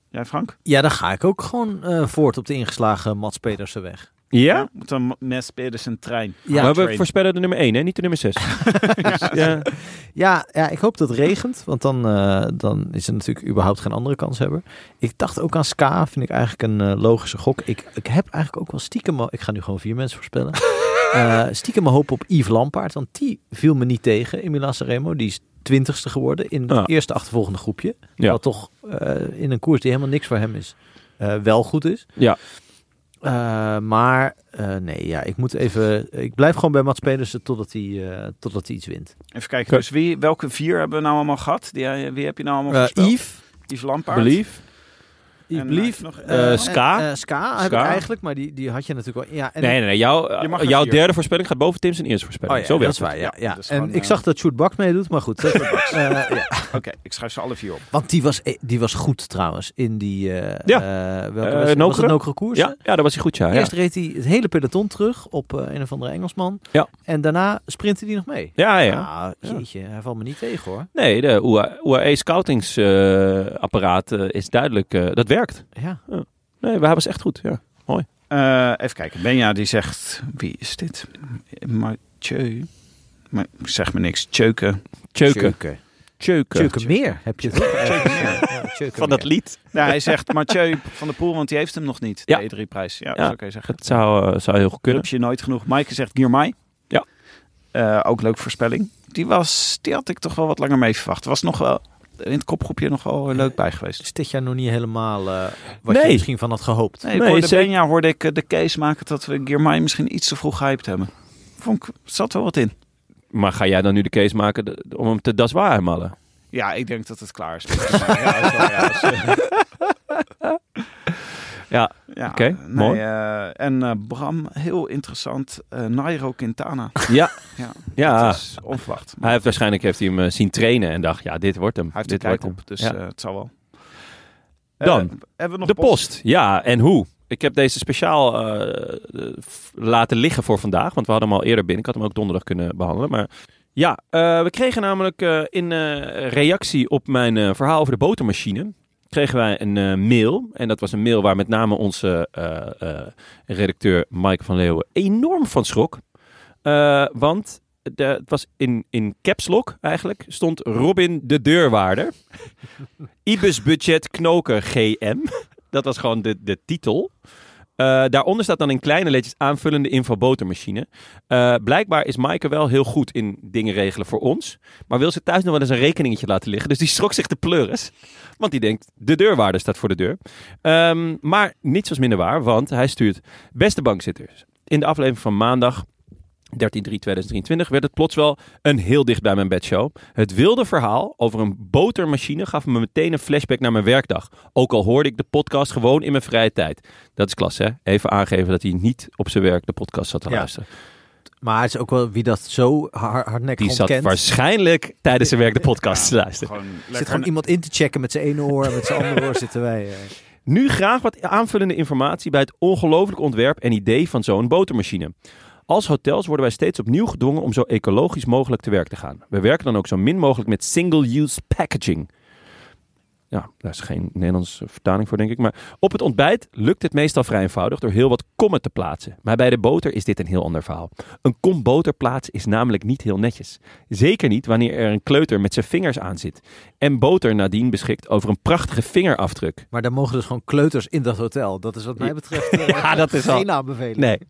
Jij Frank? Ja, dan ga ik ook gewoon eh, voort op de ingeslagen Mats Pedersen weg. Ja? Moet dan Mes Pedersen trein. Ja, maar we voorspellen de nummer 1, hè? niet de nummer 6. ja. Ja, ja, ik hoop dat het regent, want dan, eh, dan is er natuurlijk überhaupt geen andere kans hebben. Ik dacht ook aan Ska, vind ik eigenlijk een eh, logische gok. Ik, ik heb eigenlijk ook wel stiekem, ik ga nu gewoon vier mensen voorspellen. Eh stiekem mijn hoop op Yves Lampaard, want die viel me niet tegen in Milan Sanremo. Die is twintigste geworden in het Ja. eerste achtervolgende groepje. Ja. Wat toch eh, in een koers die helemaal niks voor hem is, eh, wel goed is. Ja. Eh, maar eh, nee, ja, ik moet even. Ik blijf gewoon bij Mats Pedersen totdat hij, eh, totdat hij iets wint. Even kijken, dus wie, welke vier hebben we nou allemaal gehad? Die, wie heb je nou allemaal voorspeld? Yves, Yves Lampaard. Believe. Yves Blief, eh, nog- eh, Ska. Ska heb Ska. ik eigenlijk, maar die, die had je natuurlijk wel. Ja, en Nee, nee, nee. Jouw, jouw vier. derde voorspelling gaat boven Tim's en eerste voorspelling. Oh ja, Zo dat werkt is waar. Ja, Ja, ja. dus en gewoon, ik zag dat Sjoerd Baks meedoet, maar goed. dat- eh, ja. Oké, ik schrijf ze alle vier op. Want die was, die was goed trouwens in die. eh Ja. welke was, het Nokere koers? Ja, ja, dat was hij goed, ja. ja. Eerst reed hij het hele peloton terug op een of andere Engelsman. Ja. En daarna sprintte hij nog mee. Ja, ja. Nou, jeetje, hij valt me niet tegen hoor. Nee, de UAE scoutingsapparaat is duidelijk, eh, dat werkt. Ja. Nee, hij was echt goed, ja. Eh, even kijken. Benja die zegt, wie is dit? Mathieu. Maar zeg me niks. Tjeuke. Tjeuken. Tjeuken. Tjeuken meer heb je het. Ja, Van dat lied. Nou, hij zegt Mathieu van der Poel, want die heeft hem nog niet. De Ja. E3-prijs. Ja, Ja, dat je zeggen. Dat zou, eh, zou heel goed kunnen. Rupsje nooit genoeg. Maaike zegt Girmay. Ja. Eh, ook leuk voorspelling. Die, was, die had ik toch wel wat langer mee verwacht. Was nog wel in het kopgroepje nog wel leuk bij geweest. Is dit jaar nog niet helemaal eh wat je misschien van had gehoopt? Nee, ik Nee. Benja hoorde ik eh, de case maken dat we Girmay misschien iets te vroeg gehyped hebben. Vond ik, zat wel wat in. Maar ga jij dan nu de case maken de- om hem te daswaar mallen? Ja, ik denk dat het klaar is. ja, is wel- ja, is, eh, Ja, ja, Oké, nee, mooi. eh, en eh, Bram, heel interessant. eh, Nairo Quintana. ja. Ja, ja. is onverwacht. Maar Hij heeft waarschijnlijk heeft hij hem zien trainen en dacht, ja, dit wordt hem. hij heeft dit wordt hem. op, dus Ja. het zal wel. Dan, hebben we nog de post. Ja, en hoe? Ik heb deze speciaal laten liggen voor vandaag, want we hadden hem al eerder binnen. Ik had hem ook donderdag kunnen behandelen. Maar ja, we kregen namelijk in reactie op mijn verhaal over de botermachine, kregen wij een eh, mail. En dat was een mail waar met name onze eh, eh, redacteur Mike van Leeuwen enorm van schrok. Want de, het was in, in caps lock eigenlijk, stond Robin de deurwaarder. Ibis budget knoken GM. Dat was gewoon de, de titel. Eh, daaronder staat dan in kleine letjes aanvullende info botermachine. Eh, blijkbaar is Maaike wel heel goed in dingen regelen voor ons. Maar wil ze thuis nog wel eens een rekeningetje laten liggen. Dus die schrok zich de pleuris. Want die denkt, de deurwaarder staat voor de deur. Ehm, maar niets was minder waar, want hij stuurt... Beste bankzitters, in de aflevering van maandag 13-3-2023 werd het plots wel een heel dicht bij mijn bedshow. Het wilde verhaal over een botermachine gaf me meteen een flashback naar mijn werkdag. Ook al hoorde ik de podcast gewoon in mijn vrije tijd. Dat is klasse, hè? Even aangeven dat hij niet op zijn werk de podcast zat te Ja. luisteren. Maar het is ook wel wie dat zo hard, hardnekkig Die zat waarschijnlijk tijdens zijn werk de podcast te luisteren. Gewoon Er zit gewoon iemand in te checken met zijn ene oor en met zijn andere oor zitten wij. eh. Nu graag wat aanvullende informatie bij het ongelooflijke ontwerp en idee van zo'n botermachine. Als hotels worden wij steeds opnieuw gedwongen om zo ecologisch mogelijk te werk te gaan. We werken dan ook zo min mogelijk met single-use packaging. Ja, daar is geen Nederlandse vertaling voor, denk ik. Maar op het ontbijt lukt het meestal vrij eenvoudig door heel wat kommen te plaatsen. Maar bij de boter is dit een heel ander verhaal. Een kom boter plaatsen is namelijk niet heel netjes. Zeker niet wanneer er een kleuter met zijn vingers aan zit. En boter nadien beschikt over een prachtige vingerafdruk. Maar daar mogen dus gewoon kleuters in dat hotel. Dat is wat mij betreft eh, Ja, dat is geen al- aanbeveling. Nee.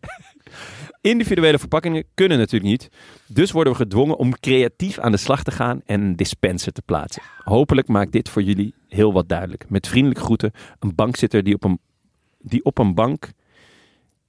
individuele verpakkingen kunnen natuurlijk niet. Dus worden we gedwongen om creatief aan de slag te gaan en een dispenser te plaatsen. Hopelijk maakt dit voor jullie heel wat duidelijk. Met vriendelijke groeten, een bankzitter die op een, die op een bank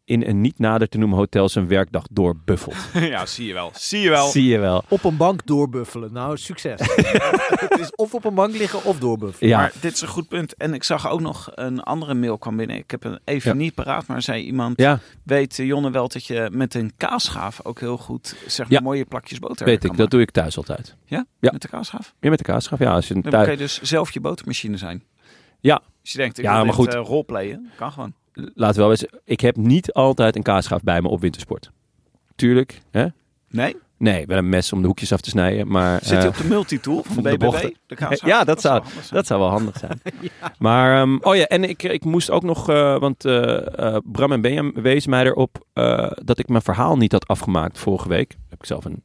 in een niet nader te noemen hotel zijn werkdag doorbuffelt. ja, zie je wel. Zie je wel. Zie je wel. Op een bank doorbuffelen. Nou, succes. het is of op een bank liggen of doorbuffelen. Ja, Maar dit is een goed punt. En ik zag ook nog een andere mail kwam binnen. Ik heb hem even Ja. niet paraat, maar zei iemand... ja Weet eh, Jonne wel dat je met een kaasschaaf ook heel goed zeg maar, Ja. mooie plakjes boter weet ik. Dat doe ik thuis altijd. maken? Ja. Met de kaasschaaf? Ja, met de kaasschaf. Ja, als je een Dan thuis... kan je dus zelf je botermachine zijn. Ja. Als je denkt, ik Ja, wil maar dit, goed. eh, roleplayen, kan gewoon. Laat wel eens. Ik heb niet altijd een kaasschaf bij me op wintersport. Tuurlijk. Hè? Nee? Nee, wel een mes om de hoekjes af te snijden. Maar, Zit hij eh, op de multitool van op de de BBB? bochten. De kaasschaaf? Ja, dat zou-. Dat zou wel handig zijn. Maar, ehm, oh ja, en ik, ik moest ook nog, eh, want eh, eh, Bram en Benjam wezen mij erop eh, dat ik mijn verhaal niet had afgemaakt vorige week. Daar heb ik zelf een,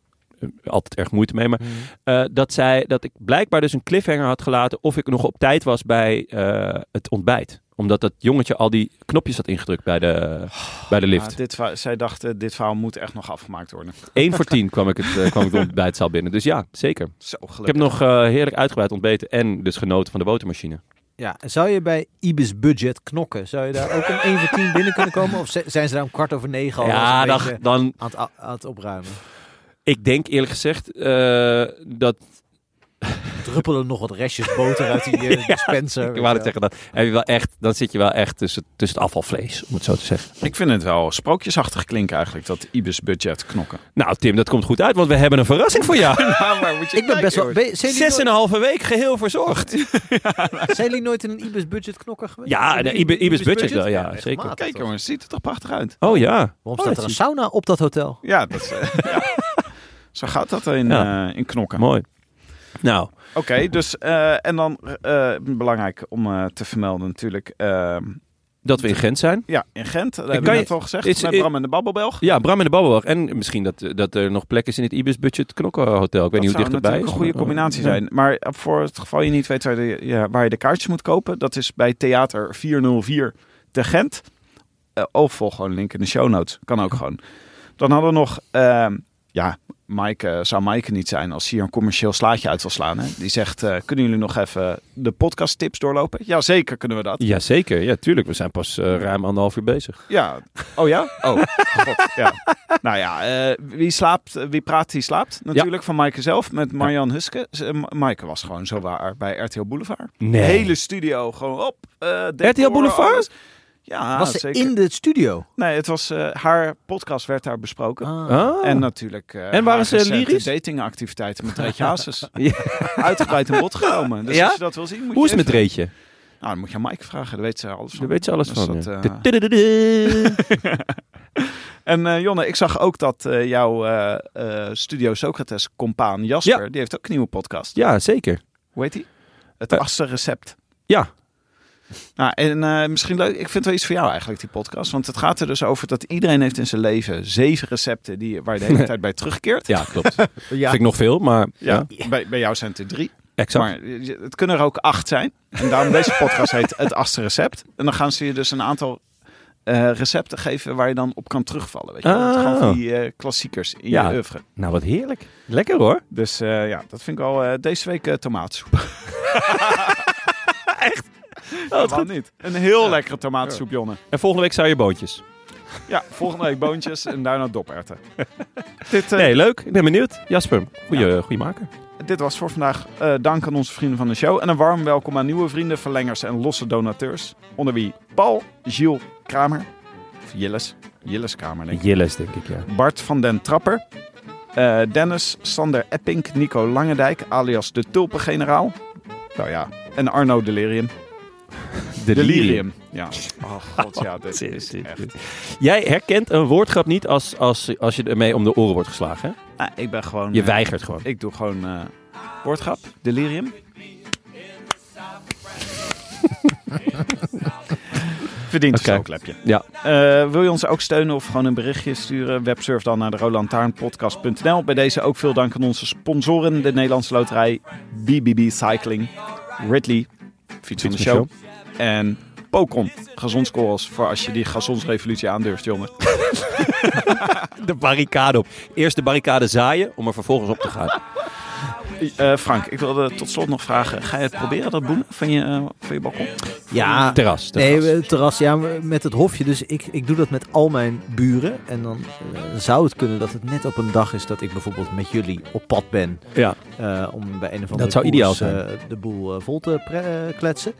altijd erg moeite mee. Maar eh, dat, zij, dat ik blijkbaar dus een cliffhanger had gelaten of ik nog op tijd was bij eh, het ontbijt. Omdat dat jongetje al die knopjes had ingedrukt bij de, bij de lift. Ja, dit, zij dachten, dit verhaal moet echt nog afgemaakt worden. 1 voor 10 kwam ik, het, eh, kwam ik de ontbijtzaal binnen. Dus ja, zeker. Zo gelukkig. Ik heb nog eh, heerlijk uitgebreid ontbeten en dus genoten van de botermachine. Ja, zou je bij Ibis Budget knokken? Zou je daar ook om 1 voor 10 binnen kunnen komen? Of zijn ze daar om kwart over negen al ja, dan, dan, aan, het, aan het opruimen? ik denk eerlijk gezegd eh, dat... Druppelen nog wat restjes boter uit die eh, dispenser? Ik wou het zeggen, dat heb je wel echt, dan zit je wel echt tussen, tussen het afvalvlees, om het zo te zeggen. Ik vind het wel sprookjesachtig klinken eigenlijk, dat Ibis budget knokken. Nou Tim, dat komt goed uit, want we hebben een verrassing voor jou. Ja, maar moet je Ik ben best wel... ben- Zes en een halve week geheel verzorgd. nooit, zijn jullie nooit in een Ibis Budget knokker geweest? Ja, de een Ibis- Ibis Budget wel, ja, zeker. Kijk jongens, ziet er toch prachtig uit. Oh ja. Waarom Oh, staat er een sauna op dat hotel? Ja, dat is, eh, ja. Zo gaat dat in, Ja. eh, in knokken. Mooi. Nou, Oké, dus eh, en dan eh, belangrijk om eh, te vermelden natuurlijk. eh, dat we in Gent zijn. ja, in Gent, dat hebben we je- net al gezegd, is- met Bram en de Babbelbelg. Ja, Bram en de Babbelbelg. En misschien dat, dat er nog plek is in het Ibis Budget Knokkenhotel. Ik weet niet hoe dichterbij natuurlijk is. een goede combinatie zijn. Maar voor het geval je niet weet waar, de, ja, waar je de kaartjes moet kopen, dat is bij Theater 404 te Gent. Of volg gewoon een link in de show notes. Kan ook gewoon. Dan hadden we nog, ehm, ja, Mike, eh, zou Mike niet zijn als hij hier een commercieel slaatje uit wil slaan. Hè? Die zegt, eh, kunnen jullie nog even de podcast tips doorlopen? Ja, zeker kunnen we dat. Jazeker, ja, tuurlijk. We zijn pas eh, ruim anderhalf uur bezig. Ja. Oh ja? Oh, god. Ja. Nou ja, wie slaapt, wie praat, die slaapt. Natuurlijk van Maaike zelf met Marjan Huske. Maaike was gewoon zo waar bij RTL Boulevard. Nee. Hele studio gewoon op. RTL Boulevard? alles. Ja, Was ze zeker. in de studio? Nee, het was eh, haar podcast werd daar besproken. Ah. En natuurlijk eh En waren ze lyrisch? datingactiviteiten met Reetje Hazes. Ja. Uitgebreid in bod genomen. Dus Ja? als je dat wil zien, moet Hoe is het met Reetje? Nou, dan moet je aan Maaike vragen. Daar weet ze alles van. Daar weet ze alles Dus van. dat, ja. eh. En Jonne, ik zag ook dat jouw Studio Socrates compaan Jasper, Ja. die heeft ook een nieuwe podcast. ja, zeker. Hoe heet die? Het Eh. achtste recept. Ja, Nou, en eh, misschien leuk, ik vind het wel iets voor jou eigenlijk, die podcast. Want het gaat er dus over dat iedereen heeft in zijn leven zeven recepten die, waar je de hele tijd bij terugkeert. ja klopt. Ja. Vind ik nog veel, maar ja, Ja, bij, bij jou zijn het er drie. exact. Maar je- het kunnen er ook acht zijn. En daarom deze podcast heet Het Achtste Recept. En dan gaan ze je dus een aantal eh, recepten geven waar je dan op kan terugvallen. Weet je? wel. Gewoon Oh. die eh, klassiekers in Ja. je oeuvre. Nou, wat heerlijk. Lekker hoor. Dus eh, ja, dat vind ik wel eh, deze week eh, tomatensoep. Waarom niet? Een heel lekkere tomatensoep, Jonne. En volgende week zou je boontjes. Ja, volgende week boontjes en daarna doperwten. dit, eh, Nee, leuk. Ik ben benieuwd. Jasper, goeie, goeie maker. dit was voor vandaag. Eh, dank aan onze vrienden van de show. En een warm welkom aan nieuwe vrienden, verlengers en losse donateurs. Onder wie Paul, Gilles Kramer. Of Jilles. Jilles Kramer, denk ik. Jilles, denk ik, ja. Bart van den Trapper. eh, Dennis, Sander Epping, Nico Langendijk, alias de Tulpengeneraal. Nou ja, en Arno Delirium. Delirium. Ja. Oh god, ja, dit is echt... Jij herkent een woordgrap niet als, als, als je ermee om de oren wordt geslagen. Hè? Ah, ik ben gewoon... Je eh, weigert gewoon. Ik doe gewoon eh woordgrap. Delirium. Verdient een Oké. stookklepje. Ja. Eh, wil je ons ook steunen of gewoon een berichtje sturen? Websurf dan naar de rolandtaarnpodcast.nl. Bij deze ook veel dank aan onze sponsoren. De Nederlandse Loterij, BBB Cycling, Ridley, Fiets van de Show. En Pokon. Gazonskorrels voor als je die gazonsrevolutie aandurft, jongen. De barricade op. Eerst de barricade zaaien om er vervolgens op te gaan. Eh, Frank, ik wilde tot slot nog vragen. Ga je het proberen, dat boenen van je, eh, van je balkon? Ja, Terras. terras. Nee, terras, ja, met het hofje. Dus ik, ik doe dat met al mijn buren. En dan eh, zou het kunnen dat het net op een dag is dat ik bijvoorbeeld met jullie op pad ben. ja. eh, om bij een of andere Dat zou koers, ideaal zijn. eh, de boel vol te kletsen.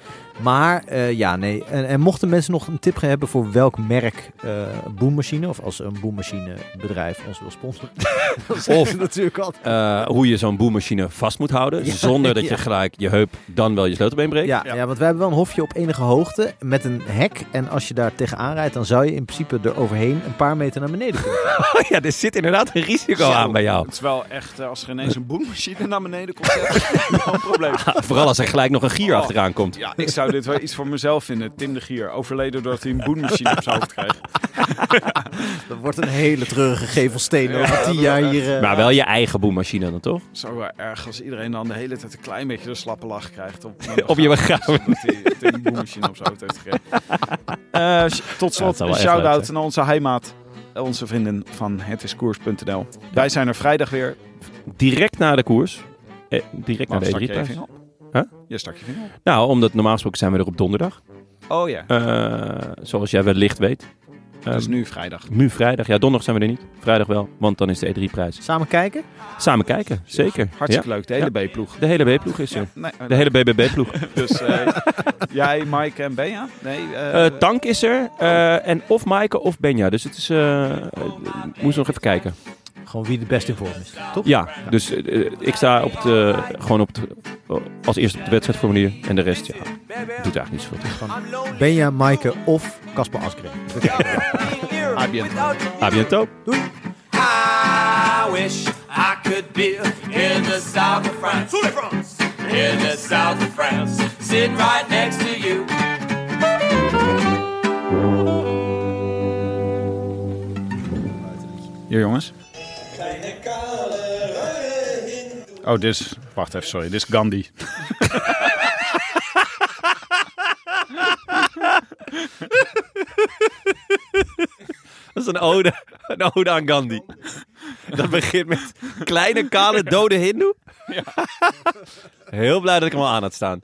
Maar eh, ja, nee. En, en mochten mensen nog een tip hebben voor welk merk eh boemmachine... of als een boemmachinebedrijf ons wil sponsoren... dan Of- natuurlijk altijd... Eh, hoe je zo'n boemmachine vast moet houden. Ja, zonder dat je ja. gelijk je heup dan wel je sleutelbeen breekt. Ja, ja. want wij hebben wel een hofje op enige hoogte met een hek. En als je daar tegenaan rijdt, dan zou je in principe er overheen een paar meter naar beneden kunnen. ja, er zit inderdaad een risico aan bij jou. Het is wel echt, als er ineens een boenmachine naar beneden komt, wel een probleem. Vooral als er gelijk nog een gier Oh. achteraan komt. Ja, ik zou dit wel iets voor mezelf vinden. Tim de Gier, overleden doordat hij een boenmachine op zijn hoofd kreeg. Dat wordt een hele treurige gevelsteen over tien jaar hier. eh, Maar wel je eigen boemmachine dan toch? Zo wel erg als iedereen dan de hele tijd een klein beetje de slappe lach krijgt. Op, Op je begrafenis. Dat hij dat hij een boenmachine op zijn hoofd heeft gekregen. Eh, tot slot een shout-out naar onze heimaat. Onze vrienden van hetiskoers.nl. Wij zijn er vrijdag weer. Direct na de koers. Eh, direct na Waarom de stak je je E3-prijs. vinger op? Huh? Je stak je vinger. Nou, omdat normaal gesproken zijn we er op donderdag. Oh ja. Eh, zoals jij wellicht weet. Dat is Ehm, nu vrijdag. nu vrijdag. Ja, donderdag zijn we er niet. Vrijdag wel, want dan is de E3-prijs. Samen kijken? Samen kijken, zeker. Hartstikke Ja. leuk. De hele B-ploeg. De hele B-ploeg is er. Nee, De hele BBB-ploeg. Dus eh, jij, Mike en Benja? Nee, eh, Eh, Tank is er. eh, en of Maaike of Benja. Dus het is... eh eh, moest nog even kijken. Gewoon wie de beste in vorm is, toch? Ja, dus eh, ik sta op het, eh, gewoon op het, als eerste op het wedstrijdformulier. En de rest, ja, doet eigenlijk niet zoveel toe. Benja, Maaike of Casper Asgreen. A bientôt. I wish I could be in the south of France. In the south of France. Sitting right next to you. Hier jongens. Oh, dit is... Wacht even, sorry. Dit is Gandhi. Dat is een ode, een ode aan Gandhi. Dat begint met kleine, kale, dode hindoe. Heel blij dat ik hem al aan had staan.